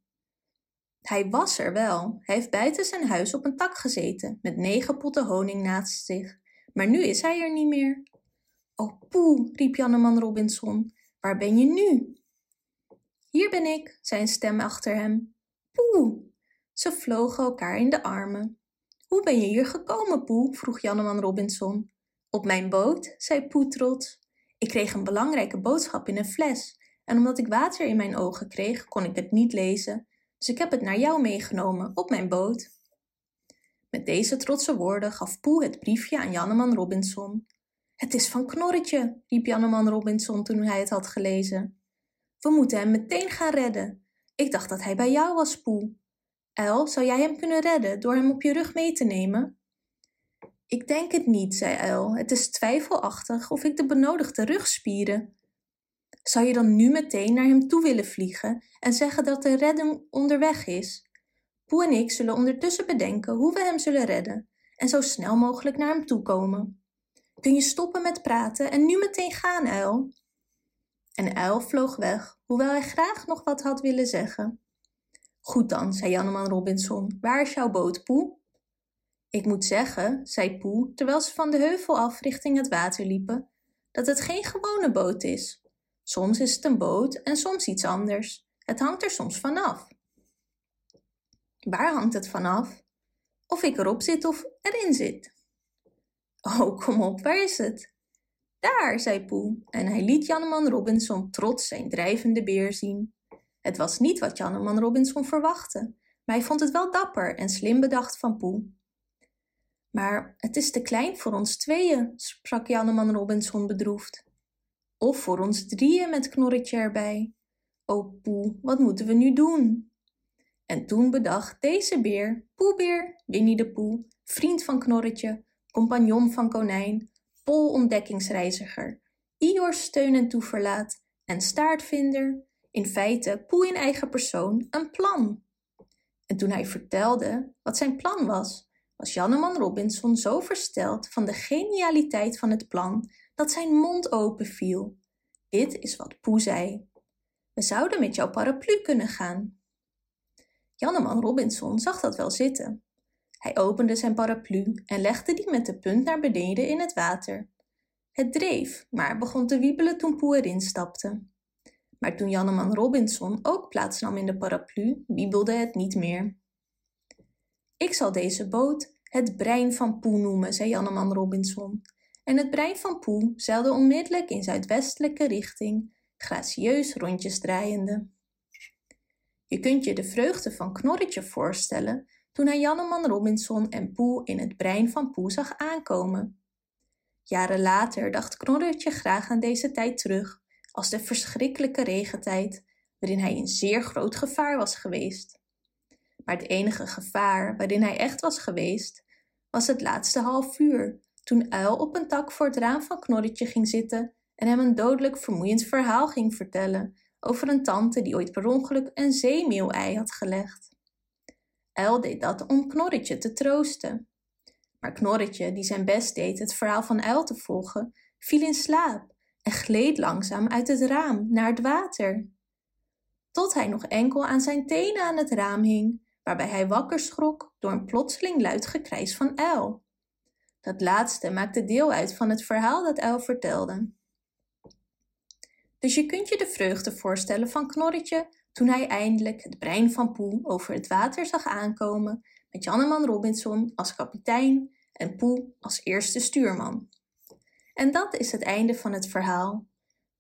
Hij was er wel. Hij heeft buiten zijn huis op een tak gezeten, met negen potten honing naast zich. Maar nu is hij er niet meer. Oh, poe, riep Janneman Robinson. Waar ben je nu? Hier ben ik, zei een stem achter hem. Poe! Ze vlogen elkaar in de armen. Hoe ben je hier gekomen, Poe? vroeg Janneman Robinson. Op mijn boot, zei Poe trots. Ik kreeg een belangrijke boodschap in een fles en omdat ik water in mijn ogen kreeg, kon ik het niet lezen, dus ik heb het naar jou meegenomen op mijn boot. Met deze trotse woorden gaf Poe het briefje aan Janneman Robinson. Het is van Knorretje, riep Janneman Robinson toen hij het had gelezen. We moeten hem meteen gaan redden. Ik dacht dat hij bij jou was, Poe. El, zou jij hem kunnen redden door hem op je rug mee te nemen? Ik denk het niet, zei El. Het is twijfelachtig of ik de benodigde rugspieren. Zou je dan nu meteen naar hem toe willen vliegen en zeggen dat de redding onderweg is? Poe en ik zullen ondertussen bedenken hoe we hem zullen redden en zo snel mogelijk naar hem toe komen. Kun je stoppen met praten en nu meteen gaan, Uil? En Uil vloog weg, hoewel hij graag nog wat had willen zeggen. Goed dan, zei Janneman Robinson, waar is jouw boot, Poe? Ik moet zeggen, zei Poe, terwijl ze van de heuvel af richting het water liepen, dat het geen gewone boot is. Soms is het een boot en soms iets anders. Het hangt er soms vanaf. Waar hangt het vanaf? Of ik erop zit of erin zit. Oh, kom op, waar is het? Daar, zei Poe, en hij liet Janneman Robinson trots zijn drijvende beer zien. Het was niet wat Janneman Robinson verwachtte, maar hij vond het wel dapper en slim bedacht van Poe. Maar het is te klein voor ons tweeën, sprak Janneman Robinson bedroefd. Of voor ons drieën met Knorretje erbij. O Poe, wat moeten we nu doen? En toen bedacht deze beer, Poebeer, Winnie de Poe, vriend van Knorretje, compagnon van Konijn, Pol ontdekkingsreiziger, Ior steun en toeverlaat en staartvinder, in feite Poe in eigen persoon, een plan. En toen hij vertelde wat zijn plan was, was Janneman Robinson zo versteld van de genialiteit van het plan dat zijn mond open viel. Dit is wat Poe zei. We zouden met jouw paraplu kunnen gaan. Janneman Robinson zag dat wel zitten. Hij opende zijn paraplu en legde die met de punt naar beneden in het water. Het dreef, maar begon te wiebelen toen Poe erin stapte. Maar toen Janneman Robinson ook plaatsnam in de paraplu, wiebelde het niet meer. Ik zal deze boot het brein van Poe noemen, zei Janneman Robinson. En het brein van Poe zeilde onmiddellijk in zuidwestelijke richting, gracieus rondjes draaiende. Je kunt je de vreugde van Knorretje voorstellen toen hij Janneman Robinson en Poe in het brein van Poe zag aankomen. Jaren later dacht Knorretje graag aan deze tijd terug, als de verschrikkelijke regentijd, waarin hij in zeer groot gevaar was geweest. Maar het enige gevaar waarin hij echt was geweest, was het laatste half uur, toen Uil op een tak voor het raam van Knorretje ging zitten en hem een dodelijk vermoeiend verhaal ging vertellen over een tante die ooit per ongeluk een zeemeeuwei had gelegd. Uil deed dat om Knorretje te troosten. Maar Knorretje, die zijn best deed het verhaal van Uil te volgen, viel in slaap en gleed langzaam uit het raam naar het water. Tot hij nog enkel aan zijn tenen aan het raam hing, waarbij hij wakker schrok door een plotseling luid gekrijs van Uil. Dat laatste maakte deel uit van het verhaal dat Uil vertelde. Dus je kunt je de vreugde voorstellen van Knorretje toen hij eindelijk het brein van Poe over het water zag aankomen met Janneman Robinson als kapitein en Poe als eerste stuurman. En dat is het einde van het verhaal,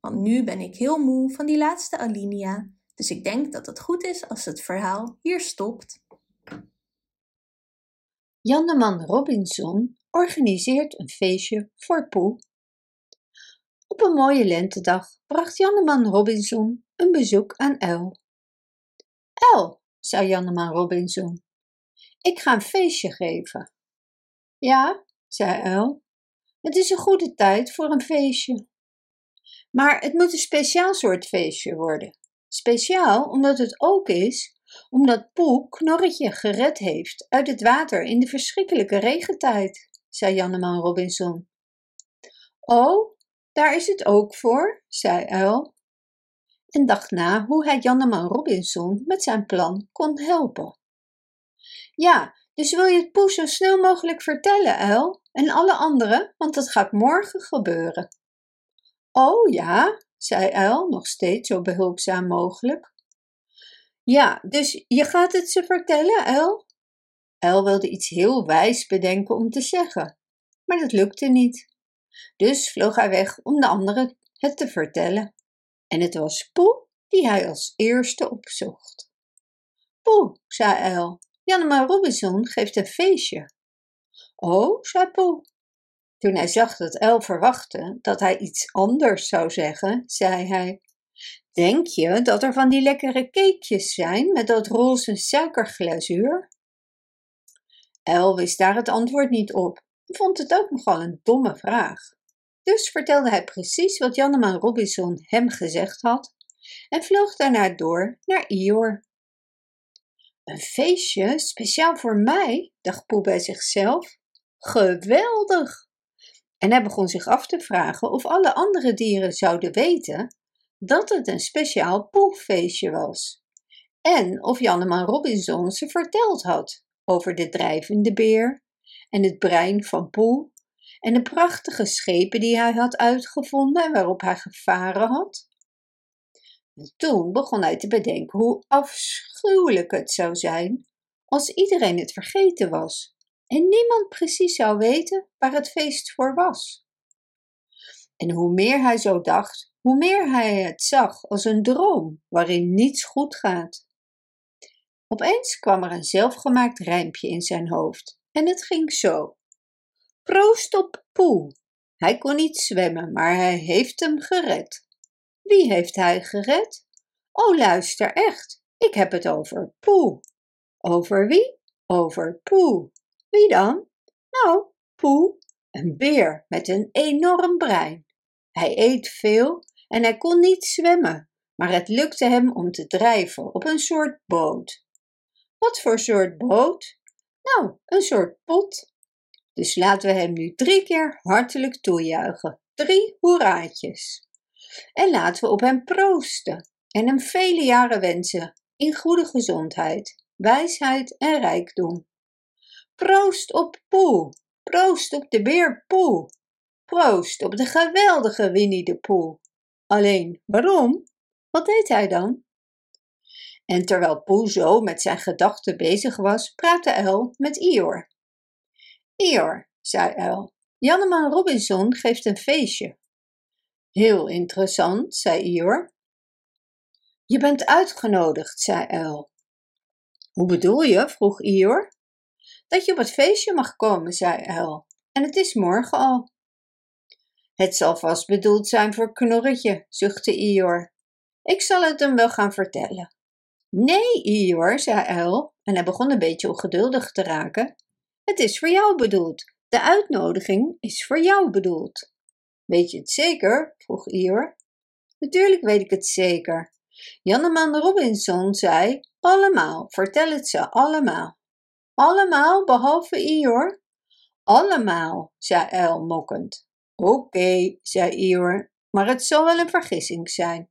want nu ben ik heel moe van die laatste alinea, dus ik denk dat het goed is als het verhaal hier stopt. Janneman Robinson organiseert een feestje voor Poe. Op een mooie lentedag bracht Janneman Robinson een bezoek aan Uil. Uil, zei Janneman Robinson, ik ga een feestje geven. Ja, zei Uil, het is een goede tijd voor een feestje. Maar het moet een speciaal soort feestje worden. Speciaal omdat het ook is omdat Poe Knorretje gered heeft uit het water in de verschrikkelijke regentijd zei Janneman Robinson. Oh, daar is het ook voor, zei Uil. En dacht na hoe hij Janneman Robinson met zijn plan kon helpen. Ja, dus wil je het Poes zo snel mogelijk vertellen, Uil, en alle anderen, want dat gaat morgen gebeuren. Oh ja, zei Uil, nog steeds zo behulpzaam mogelijk. Ja, dus je gaat het ze vertellen, El? El wilde iets heel wijs bedenken om te zeggen, maar dat lukte niet. Dus vloog hij weg om de anderen het te vertellen. En het was Poe die hij als eerste opzocht. Poe, zei El, Jannema Robinson geeft een feestje. Oh, zei Poe. Toen hij zag dat El verwachtte dat hij iets anders zou zeggen, zei hij: Denk je dat er van die lekkere cakejes zijn met dat roze suikerglazuur? El wist daar het antwoord niet op en vond het ook nogal een domme vraag. Dus vertelde hij precies wat Janneman Robinson hem gezegd had en vloog daarna door naar Ior. Een feestje speciaal voor mij, dacht Poe bij zichzelf. Geweldig! En hij begon zich af te vragen of alle andere dieren zouden weten dat het een speciaal Poefeestje was. En of Janneman Robinson ze verteld had over de drijvende beer en het brein van Poe en de prachtige schepen die hij had uitgevonden en waarop hij gevaren had. En toen begon hij te bedenken hoe afschuwelijk het zou zijn als iedereen het vergeten was en niemand precies zou weten waar het feest voor was. En hoe meer hij zo dacht, hoe meer hij het zag als een droom waarin niets goed gaat. Opeens kwam er een zelfgemaakt rijmpje in zijn hoofd en het ging zo. Proost op Poe. Hij kon niet zwemmen, maar hij heeft hem gered. Wie heeft hij gered? Oh, luister echt. Ik heb het over Poe. Over wie? Over Poe. Wie dan? Nou, Poe, een beer met een enorm brein. Hij eet veel en hij kon niet zwemmen, maar het lukte hem om te drijven op een soort boot. Wat voor soort boot? Nou, een soort pot. Dus laten we hem nu drie keer hartelijk toejuichen. Drie hoeraatjes. En laten we op hem proosten en hem vele jaren wensen in goede gezondheid, wijsheid en rijkdom. Proost op Poe, proost op de beer Poe, proost op de geweldige Winnie de Poe. Alleen, waarom? Wat deed hij dan? En terwijl Poe zo met zijn gedachten bezig was, praatte El met Ior. Ior, zei El, Janneman Robinson geeft een feestje. Heel interessant, zei Ior. Je bent uitgenodigd, zei El. Hoe bedoel je? vroeg Ior. Dat je op het feestje mag komen, zei El. En het is morgen al. Het zal vast bedoeld zijn voor Knorretje, zuchtte Ior. Ik zal het hem wel gaan vertellen. Nee, Ior, zei El, en hij begon een beetje ongeduldig te raken. Het is voor jou bedoeld. De uitnodiging is voor jou bedoeld. Weet je het zeker? vroeg Ior. Natuurlijk weet ik het zeker. Janneman Robinson zei: Allemaal, vertel het ze allemaal. Allemaal behalve Ior? Allemaal, zei El mokkend. Oké, zei Ior, maar het zal wel een vergissing zijn.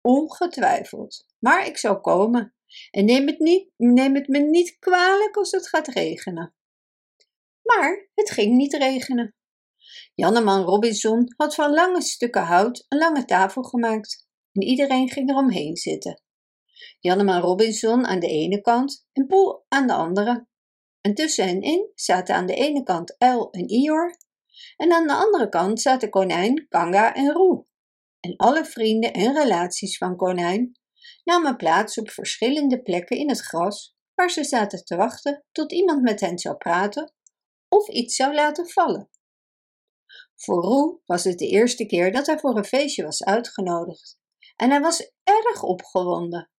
Ongetwijfeld, maar ik zal komen. En neem het, niet, neem het me niet kwalijk als het gaat regenen. Maar het ging niet regenen. Janneman Robinson had van lange stukken hout een lange tafel gemaakt en iedereen ging eromheen zitten. Janneman Robinson aan de ene kant en Poel aan de andere. En tussen hen in zaten aan de ene kant El en Ior en aan de andere kant zaten Konijn, Kanga en Roe. En alle vrienden en relaties van Konijn namen plaats op verschillende plekken in het gras waar ze zaten te wachten tot iemand met hen zou praten of iets zou laten vallen. Voor Roe was het de eerste keer dat hij voor een feestje was uitgenodigd en hij was erg opgewonden.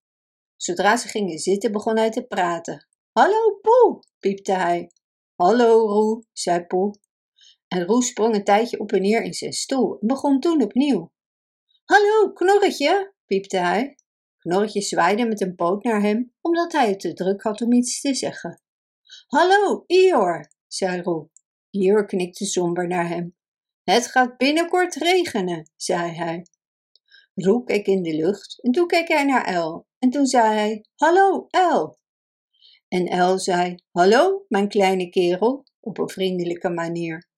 Zodra ze gingen zitten begon hij te praten. Hallo Poe, piepte hij. Hallo Roe, zei Poe. En Roe sprong een tijdje op en neer in zijn stoel en begon toen opnieuw. Hallo Knorretje, piepte hij. Knorretje zwaaide met een poot naar hem, omdat hij het te druk had om iets te zeggen. Hallo Ior, zei Roe. Ior knikte somber naar hem. Het gaat binnenkort regenen, zei hij. Roe keek in de lucht en toen keek hij naar El. En toen zei hij, hallo El. En El zei, hallo mijn kleine kerel, op een vriendelijke manier.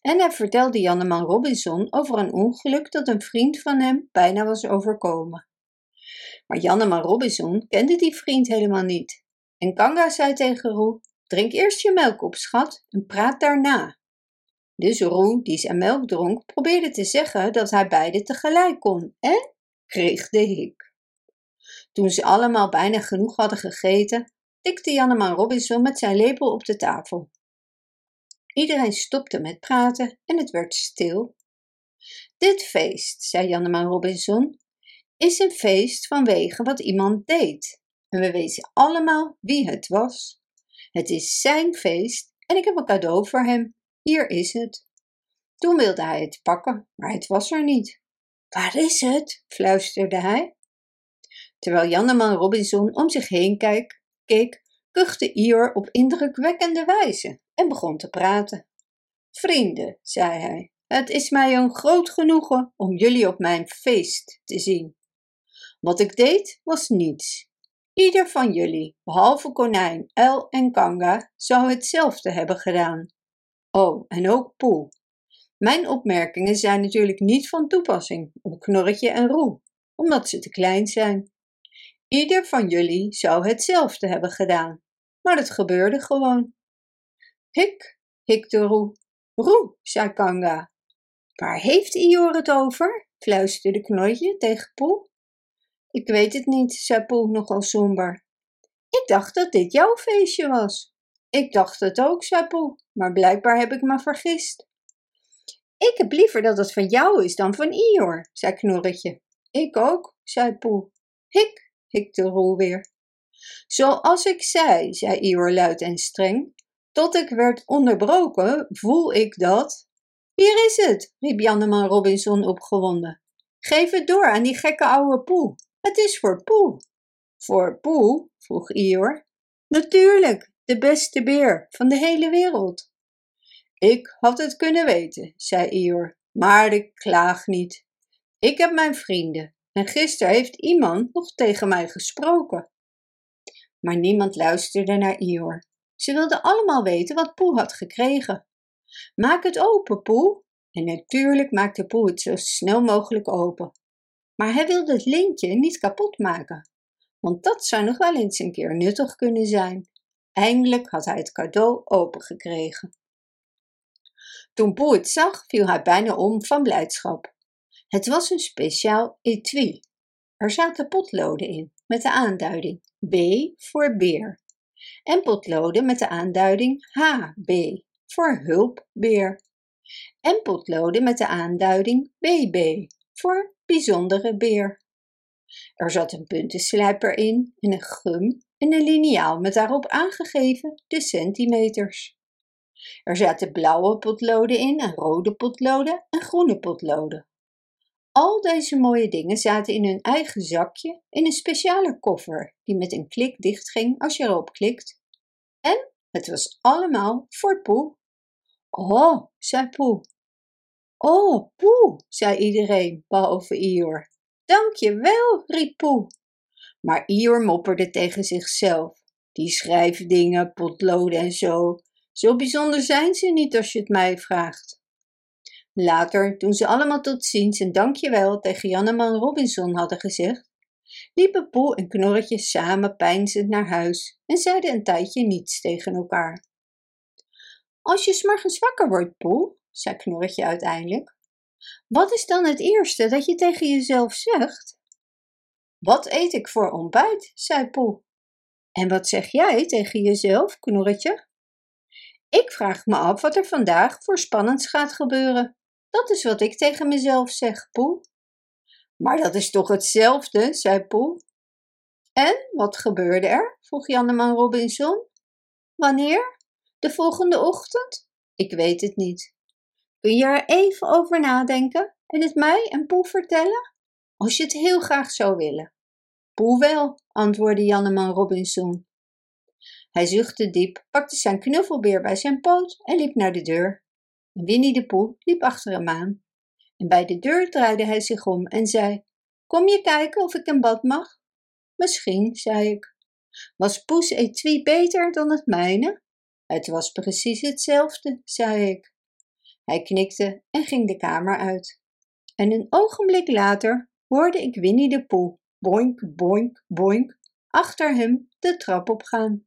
En hij vertelde Janneman Robinson over een ongeluk dat een vriend van hem bijna was overkomen. Maar Janneman Robinson kende die vriend helemaal niet. En Kanga zei tegen Roe, drink eerst je melk op, schat, en praat daarna. Dus Roe, die zijn melk dronk, probeerde te zeggen dat hij beide tegelijk kon en kreeg de hik. Toen ze allemaal bijna genoeg hadden gegeten, tikte Janneman Robinson met zijn lepel op de tafel. Iedereen stopte met praten en het werd stil. Dit feest, zei Janneman Robinson, is een feest vanwege wat iemand deed. En we weten allemaal wie het was. Het is zijn feest en ik heb een cadeau voor hem. Hier is het. Toen wilde hij het pakken, maar het was er niet. Waar is het? fluisterde hij. Terwijl Janneman Robinson om zich heen keek, keek kuchte Ior op indrukwekkende wijze en begon te praten. Vrienden, zei hij, het is mij een groot genoegen om jullie op mijn feest te zien. Wat ik deed was niets. Ieder van jullie, behalve konijn, uil en kanga, zou hetzelfde hebben gedaan. Oh, en ook Poel. Mijn opmerkingen zijn natuurlijk niet van toepassing op Knorretje en Roe, omdat ze te klein zijn. Ieder van jullie zou hetzelfde hebben gedaan, maar het gebeurde gewoon. Hik, hikte Roe. Roe, zei Kanga. Waar heeft Ior het over? fluisterde Knorretje tegen Poel. Ik weet het niet, zei Poel nogal somber. Ik dacht dat dit jouw feestje was. Ik dacht het ook, zei Poel, maar blijkbaar heb ik me vergist. Ik heb liever dat het van jou is dan van Ior, zei Knorretje. Ik ook, zei Poel. Hik, hikte Roel weer. Zoals ik zei, zei Ior luid en streng, tot ik werd onderbroken, voel ik dat. Hier is het, riep Janneman Robinson opgewonden. Geef het door aan die gekke oude Poel. Het is voor Poel. Voor Poel? vroeg Ior. Natuurlijk, de beste beer van de hele wereld. Ik had het kunnen weten, zei Ior, maar ik klaag niet. Ik heb mijn vrienden en gisteren heeft iemand nog tegen mij gesproken. Maar niemand luisterde naar Ior. Ze wilden allemaal weten wat Poel had gekregen. Maak het open, Poel. En natuurlijk maakte Poel het zo snel mogelijk open. Maar hij wilde het lintje niet kapot maken, want dat zou nog wel eens een keer nuttig kunnen zijn. Eindelijk had hij het cadeau opengekregen. Toen Poe het zag, viel hij bijna om van blijdschap. Het was een speciaal etui. Er zaten potloden in met de aanduiding B voor beer en potloden met de aanduiding HB voor hulpbeer en potloden met de aanduiding BB voor bijzondere beer. Er zat een puntenslijper in en een gum en een liniaal met daarop aangegeven de centimeters. Er zaten blauwe potloden in en rode potloden en groene potloden. Al deze mooie dingen zaten in hun eigen zakje in een speciale koffer die met een klik dichtging als je erop klikt. En het was allemaal voor Poe. Oh, zei Poe. Oh, Poe, zei iedereen, behalve Ior. Dank je wel, riep Poe. Maar Ior mopperde tegen zichzelf. Die schrijfdingen, potloden en zo, zo bijzonder zijn ze niet als je het mij vraagt. Later, toen ze allemaal tot ziens en dankjewel tegen Janneman Robinson hadden gezegd, liepen Poel en Knorretje samen peinzend naar huis en zeiden een tijdje niets tegen elkaar. Als je s'morgens wakker wordt, Poel, zei Knorretje uiteindelijk, wat is dan het eerste dat je tegen jezelf zegt? Wat eet ik voor ontbijt? zei Poel. En wat zeg jij tegen jezelf, Knorretje? Ik vraag me af wat er vandaag voor spannends gaat gebeuren. Dat is wat ik tegen mezelf zeg, Poel. Maar dat is toch hetzelfde, zei Poel. En wat gebeurde er? vroeg Janneman Robinson. Wanneer? De volgende ochtend? Ik weet het niet. Kun je er even over nadenken en het mij en Poel vertellen? Als je het heel graag zou willen. Poel wel, antwoordde Janneman Robinson. Hij zuchtte diep, pakte zijn knuffelbeer bij zijn poot en liep naar de deur. Winnie de Poel liep achter hem aan. En bij de deur draaide hij zich om en zei: Kom je kijken of ik een bad mag? Misschien, zei ik. Was Poes etui beter dan het mijne? Het was precies hetzelfde, zei ik. Hij knikte en ging de kamer uit. En een ogenblik later hoorde ik Winnie de Poel boink, boink, boink, achter hem de trap opgaan.